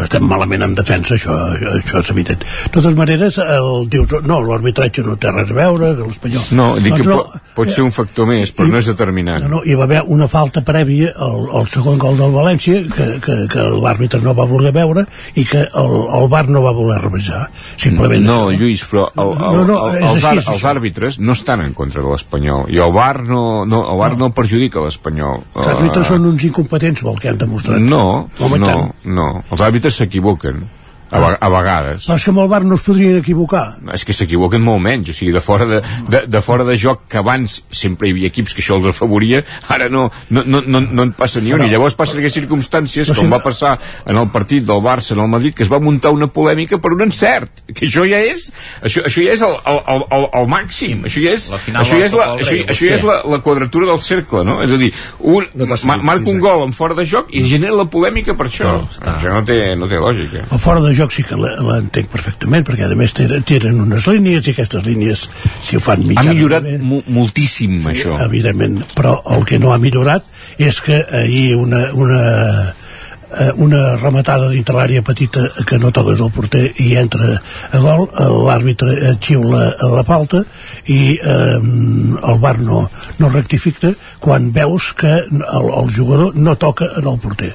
estem malament en defensa això, això és evident. De totes maneres el, dius no, l'arbitratge no té res a veure que l'Espanyol no, dic que Doncs po, pot ser un factor més però no és determinant. No, no, hi va haver una falta prèvia al, al segon gol del València que, que, que l'àrbitre no va voler veure i que el, el VAR no va voler revisar. Simplement no, això. Lluís, però el, el, No, no, el, els, així, ar, els àrbitres no estan en contra de l'Espanyol i el VAR no, no, el VAR no, perjudica l'Espanyol. Els àrbitres són uns incompetents pel que han demostrat. no, no. No els àrbitres s'equivoquen a, a vegades. Però és que amb el VAR no es podrien equivocar. És que s'equivoquen molt menys o sigui, de fora de, de, de fora de joc que abans sempre hi havia equips que això els afavoria ara no, no, no, no, no en passa ni un. I llavors passen aquestes circumstàncies com si- va passar en el partit del Barça en el Madrid que es va muntar una polèmica per un encert que això ja és això, això ja és el, el, el, el, el màxim això ja és, això ja és, la, això, això ja és la, la quadratura del cercle no? és a dir, un, ma, marca un gol en fora de joc i genera la polèmica per això. Això no té, no té lògica. El fora de joc sí que la- l'entenc perfectament perquè a més tenen, unes línies i aquestes línies si ho fan ha mitjanament millorat mo moltíssim això. evidentment, però el que no ha millorat és que ahir una, una, eh, una rematada dintre l'àrea petita que no toca del porter i entra a gol, l'àrbitre eh, xiula la falta i eh, el bar no, no rectifica quan veus que el, el jugador no toca en el porter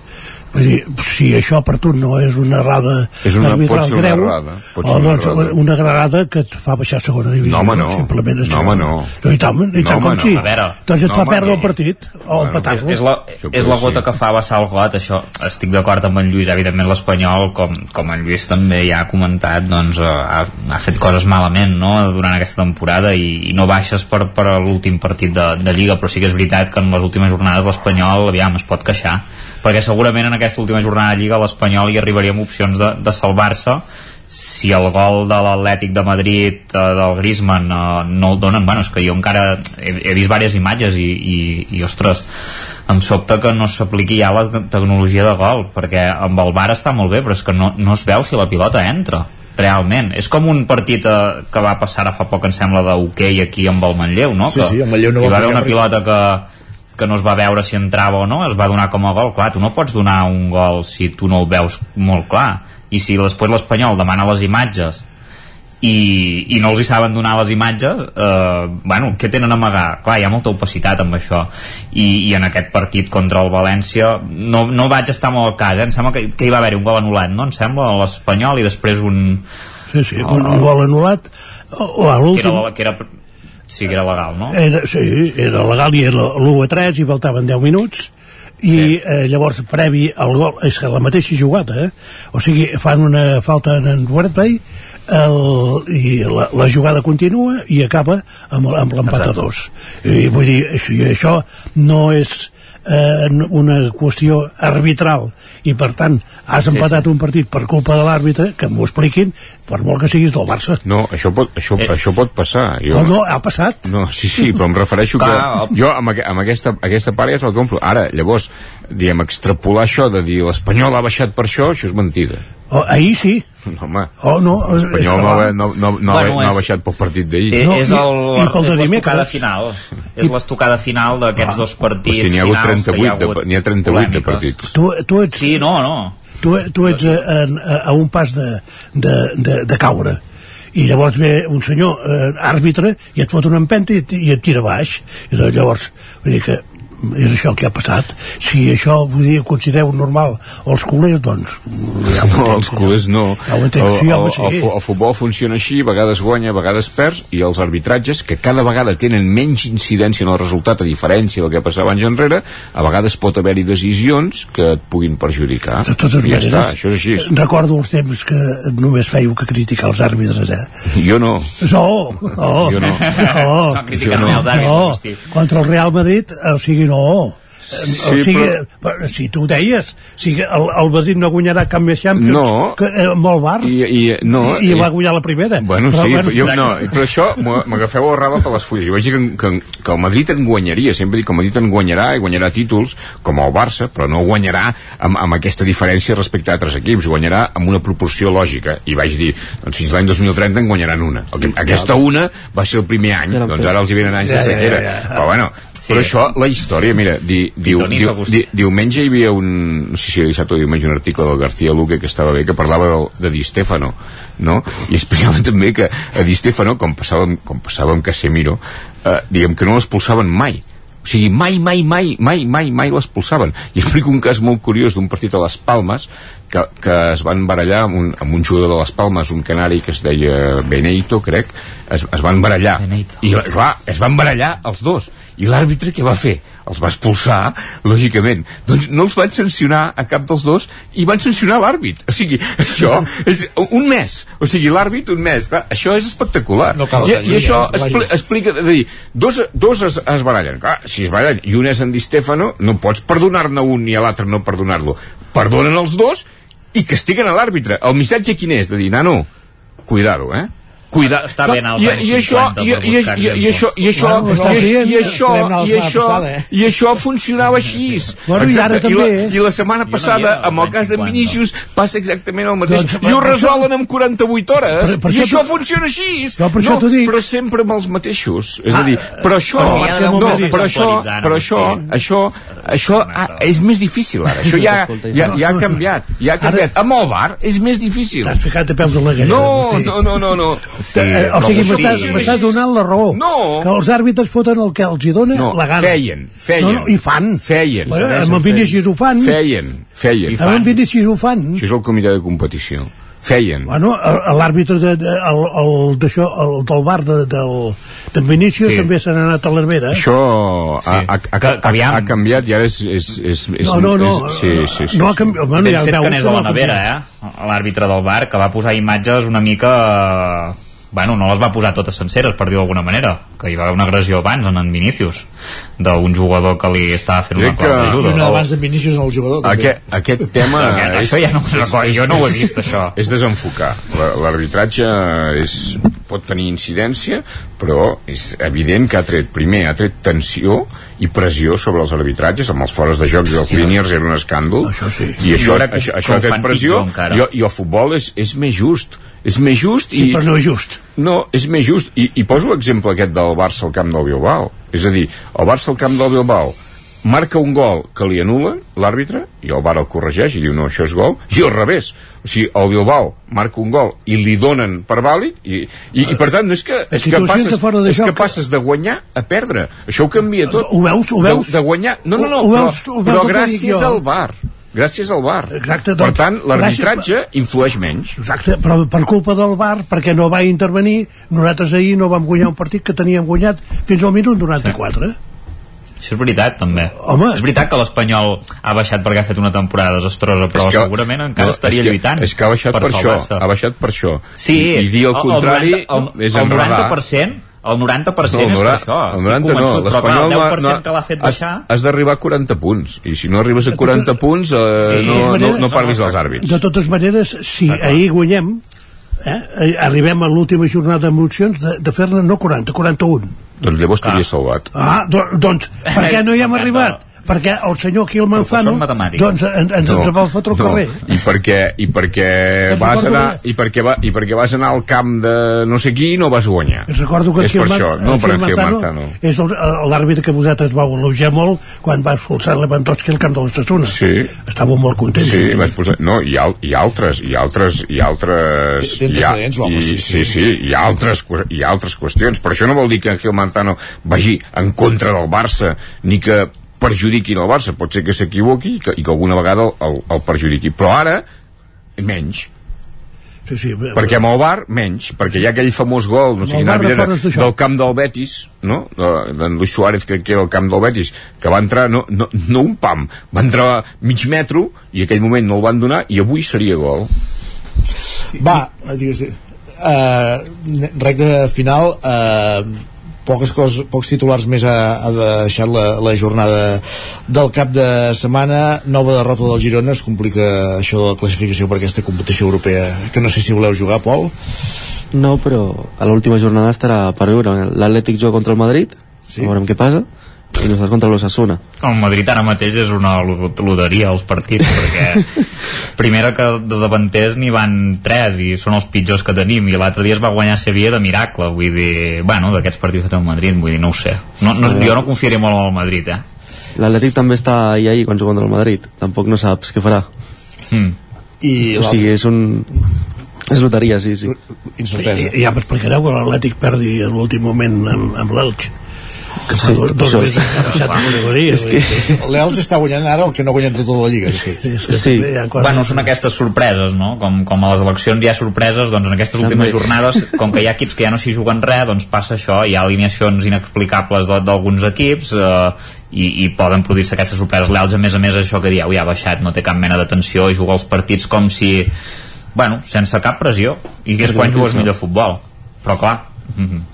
Vull dir, si això per tu no és una errada És una- arbitral pot ser una greu, errada, pot ser o, una doncs, errada. una errada que et fa baixar a segona divisió. No, home, no. Simplement No, això. home, no. no I tant, i No, tant home, com no. sí. A veure. doncs et No, fa home, perdre no. el partit, o empatar-lo. és, la, és la gota que fa vessar el got això, estic d'acord amb en Lluís evidentment l'Espanyol, com, com en Lluís també ja ha comentat, doncs eh, ha, ha fet coses malament no? durant aquesta temporada i, i no baixes per, per l'últim partit de, de Lliga però sí que és veritat que en les últimes jornades l'Espanyol aviam es pot queixar perquè segurament en aquesta última jornada de Lliga l'Espanyol hi arribaria amb opcions de, de salvar-se si el gol de l'Atlètic de Madrid eh, del Griezmann eh, no el donen, bueno, és que jo encara he, he vist diverses imatges i, i, i ostres, em sobta que no s'apliqui ja la tecnologia de gol perquè amb el VAR està molt bé però és que no, no es veu si la pilota entra realment, és com un partit eh, que va passar ara fa poc em sembla d'hoquei aquí amb el Manlleu, no? Sí, que sí, el Manlleu no hi va va haver una pilota que, que no es va veure si entrava o no, es va donar com a gol clar, tu no pots donar un gol si tu no el veus molt clar i si després l'Espanyol demana les imatges i, i no els hi saben donar les imatges eh, bueno, què tenen a amagar? clar, hi ha molta opacitat amb això i, i en aquest partit contra el València no, no vaig estar molt al cas eh? em sembla que, que hi va haver un gol anul·lat no? em sembla, l'Espanyol i després un Sí, sí, un, un gol anul·lat o, o a que l'últim era, que era, sí que era legal, no? Era, sí, era legal i era l'1 a 3 i faltaven 10 minuts i sí. eh, llavors previ al gol és que la mateixa jugada eh? o sigui fan una falta en en Wordplay el, i la, la jugada continua i acaba amb, amb l'empat a dos i vull dir, això, això no és eh, una qüestió arbitral i per tant has Sí, empatat sí. un partit per culpa de l'àrbitre que m'ho expliquin per molt que siguis del Barça no, això pot, això, eh. això pot passar jo, no, no, ha passat No, sí, sí, però em refereixo que (laughs) jo amb, aqu amb aquesta, aquesta part ja te'l compro. Ara, llavors, diguem, extrapolar això de dir l'Espanyol ha baixat per això, això és mentida. Oh, ahir sí. No, (laughs) home, oh, no, l'Espanyol no, no, no, no, Bueno, no ha baixat pel partit d'ahir. Eh, No, és el, i pel de és l'estocada dimecres. final. És l'estocada final d'aquests dos partits Però si n'hi ha hagut finals que 38 hi ha n'hi ha 38 de partits. tu, tu ets, sí, no, no. tu, tu ets a, a, a un pas de, de, de, de caure. I llavors ve un senyor eh, àrbitre i et fot una empenta i, et- i et tira baix. I llavors vull dir que és això el que ha passat si això vull dir, considereu normal els culers doncs ja ho No, entenc, els culers no. Ja ho entenc, sí, el, home, el, sí. el, fu- el futbol funciona així, a vegades guanya, a vegades perds, i els arbitratges, que cada vegada tenen menys incidència en el resultat, a diferència del que passava anys enrere, a vegades pot haver-hi decisions que et puguin perjudicar. de totes I ja maneres està, això és així. recordo els temps que només fèieu que criticar els àrbitres eh? Jo no. no, no, Jo no. no, No no, Agustí. contra el Real Madrid o sigui, no Sí, o sigui, però- si tu ho deies sigui, el, el Madrid no guanyarà cap més Champions No. que, eh, amb el Bar I, i, no, i, i va guanyar la primera Bueno, però, sí, bueno, però, jo, no, però això m'agafeu el raba per les fulles. Jo vaig dir que, que, que el Madrid en guanyaria, sempre dic que el Madrid en guanyarà i guanyarà títols, com el Barça, però no guanyarà amb, amb aquesta diferència respecte a altres equips, guanyarà amb una proporció lògica. I vaig dir, doncs fins l'any 2030 en guanyaran una. El que, aquesta una va ser el primer any, doncs ara els hi venen anys de sequera. ja, ja. Però bueno, Sí. però això, la història, mira, di, diu, diu, di, diumenge hi havia un, no sé si era dissabte o diumenge, un article del García Luque que estava bé, que parlava del, de Di Stefano, no? I explicava també que a Di Stefano, com passava, com passava amb Casemiro, eh, diguem que no l'expulsaven mai. O sigui, mai, mai, mai, mai, mai, mai l'expulsaven. I explico un cas molt curiós d'un partit a les Palmes, que, que es van barallar amb un, amb un jugador de les Palmes, un canari que es deia Beneito, crec, es, es van barallar. Beneito. I, clar, es van barallar els dos. I l'àrbitre què va fer? Els va expulsar, lògicament. Doncs no els van sancionar a cap dels dos i van sancionar l'àrbit. O sigui, (laughs) això és un mes. O sigui, l'àrbit un mes. Clar, això és espectacular. No cal I, I això eh? expli explica, és dir, dos, dos es, es barallen. Clar, si es barallen i un és en Di Stefano, no pots perdonar-ne un i a l'altre no perdonar-lo. Perdonen els dos i castiguen a l'àrbitre. El missatge quin és? De dir, nano, cuidado, eh? Cuida. Està als I, anys i, això, 50 i, per i, buscar i, i, això, i això, i, això, i això, eh? i això funcionava així. Bueno, i ara també, la? I la setmana passada, amb el cas de Vinícius, passa exactament el mateix. Doncs, I ho resolen en 48 hores. I això funciona així. No. Però sempre amb els mateixos. És a Ah, dir, però això, però ja no, però això, però això, això, això ah, és més difícil ara. Això ja, ja, ja ha canviat. Ja ha canviat. Amb el bar és més difícil. T'has ficat de peus a la gallina No, no, no, no, no. Eh, o sigui, m'estàs sí. donant la raó No. que els àrbitres foten el que els hi dona No, la gana feien, feien. no, no, i fan Feien. bueno, amb el Vinícius ho fan Feien, feien. amb el Vinícius ho fan Això és el comitè de competició. Feien. Bueno, el- l'àrbitre de, de, el, el, del bar de, del, d'en Vinícius Sí. també se n'ha anat a l'Hermera eh? Això ha, ha, ha, ha, ha canviat i ara és... és, és, és No, no, no, És, sí, sí, sí. no ha canviat bueno, ja fet veu, que anés a la no ha nevera, canviat. eh? L'àrbitre del bar, que va posar imatges una mica... eh, Bueno, no les va posar totes senceres, per dir-ho d'alguna manera. Que hi va haver una agressió abans en en Vinícius, d'un jugador que li estava fent una Crec clau que- I d'ajuda. una abans de Vinícius en el jugador. també. Aquest, aquest tema... (laughs) Aquest- és, això ja no me'n recordo, jo no ho he vist, això. (laughs) És desenfocar. La- L'arbitratge és, pot tenir incidència, però és evident que ha tret, primer, ha tret tensió i pressió sobre els arbitratges, amb els fores de jocs i els líniers era un escàndol. Això sí. I això, Jo que això, això que ha tret fan pressió i, i el futbol és, és més just. És més just sí, i... però no és just No, és més just. I, i poso l'exemple aquest del Barça al camp del Bilbao. És a dir, el Barça al camp del Bilbao marca un gol que li anulen l'àrbitre i el Bar el corregeix i diu no, això és gol i al revés, o sigui, el Bilbao marca un gol i li donen per vàlid i, i, i per tant no és que, és que, passes, de fora de és que joc- passes de guanyar a perdre això ho canvia tot Ho veus? Ho veus? De, de guanyar, no, no, no, Ho- ho però, veus? Ho veus però que gràcies al Bar gràcies al Bar Exacte, per doncs, tant l'arbitratge influeix menys Exacte, però per culpa del bar, perquè no va intervenir, nosaltres ahir no vam guanyar un partit que teníem guanyat fins al minut 94. Sí. Això és veritat, també. Home. És veritat que l'Espanyol ha baixat perquè ha fet una temporada desastrosa, però que- segurament encara no, estaria és que, lluitant. És que ha baixat per, això, salvar-se. ha baixat per això. Sí, I, i dir el contrari el, 90, el, és el enredar. 90%, el 90% No, el és per això. el estic 90 no, clar, el 10% que l'ha fet has, baixar... has d'arribar a 40 punts i si no arribes a 40 punts eh, Sí, no, no, no parlis als àrbits De totes maneres, si ahir guanyem, eh, eh, arribem a l'última jornada d'emocions de, de fer-ne no 40, 41. doncs llavors t'hauria salvat Ah, do, doncs, per què no hi hem arribat? Perquè el senyor Quil Manzano Professor matemàtic. doncs ens, ens, ens va fotre al carrer. i perquè, i perquè vas anar i perquè, va, i perquè vas anar al camp de no sé qui i no vas guanyar Recordo que és per això, no per Gil Manzano Manzano és el- l'àrbitre que vosaltres vau elogiar molt quan va expulsar Lewandowski al camp de l'Estassuna. Sí. Estàveu molt contents. Sí, vaig posar... No, hi ha, hi ha altres, hi ha altres, hi ha altres... Hi ha, i, sí, sí, sí. ha altres, ha altres qüestions, però això no vol dir que Gil Manzano vagi en contra del Barça, ni que perjudiquin el Barça. Pot ser que s'equivoqui i, que, i que alguna vegada el, el, el perjudiqui. Però ara menys. Sí, sí, perquè amb el Bar menys, perquè hi ha aquell famós gol no sé quina de d'això. del camp del Betis no? De- d'en Luis Suárez crec que era el camp del Betis que va entrar, no, no, no un pam va entrar mig metro i aquell moment no el van donar i avui seria gol. Va, digues, uh, recte final, uh, poques coses, pocs titulars més ha, ha deixat la, la jornada del cap de setmana, nova derrota del Girona, es complica això de la classificació per aquesta competició europea, que no sé si voleu jugar, Pol? No, però a l'última jornada estarà per veure. L'Atlètic juga contra el Madrid, sí. veurem què passa, i nosaltres contra l'Ossassuna. El Madrid ara mateix és una lo- loteria els partits perquè (laughs) primera que de davanters n'hi van tres i són els pitjors que tenim i l'altre dia es va guanyar Sevilla de miracle vull dir, bueno, d'aquests partits que té el Madrid vull dir, no ho sé, no, no, jo no confiaré molt en el Madrid eh? L'Atlètic també està ahí ahí quan juga contra el Madrid. Tampoc no saps què farà. mm. I o sigui, és un... És loteria, sí, sí. Incertesa. I, ja m'explicareu que l'Atlètic perdi a l'últim moment amb, amb l'Elx que fa Sí, dos, dos mesos que ha baixat a categoria És que- L'Elx està guanyant ara el que no ha guanyat tota la Lliga, de fet. Sí. Bueno, són aquestes sorpreses, no? Com, com a les eleccions hi ha sorpreses, doncs en aquestes últimes També. jornades, com que hi ha equips que ja no s'hi juguen res, doncs passa això, hi ha alineacions inexplicables de- d'alguns equips eh, i, i poden produir-se aquestes sorpreses. L'Elx, a més a més, això que dieu, ja ha baixat, no té cap mena de tensió, i juga els partits com si... Bueno, sense cap pressió, i que és quan jugues millor futbol. Però clar, mhm,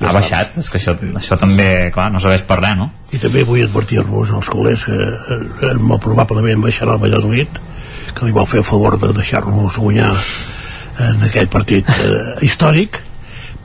ha baixat, és que això, això també, clar, no serveix per res, no? i també vull advertir-vos als col·legs que eh, eh, molt probablement baixarà el Valladolid que li vol fer el favor de deixar-nos guanyar en aquell partit eh, històric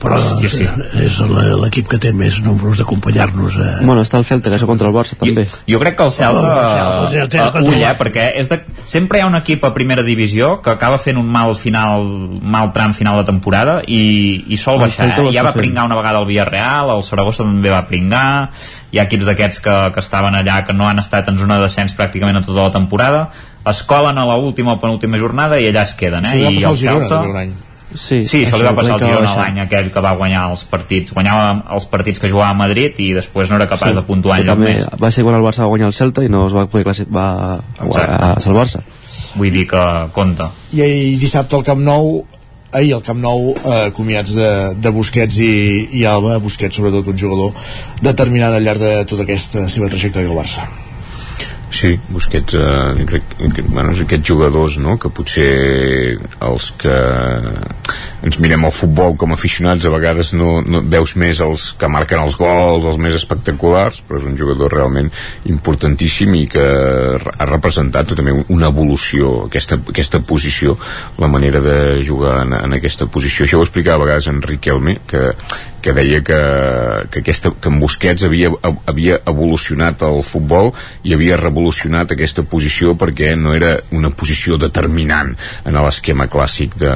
però Sí, sí. és l'equip que té més números d'acompanyar-nos eh, Bueno, està el Celta, que és contra el Barça, també. Jo crec que el Celta, Oh, el Celta, uh, ull, eh, perquè és de, sempre hi ha un equip a primera divisió que acaba fent un mal final, mal tram final de temporada i, i sol El baixar. Eh? Ja va fent. pringar una vegada el Villarreal, el Saragossa també va pringar, hi ha equips d'aquests que, que estaven allà que no han estat en zona de descens pràcticament a tota la temporada, es colen a l'última o penúltima jornada i allà es queden. Eh? Va I el al Girona, Celta... Sí, Sí, això li va passar al Girona l'any aquell que va guanyar els partits. Guanyava els partits que jugava a Madrid i després no era capaç de puntuar enlloc també més. Va ser quan el Barça va guanyar el Celta i no es va poder classificar, va, a salvar-se. Vull dir que compta. I ahir dissabte al Camp Nou ahir al Camp Nou eh, acomiats de, de Busquets i, i Alba Busquets sobretot un jugador determinat al llarg de tota aquesta seva trajectòria al Barça Sí, Busquets eh, crec, que, bueno, aquests jugadors no? que potser els que ens mirem el futbol com a aficionats a vegades no, no veus més els que marquen els gols, els més espectaculars però és un jugador realment importantíssim i que ha representat també una evolució aquesta, aquesta posició la manera de jugar en, en aquesta posició. Això ho explicava a vegades en Riquelme que, que deia que, que, aquesta, que en Busquets havia, havia evolucionat el futbol i havia revolucionat aquesta posició perquè no era una posició determinant en l'esquema clàssic de,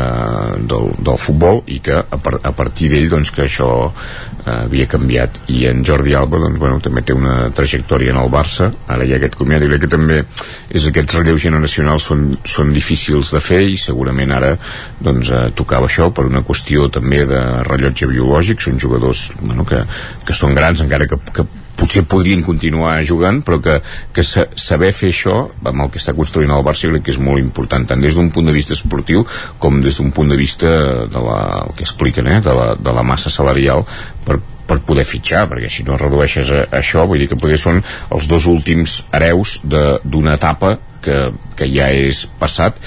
del, del futbol i que a, par, a partir d'ell doncs que això eh, havia canviat. I en Jordi Alba doncs, bueno, també té una trajectòria en el Barça. Ara hi ha aquest comiat. I crec que també és aquests relleus generacionals són, són difícils de fer i segurament ara doncs, eh, tocava això per una qüestió també de rellotge biològic. Són jugadors bueno, que, que són grans encara que, que potser podrien continuar jugant però que, que sa saber fer això amb el que està construint el Barça crec que és molt important tant des d'un punt de vista esportiu com des d'un punt de vista de la, el que expliquen eh, de, la, de la massa salarial per, per poder fitxar, perquè si no redueixes a, a això, vull dir que potser són els dos últims hereus d'una etapa que, que ja és passat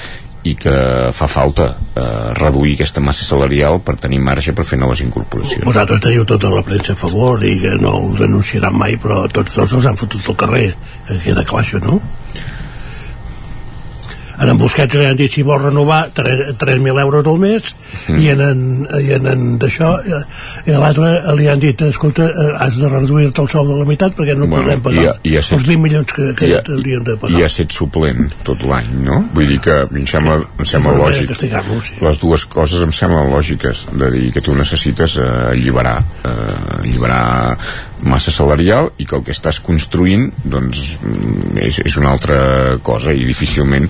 i que fa falta eh, reduir aquesta massa salarial per tenir marge per fer noves incorporacions. vosaltres teniu tota la premsa a favor i que no ho denunciaran mai però tots dos els han fotut al carrer que queda clar això, no? En en Busquets li han dit si vol renovar 3.000 euros al mes mm. i en, en, i en, en d'això i a l'altre li han dit escolta, eh, has de reduir-te el sou de la meitat perquè no Bueno, podem pagar i ha- i set- els 20 milions que, que I ha, hauríem de i pagar ha set suplent tot l'any, no? Vull dir que em sembla, em sembla lògic. sí. Les dues coses em semblen lògiques, de dir que tu necessites eh, alliberar, eh, alliberar massa salarial i que el que estàs construint doncs, mm, és, és una altra cosa i difícilment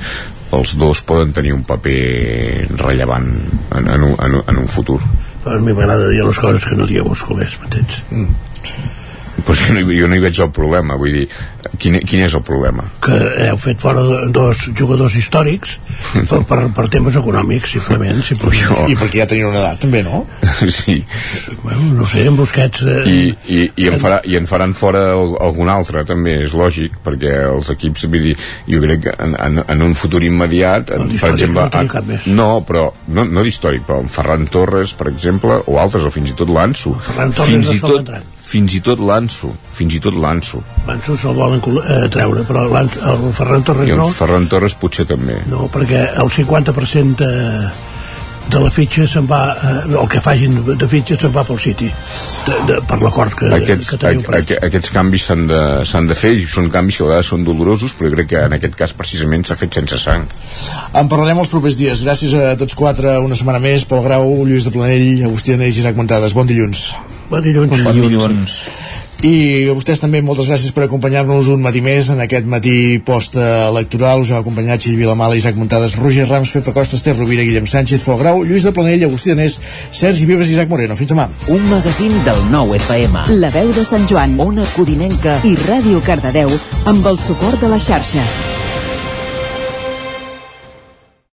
els dos poden tenir un paper rellevant en, en, un, en, un- en un futur. però a mi m'agrada dir les coses que no dieu els col·legs, m'entens? Mm. Pues jo, no, hi- jo no hi veig el problema, vull dir, quin, quin és el problema? que heu fet fora de dos jugadors històrics per, per, per temes econòmics, simplement. simplement. I perquè ja tenien una edat, també, no? (laughs) Sí. Bueno, no sé, en Busquets... Eh, I, i, i, en farà, i en faran fora el, algun altre també és lògic perquè els equips vull dir, jo crec que en, en, en un futur immediat en, per d'històric exemple no més. no, però no, no d'històric però en Ferran Torres per exemple o altres o fins i tot l'Anso Ferran Torres fins, no i tot. Fins i tot l'Anso fins i tot l'Anso. L'Anso se'l volen eh, treure, però el Ferran Torres i en no, Ferran Torres potser també. No, perquè el 50% de, de la fitxa se'n va, eh, el que facin de fitxa se'n va pel City, de, de, per l'acord que, aquests, que teniu a, a, aquests canvis s'han de, s'han de fer i són canvis que a vegades són dolorosos però crec que en aquest cas precisament s'ha fet sense sang En parlarem els propers dies. Gràcies a tots quatre una setmana més. Pol Grau, Lluís de Planell, Agustí Anés i Isaac Montades. Bon dilluns. Bon dilluns. Bon dilluns. I a vostès també moltes gràcies per acompanyar-nos un matí més en aquest matí post-electoral. Us heu acompanyat Gil Vilamala, Isaac Montades, Roger Rams, Pepa Costa, Esther Rovira, Guillem Sánchez, Pol Grau, Lluís de Planell, Agustí Danés, Sergi Vives i Isaac Moreno. Fins demà. Un magazín del nou FM. La veu de Sant Joan, Ona Codinenca i Ràdio Cardedeu amb el suport de la xarxa.